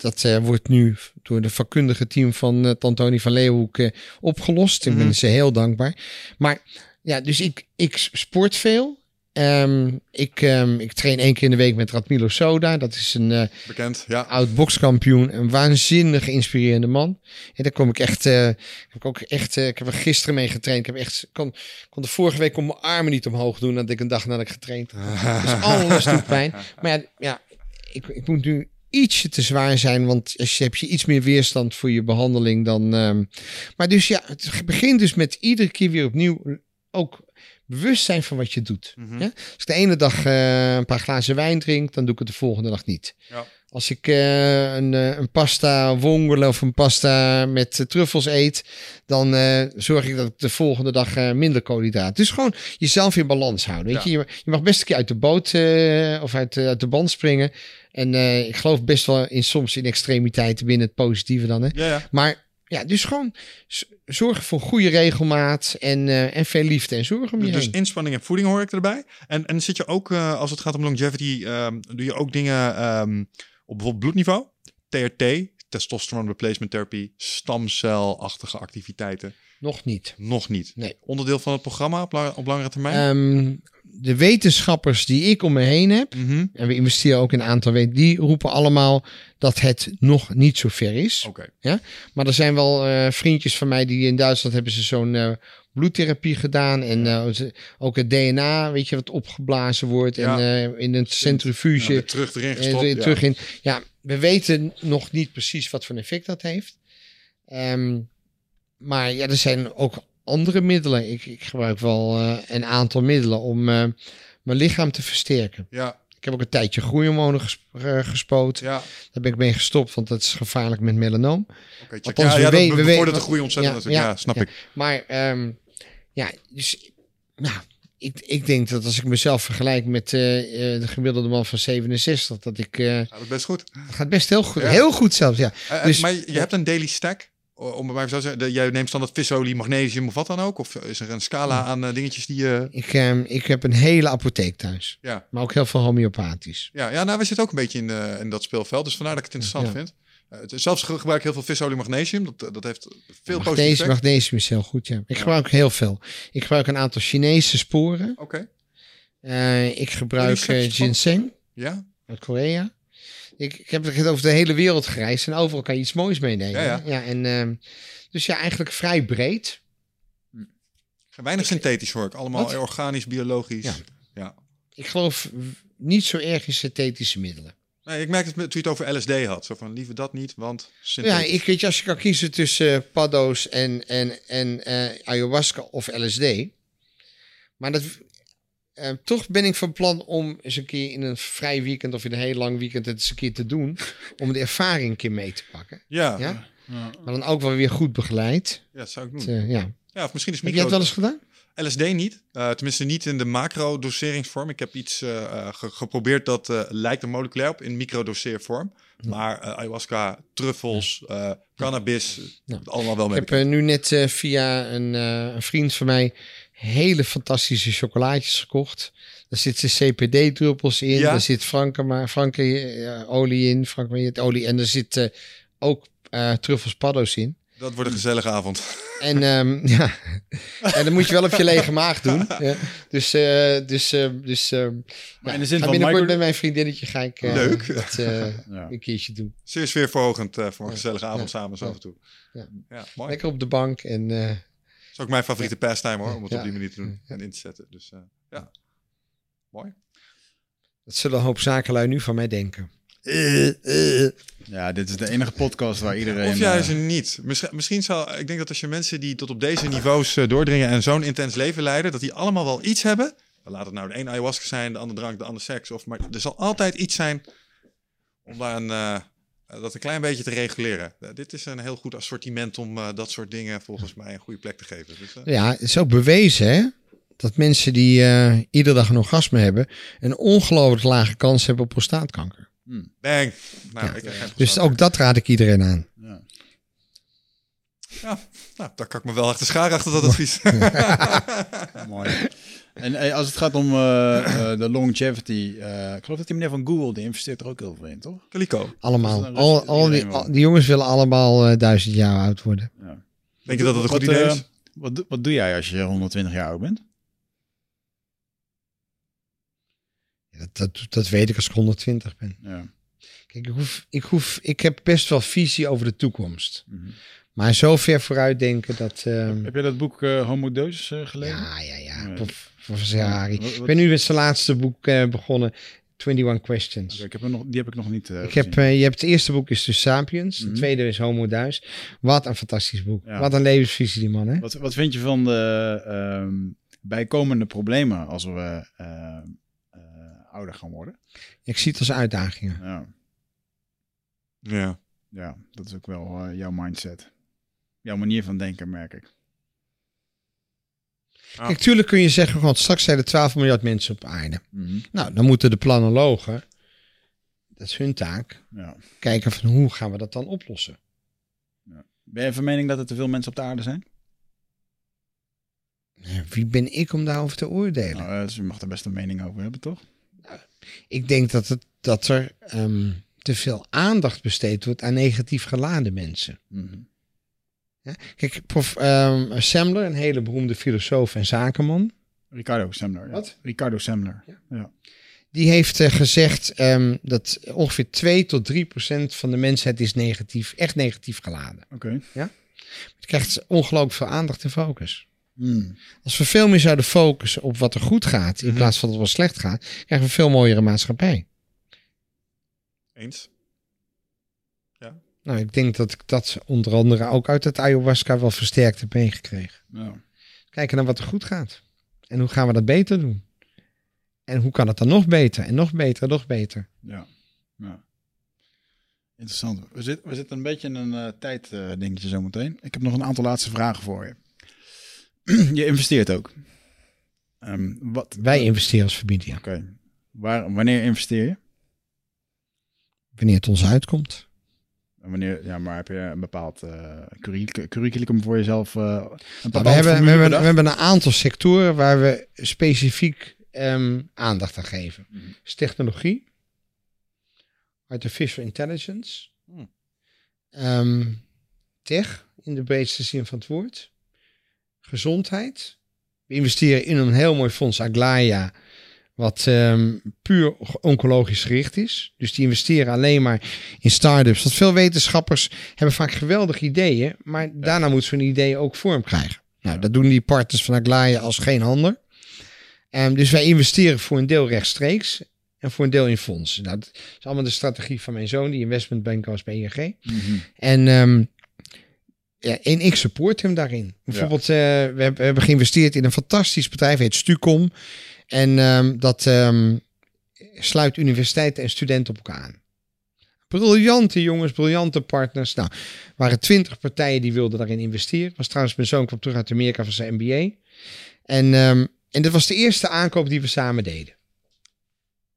B: dat eh, wordt nu door de vakkundige team van uh, Tantoni van Leeuwenhoek eh, opgelost. Ik ben
C: Mhm.
B: ze heel dankbaar. Maar ja, dus ik, ik sport veel. Ehm, ik, ehm, ik train één keer in de week met Radmilo Soda. Dat is een eh,
C: Bekend, ja.
B: oud bokskampioen, een waanzinnig inspirerende man. En daar kom ik echt, eh, heb ik ook echt, eh, ik heb er gisteren mee getraind. Ik heb echt, kon, kon de vorige week kon mijn armen niet omhoog doen dat ik een dag nadat ik getraind had. Dus alles doet pijn. Maar ja, ja ik, ik moet nu ietsje te zwaar zijn, want als je heb je iets meer weerstand voor je behandeling dan. ehm, maar dus ja, het begint dus met iedere keer weer opnieuw ook bewust zijn van wat je doet.
C: Mhm.
B: Ja? Als ik de ene dag eh, een paar glazen wijn drink, dan doe ik het de volgende dag niet.
C: Ja.
B: Als ik eh, een, eh, een pasta wongole of een pasta met eh, truffels eet, dan zorg ik dat ik de volgende dag minder koolhydraten. Dus gewoon jezelf in balans houden. Weet
C: Ja.
B: je? je, mag best een keer uit de boot of uit, uit de band springen. En ik geloof best wel in soms in extremiteiten binnen het positieve dan. Hè?
C: Ja, ja.
B: Maar ja, dus gewoon zorgen voor goede regelmaat en, eh, en veel liefde en zorg om je
C: Dus
B: heen.
C: inspanning en voeding hoor ik erbij. En, en zit je ook, als het gaat om longevity, ehm, doe je ook dingen ehm, op bijvoorbeeld bloedniveau? TRT, testosteron replacement therapy, stamcelachtige activiteiten?
B: Nog niet.
C: Nog niet.
B: Nee.
C: Onderdeel van het programma op, la- op langere termijn?
B: Ehm, de wetenschappers die ik om me heen heb,
C: Mhm.
B: en we investeren ook in een aantal weten, die roepen allemaal dat het nog niet zo ver is.
C: Oké.
B: Maar er zijn wel eh, vriendjes van mij die in Duitsland hebben ze zo'n eh, bloedtherapie gedaan. En eh, ook het DNA, weet je, wat opgeblazen wordt.
C: Ja.
B: En eh, in een centrifuge.
C: weer terug erin
B: en
C: gestopt. ja.
B: terug in. Ja, we weten nog niet precies wat voor een effect dat heeft. Ehm, maar ja, er zijn ook andere middelen. Ik, ik gebruik wel eh, een aantal middelen om mijn lichaam te versterken.
C: Ja,
B: Ik heb ook een tijdje groeihormonen ges- eh, gespoten.
C: ja.
B: Daar ben ik mee gestopt, want dat is gevaarlijk met melanoom.
C: Oké.
B: Althans,
C: ja,
B: we we weten-
C: de groei ontzettend
B: Ja,
C: natuurlijk. Ja, snap ik.
B: Maar ehm, ja, dus nou, ik, ik denk dat als ik mezelf vergelijk met eh, eh, de gemiddelde man van 67, dat ik
C: dat is best goed.
B: gaat best heel goed, heel goed zelfs, ja. Dus-
C: maar je hebt een daily stack? Om maar even zo te zeggen, jij neemt standaard visolie, magnesium of wat dan ook? Of is er een scala aan eh, dingetjes die je...
B: Ik, ehm, ik heb een hele apotheek thuis,
C: ja.
B: maar ook heel veel homeopathisch.
C: Ja, ja, nou, we zitten ook een beetje in, eh, in dat speelveld. Dus vandaar dat ik het interessant
B: Ja.
C: vind. Eh, zelfs ge- gebruik ik heel veel visolie magnesium. Dat, dat heeft veel positief
B: Magnesium, is heel goed, ja. Ik gebruik heel veel. Ik gebruik een aantal Chinese sporen.
C: Oké,
B: Eh, ik gebruik eh, ginseng.
C: ja.
B: uit Korea. Ik, ik heb het over de hele wereld gereisd en overal kan je iets moois meenemen.
C: Ja,
B: Ja, en, ehm, dus ja, eigenlijk vrij breed.
C: Weinig synthetisch hoor ik. Allemaal
B: Wat?
C: organisch, biologisch.
B: Ja.
C: Ja.
B: Ik geloof niet zo erg in synthetische middelen.
C: Nee, ik merkte het met- toen je het over LSD had. Zo van, liever dat niet, want
B: Ja, ik weet je, als je kan kiezen tussen eh, paddo's en, en, en eh, ayahuasca of LSD. Maar dat, eh, toch ben ik van plan om eens een keer in een vrij weekend of in een heel lang weekend het eens een keer te doen. Om de ervaring een keer mee te pakken.
C: Ja, ja.
B: Ja?
D: Ja.
B: Maar dan ook wel weer goed begeleid.
C: dat zou ik doen.
B: Eh, ja.
C: Ja, of misschien is
B: Heb jij
C: micro...
B: het wel eens gedaan?
C: LSD niet. Eh, tenminste niet in de macro-doseringsvorm. Ik heb iets eh, ge- geprobeerd dat lijkt er moleculair op in microdoseervorm. Maar eh, ayahuasca, truffels, cannabis,
B: Ja.
C: allemaal wel
B: Ik
C: mee.
B: heb eh, nu net via een, een vriend van mij hele fantastische chocolaatjes gekocht. Daar zitten CPD-druppels in.
C: Ja?
B: Er zit Franke, Franke eh, olie in. Franke olie. En er zit eh, ook eh truffels paddo's in.
C: Dat wordt een gezellige avond.
B: En, ehm, ja. en dan moet je wel op je lege maag doen. Ja. Dus, eh, dus, eh, dus ehm,
D: Maar in de zin
B: ga
D: van
B: binnenkort
D: micro-
B: met mijn vriendinnetje ga ik eh,
C: Leuk.
B: dat eh,
D: Ja.
B: een keertje doen.
C: Zeer sfeerverhogend eh, voor een
B: Ja.
C: gezellige avond
B: Ja.
C: samen zo
B: Ja.
C: af en toe.
B: Ja.
C: Ja, mooi.
B: Lekker op de bank en eh,
C: Dat is ook mijn favoriete pastime hoor, om het
B: Ja.
C: op die manier te doen
B: Ja.
C: en in te zetten. Dus eh, ja, mooi.
B: dat zullen een hoop zakenlui nu van mij denken.
D: Ja, dit is de enige podcast waar iedereen...
C: Of juist
D: eh,
C: niet. Misschien, misschien zal, ik denk dat als je mensen die tot op deze niveaus eh, doordringen en zo'n intens leven leiden, dat die allemaal wel iets hebben. Laat het nou de een ayahuasca zijn, de ander drank, de ander seks. Of, maar er zal altijd iets zijn om daar een, eh, dat een klein beetje te reguleren. Eh, dit is een heel goed assortiment om eh, dat soort dingen volgens mij een goede plek te geven. Dus, eh,
B: Ja, het is ook bewezen hè, dat mensen die eh, iedere dag een orgasme hebben, een ongelooflijk lage kans hebben op prostaatkanker.
C: bang. Nou,
B: Ja.
C: ik
B: Dus ook dat raad ik iedereen aan.
D: ja.
C: Ja, nou, daar kan ik me wel achter scharen achter dat advies.
D: Mooi. En eh, als het gaat om eh, eh, de longevity, eh, ik geloof dat die meneer van Google, die investeert er ook heel veel in, toch?
C: Calico.
B: Allemaal.
D: Dus
B: Al, al die, al- jongens willen allemaal eh, duizend jaar oud worden.
D: Ja.
C: Denk je dat het een goed
D: Wat,
C: idee is?
D: Wat, doe- wat doe jij als je 120 jaar oud bent?
B: Ja, Dat, dat, dat weet ik als ik 120 ben.
D: Ja.
B: Kijk, ik, hoef, ik, hoef, ik heb best wel visie over de toekomst.
D: Mhm.
B: Maar zo ver vooruit denken dat... ehm,
D: Heb je dat boek eh, Homo Deus eh, gelezen?
B: ja, ja, ja.
D: Nee. Wat-
B: Ik ben nu met zijn laatste boek eh, begonnen. 21 Questions.
D: Ik heb er nog, die heb ik nog niet eh,
B: Ik heb, eh, je hebt het eerste boek is dus Sapiens.
D: Mhm.
B: Het tweede is Homo Deus. Wat een fantastisch boek.
D: Ja.
B: Wat een levensvisie die man, hè?
D: Wat, wat vind je van de ehm, bijkomende problemen als we eh, eh, ouder gaan worden?
B: Ik zie het als uitdagingen.
D: Ja,
C: Ja.
D: ja dat is ook wel eh, jouw mindset. Jouw manier van denken, merk ik.
C: Ah.
B: Kijk, tuurlijk kun je zeggen, want straks zijn er 12 miljard mensen op aarde.
D: Mhm.
B: Nou, dan moeten de planologen, dat is hun taak,
D: Ja.
B: kijken van hoe gaan we dat dan oplossen.
D: Ben je van mening dat er te veel mensen op de aarde zijn?
B: Ja, Wie ben ik om daarover te oordelen?
D: Nou, eh, dus je mag er best een mening over hebben, toch?
B: Ik denk dat, het, dat er ehm, te veel aandacht besteed wordt aan negatief geladen mensen.
D: Mhm.
B: Kijk, prof ehm Semler, een hele beroemde filosoof en zakenman,
D: Ricardo Semler. Ja.
B: Wat?
D: Ricardo Semler.
B: Ja.
D: Ja.
B: die heeft eh, gezegd ehm, dat ongeveer 2 tot 3 procent van de mensheid is negatief, echt negatief geladen.
D: Oké.
B: Je krijgt ongelooflijk veel aandacht en focus.
D: Hmm.
B: Als we veel meer zouden focussen op wat er goed gaat, in
C: Mhm.
B: plaats van wat er slecht gaat, krijgen we een veel mooiere maatschappij.
C: Eens?
B: Nou, ik denk dat ik dat onder andere ook uit het ayahuasca wel versterkt heb meegekregen.
D: Ja.
B: Kijken naar wat er goed gaat. En hoe gaan we dat beter doen? En hoe kan het dan nog beter? En nog beter, en nog beter.
D: Ja. ja. Interessant. We, zit, we zitten een beetje in een uh, tijddingetje zo meteen. Ik heb nog een aantal laatste vragen voor je. je investeert ook. Ehm, wat,
B: Wij investeren als familie.
D: Oké. Waar, wanneer investeer je?
B: Wanneer het ons uitkomt.
D: Wanneer, ja, maar heb je een bepaald uh, curriculum, curriculum voor jezelf? Uh, een
B: nou, we, hebben, we, hebben, we hebben een aantal sectoren waar we specifiek um, aandacht aan geven.
D: Mhm.
B: Dus technologie, artificial intelligence,
C: Hmm.
B: um, tech in de breedste zin van het woord, gezondheid. We investeren in een heel mooi fonds, Aglaia, wat um, puur oncologisch gericht is. Dus die investeren alleen maar in start-ups. Want veel wetenschappers hebben vaak geweldige ideeën, maar ja. daarna moeten ze hun ideeën ook vorm krijgen. Nou, ja. dat doen die partners van Aglaia als geen ander. Um, dus wij investeren voor een deel rechtstreeks en voor een deel in fondsen. Nou, dat is allemaal de strategie van mijn zoon, die investmentbanker was bij ING.
D: Mm-hmm.
B: En, um, ja, en ik support hem daarin. Bijvoorbeeld, ja. uh, we, hebben, we, hebben, geïnvesteerd in een fantastisch bedrijf, heet Stucom. En um, dat um, sluit universiteiten en studenten op elkaar aan. Briljante jongens, briljante partners. Nou, waren twintig partijen die wilden daarin investeren. Was trouwens, mijn zoon kwam terug uit Amerika van zijn MBA. En, um, en dat was de eerste aankoop die we samen deden.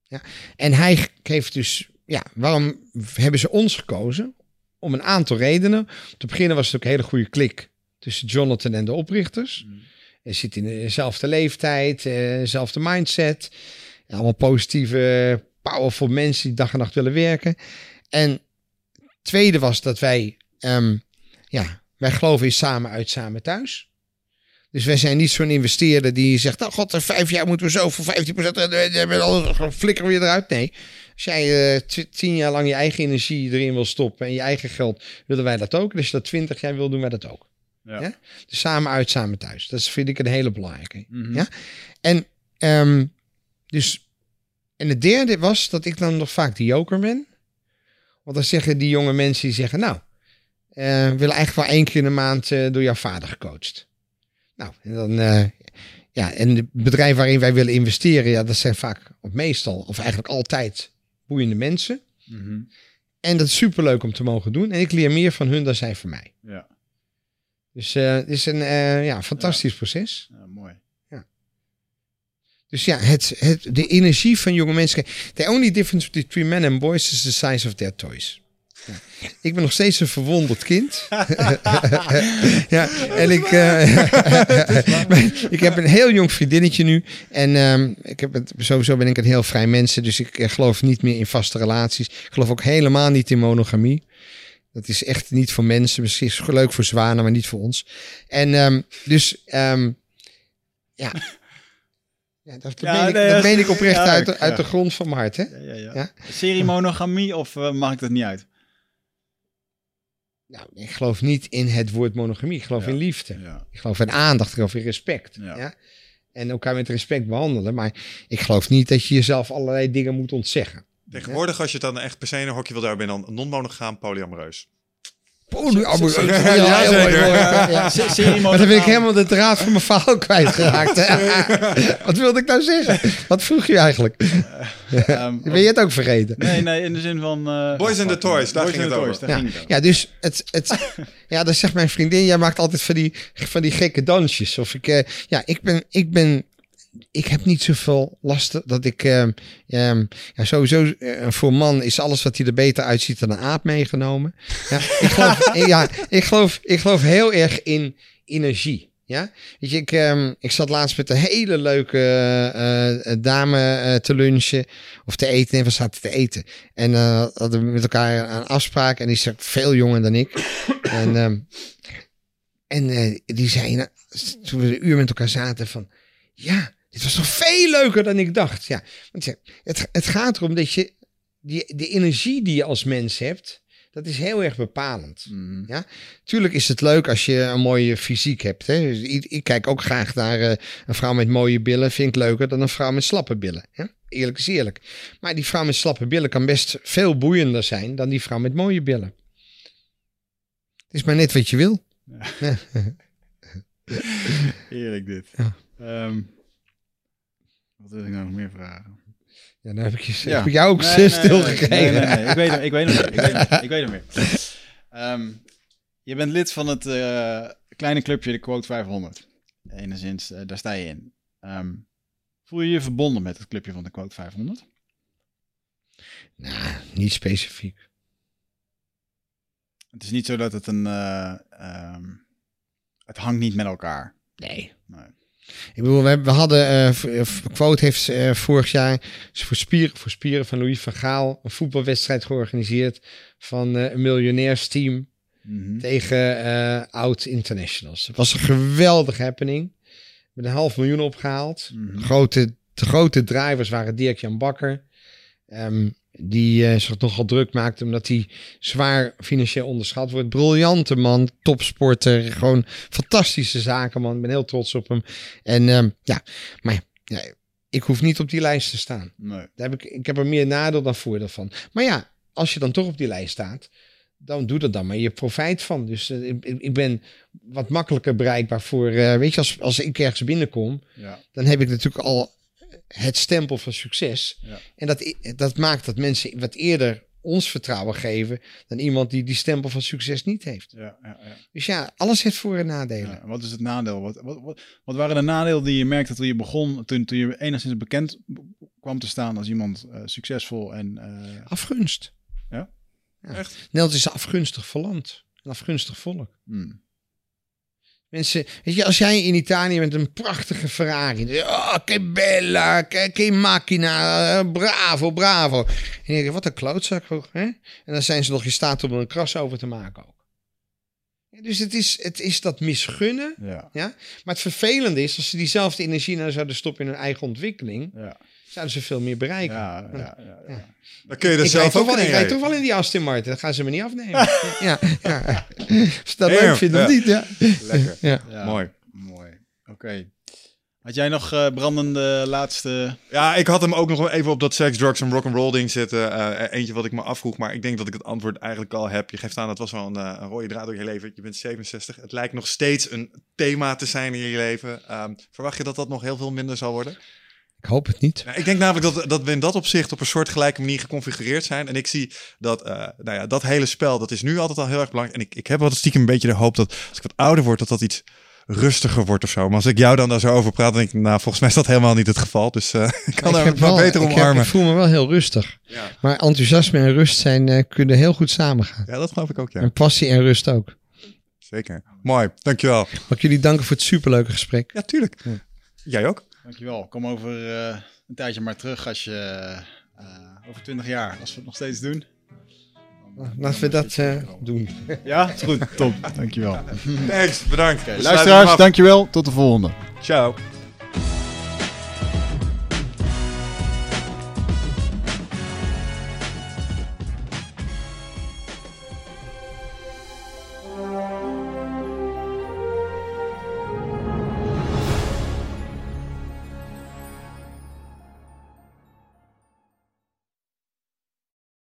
B: Ja. En hij heeft dus, ja, waarom hebben ze ons gekozen? Om een aantal redenen. Te beginnen was het ook een hele goede klik tussen Jonathan en de oprichters. Mm. Hij zit in dezelfde leeftijd, dezelfde mindset. Allemaal positieve, powerful mensen die dag en nacht willen werken. En tweede was dat wij um, ja, wij geloven in samen uit, samen thuis. Dus wij zijn niet zo'n investeerder die zegt, oh god, vijf jaar moeten we zo voor 15% en flikkeren we je eruit. Nee, als jij uh, tien jaar lang je eigen energie erin wil stoppen en je eigen geld, willen wij dat ook. Je dat twintig jaar wil, doen wij dat ook.
D: Ja.
B: Ja? Dus samen uit, samen thuis. Dat vind ik een hele belangrijke.
D: Mhm.
B: Ja? En, ehm, dus, en het derde was dat ik dan nog vaak de joker ben. Want dan zeggen die jonge mensen die zeggen, nou, eh, we willen eigenlijk wel één keer in de maand eh, door jouw vader gecoacht. Nou, en dan, eh, ja, en het bedrijf waarin wij willen investeren, ja, dat zijn vaak, of meestal, of eigenlijk altijd boeiende mensen.
D: Mhm.
B: En dat is superleuk om te mogen doen. En ik leer meer van hun dan zij van mij.
D: Ja.
B: Dus eh, het is een eh, ja, fantastisch proces.
D: ja, mooi.
B: Dus ja, het, het, de energie van jonge mensen. The only difference between men and boys is the size of their toys. Ja. Ik ben nog steeds een verwonderd kind. ja, en ik, eh, ik heb een heel jong vriendinnetje nu. En ehm, ik heb het, sowieso ben ik een heel vrij mensen. Dus ik geloof niet meer in vaste relaties. Ik geloof ook helemaal niet in monogamie. Dat is echt niet voor mensen. Misschien is het leuk voor zwanen, maar niet voor ons. En ehm, dus, ehm, ja. Ja, dat, dat,
D: Ja,
B: meen, ik,
D: nee,
B: dat meen ik oprecht
D: ja,
B: uit, uit de grond van mijn hart. Hè?
D: Ja, ja, ja.
B: Ja.
D: Serie monogamie of eh, ik dat niet uit?
B: Nou, ik geloof niet in het woord monogamie. Ik geloof in liefde. Ik geloof in aandacht. Ik geloof in respect.
D: Ja.
B: En elkaar met respect behandelen. Maar ik geloof niet dat je jezelf allerlei dingen moet ontzeggen.
C: Tegenwoordig, als je het dan echt per se in een hokje wil, daar ben je dan non-monogaam, polyamoreus.
B: Polyamoreus.
C: Ja, zeker.
B: Maar dan ben ik helemaal de draad van mijn verhaal kwijtgeraakt. Wat wilde ik nou zeggen? Wat vroeg je eigenlijk?
D: Ehm,
B: Ben je het ook vergeten?
D: Nee, nee, in de zin van... eh,
C: Boys and the Toys, daar
D: Boys
C: ging
D: and
C: het
D: the
C: over.
D: Toys, daar
B: Ja,
D: ging het over.
B: ja dus het, het, ja, dan zegt mijn vriendin, jij maakt altijd van die, van die gekke dansjes. Of ik, eh, ja, ik ben, ik ben, ik heb niet zoveel last dat ik, ehm, ja, sowieso eh, voor een man is alles wat hij er beter uitziet dan een aap meegenomen. Ja, ik geloof, ja, ik geloof, ik geloof heel erg in energie. Ja, weet je, ik, ehm, ik zat laatst met een hele leuke eh, eh, dame te lunchen of te eten. En we zaten te eten. En eh, hadden we met elkaar een afspraak. En die is veel jonger dan ik. en en die zei, nou, toen we een uur met elkaar zaten, van ja, dit was toch veel leuker dan ik dacht. Ja, want ja, het, het gaat erom dat je die, de energie die je als mens hebt, dat is heel erg bepalend.
D: Mhm.
B: Tuurlijk is het leuk als je een mooie fysiek hebt. Hè? Dus ik, ik kijk ook graag naar eh, een vrouw met mooie billen. Vind ik leuker dan een vrouw met slappe billen. Hè? Eerlijk is eerlijk. Maar die vrouw met slappe billen kan best veel boeiender zijn dan die vrouw met mooie billen. Het is maar net wat je wil.
D: Heerlijk dit.
B: Ja.
D: Ehm, wat wil ik nou nog meer vragen?
B: Ja, dan heb ik, je,
D: Ja.
B: heb ik jou ook
D: Nee, nee,
B: stilgekregen.
D: Nee, Ik weet hem, ik weet hem weer. Ik weet hem, ik weet hem weer. Ehm, je bent lid van het eh, kleine clubje, de Quote 500. Enigszins, eh, daar sta je in. Ehm, voel je je verbonden met het clubje van de Quote 500?
B: Nou, niet specifiek.
D: Het is niet zo dat het een... eh, ehm, het hangt niet met elkaar.
B: Nee.
D: Nee.
B: Ik bedoel, we, we hadden, eh, Quote heeft eh, vorig jaar voor spieren, voor spieren van Louis van Gaal een voetbalwedstrijd georganiseerd van een miljonairsteam
D: Mhm.
B: tegen oud internationals. Het was een geweldige happening. Met een half miljoen opgehaald.
D: Mhm.
B: Grote, de grote drivers waren Dirk-Jan Bakker. ehm, die eh, zich nogal druk maakte omdat hij zwaar financieel onderschat wordt. Briljante man, topsporter, gewoon fantastische zakenman. Ik ben heel trots op hem. En ehm, ja, maar ja, ik hoef niet op die lijst te staan.
D: Nee.
B: Daar heb ik, ik heb er meer nadeel dan voordeel van. Maar ja, als je dan toch op die lijst staat, dan doe er dan maar je profijt van. Dus eh, ik, ik ik ben wat makkelijker bereikbaar voor, eh, weet je, als, als ik ergens binnenkom,
D: Ja.
B: dan heb ik natuurlijk al het stempel van succes.
D: Ja.
B: En dat, dat maakt dat mensen wat eerder ons vertrouwen geven dan iemand die die stempel van succes niet heeft.
D: Ja, ja, ja.
B: Dus ja, alles heeft voor- en nadelen.
D: Ja, wat is het nadeel? Wat, wat, wat, wat waren de nadelen die je merkte toen je begon, toen, toen je enigszins bekend kwam te staan als iemand eh, succesvol en... eh,
B: Afgunst.
D: Ja?
B: Ja.
C: Echt?
B: Nederland is afgunstig verland. Een afgunstig volk.
D: hmm.
B: Mensen, weet je, als jij in Italië met een prachtige Ferrari, oh, che bella, che, che macchina, eh, bravo, bravo. En je, wat een klootzak, hè? En dan zijn ze nog in staat om er een kras over te maken ook. Dus het is, het is dat misgunnen.
D: Ja.
B: Maar het vervelende is, als ze diezelfde energie nou zouden stoppen in hun eigen ontwikkeling,
D: Ja.
B: Zouden ze veel meer bereiken.
D: Ja, ja, ja, ja.
C: Dan kun je er
B: ik rijd
C: zelf
B: toch
C: ook
B: wel,
C: in
B: ik rijd toch wel in die Aston Martin. Dat gaan ze me niet afnemen. ja, ja. Als dat leuk vindt of
C: ja.
B: niet, ja.
C: Lekker.
B: ja.
D: Ja,
C: Mooi.
D: Mooi. Oké. Had jij nog eh, brandende laatste...
C: Ja, ik had hem ook nog even op dat seks, drugs en rock'n'roll ding zitten. Eh, eentje wat ik me afvroeg, maar ik denk dat ik het antwoord eigenlijk al heb. Je geeft aan, dat was wel een, eh, een rode draad door je leven. Je bent 67. Het lijkt nog steeds een thema te zijn in je leven. Ehm, verwacht je dat dat nog heel veel minder zal worden?
B: Ik hoop het niet.
C: Nou, ik denk namelijk dat, dat we in dat opzicht op een soortgelijke manier geconfigureerd zijn. En ik zie dat eh, nou ja, dat hele spel, dat is nu altijd al heel erg belangrijk. En ik, ik heb wel stiekem een beetje de hoop dat als ik wat ouder word, dat dat iets rustiger wordt of zo. Maar als ik jou dan daar zo over praat, dan denk ik, nou, volgens mij is dat helemaal niet het geval. Dus eh, ik kan daar
B: wel-
C: beter
B: ik, heb-
C: omarmen.
B: ik voel me wel heel rustig.
C: Ja.
B: Maar enthousiasme en rust zijn, eh, kunnen heel goed samengaan.
C: ja, dat geloof ik ook, ja.
B: En passie en rust ook.
C: Zeker. Mooi, dankjewel.
B: Mag ik jullie danken voor het superleuke gesprek.
C: Ja, tuurlijk. Jij ook?
D: Dankjewel. Kom over eh, een tijdje maar terug als je... eh, over 20 jaar, als we het nog steeds doen.
B: Laten we dat eh, doen.
D: Ja, is goed. Top. Dankjewel.
C: Thanks, bedankt. Hem
D: Luisteraars, dankjewel. Tot de volgende.
C: Ciao.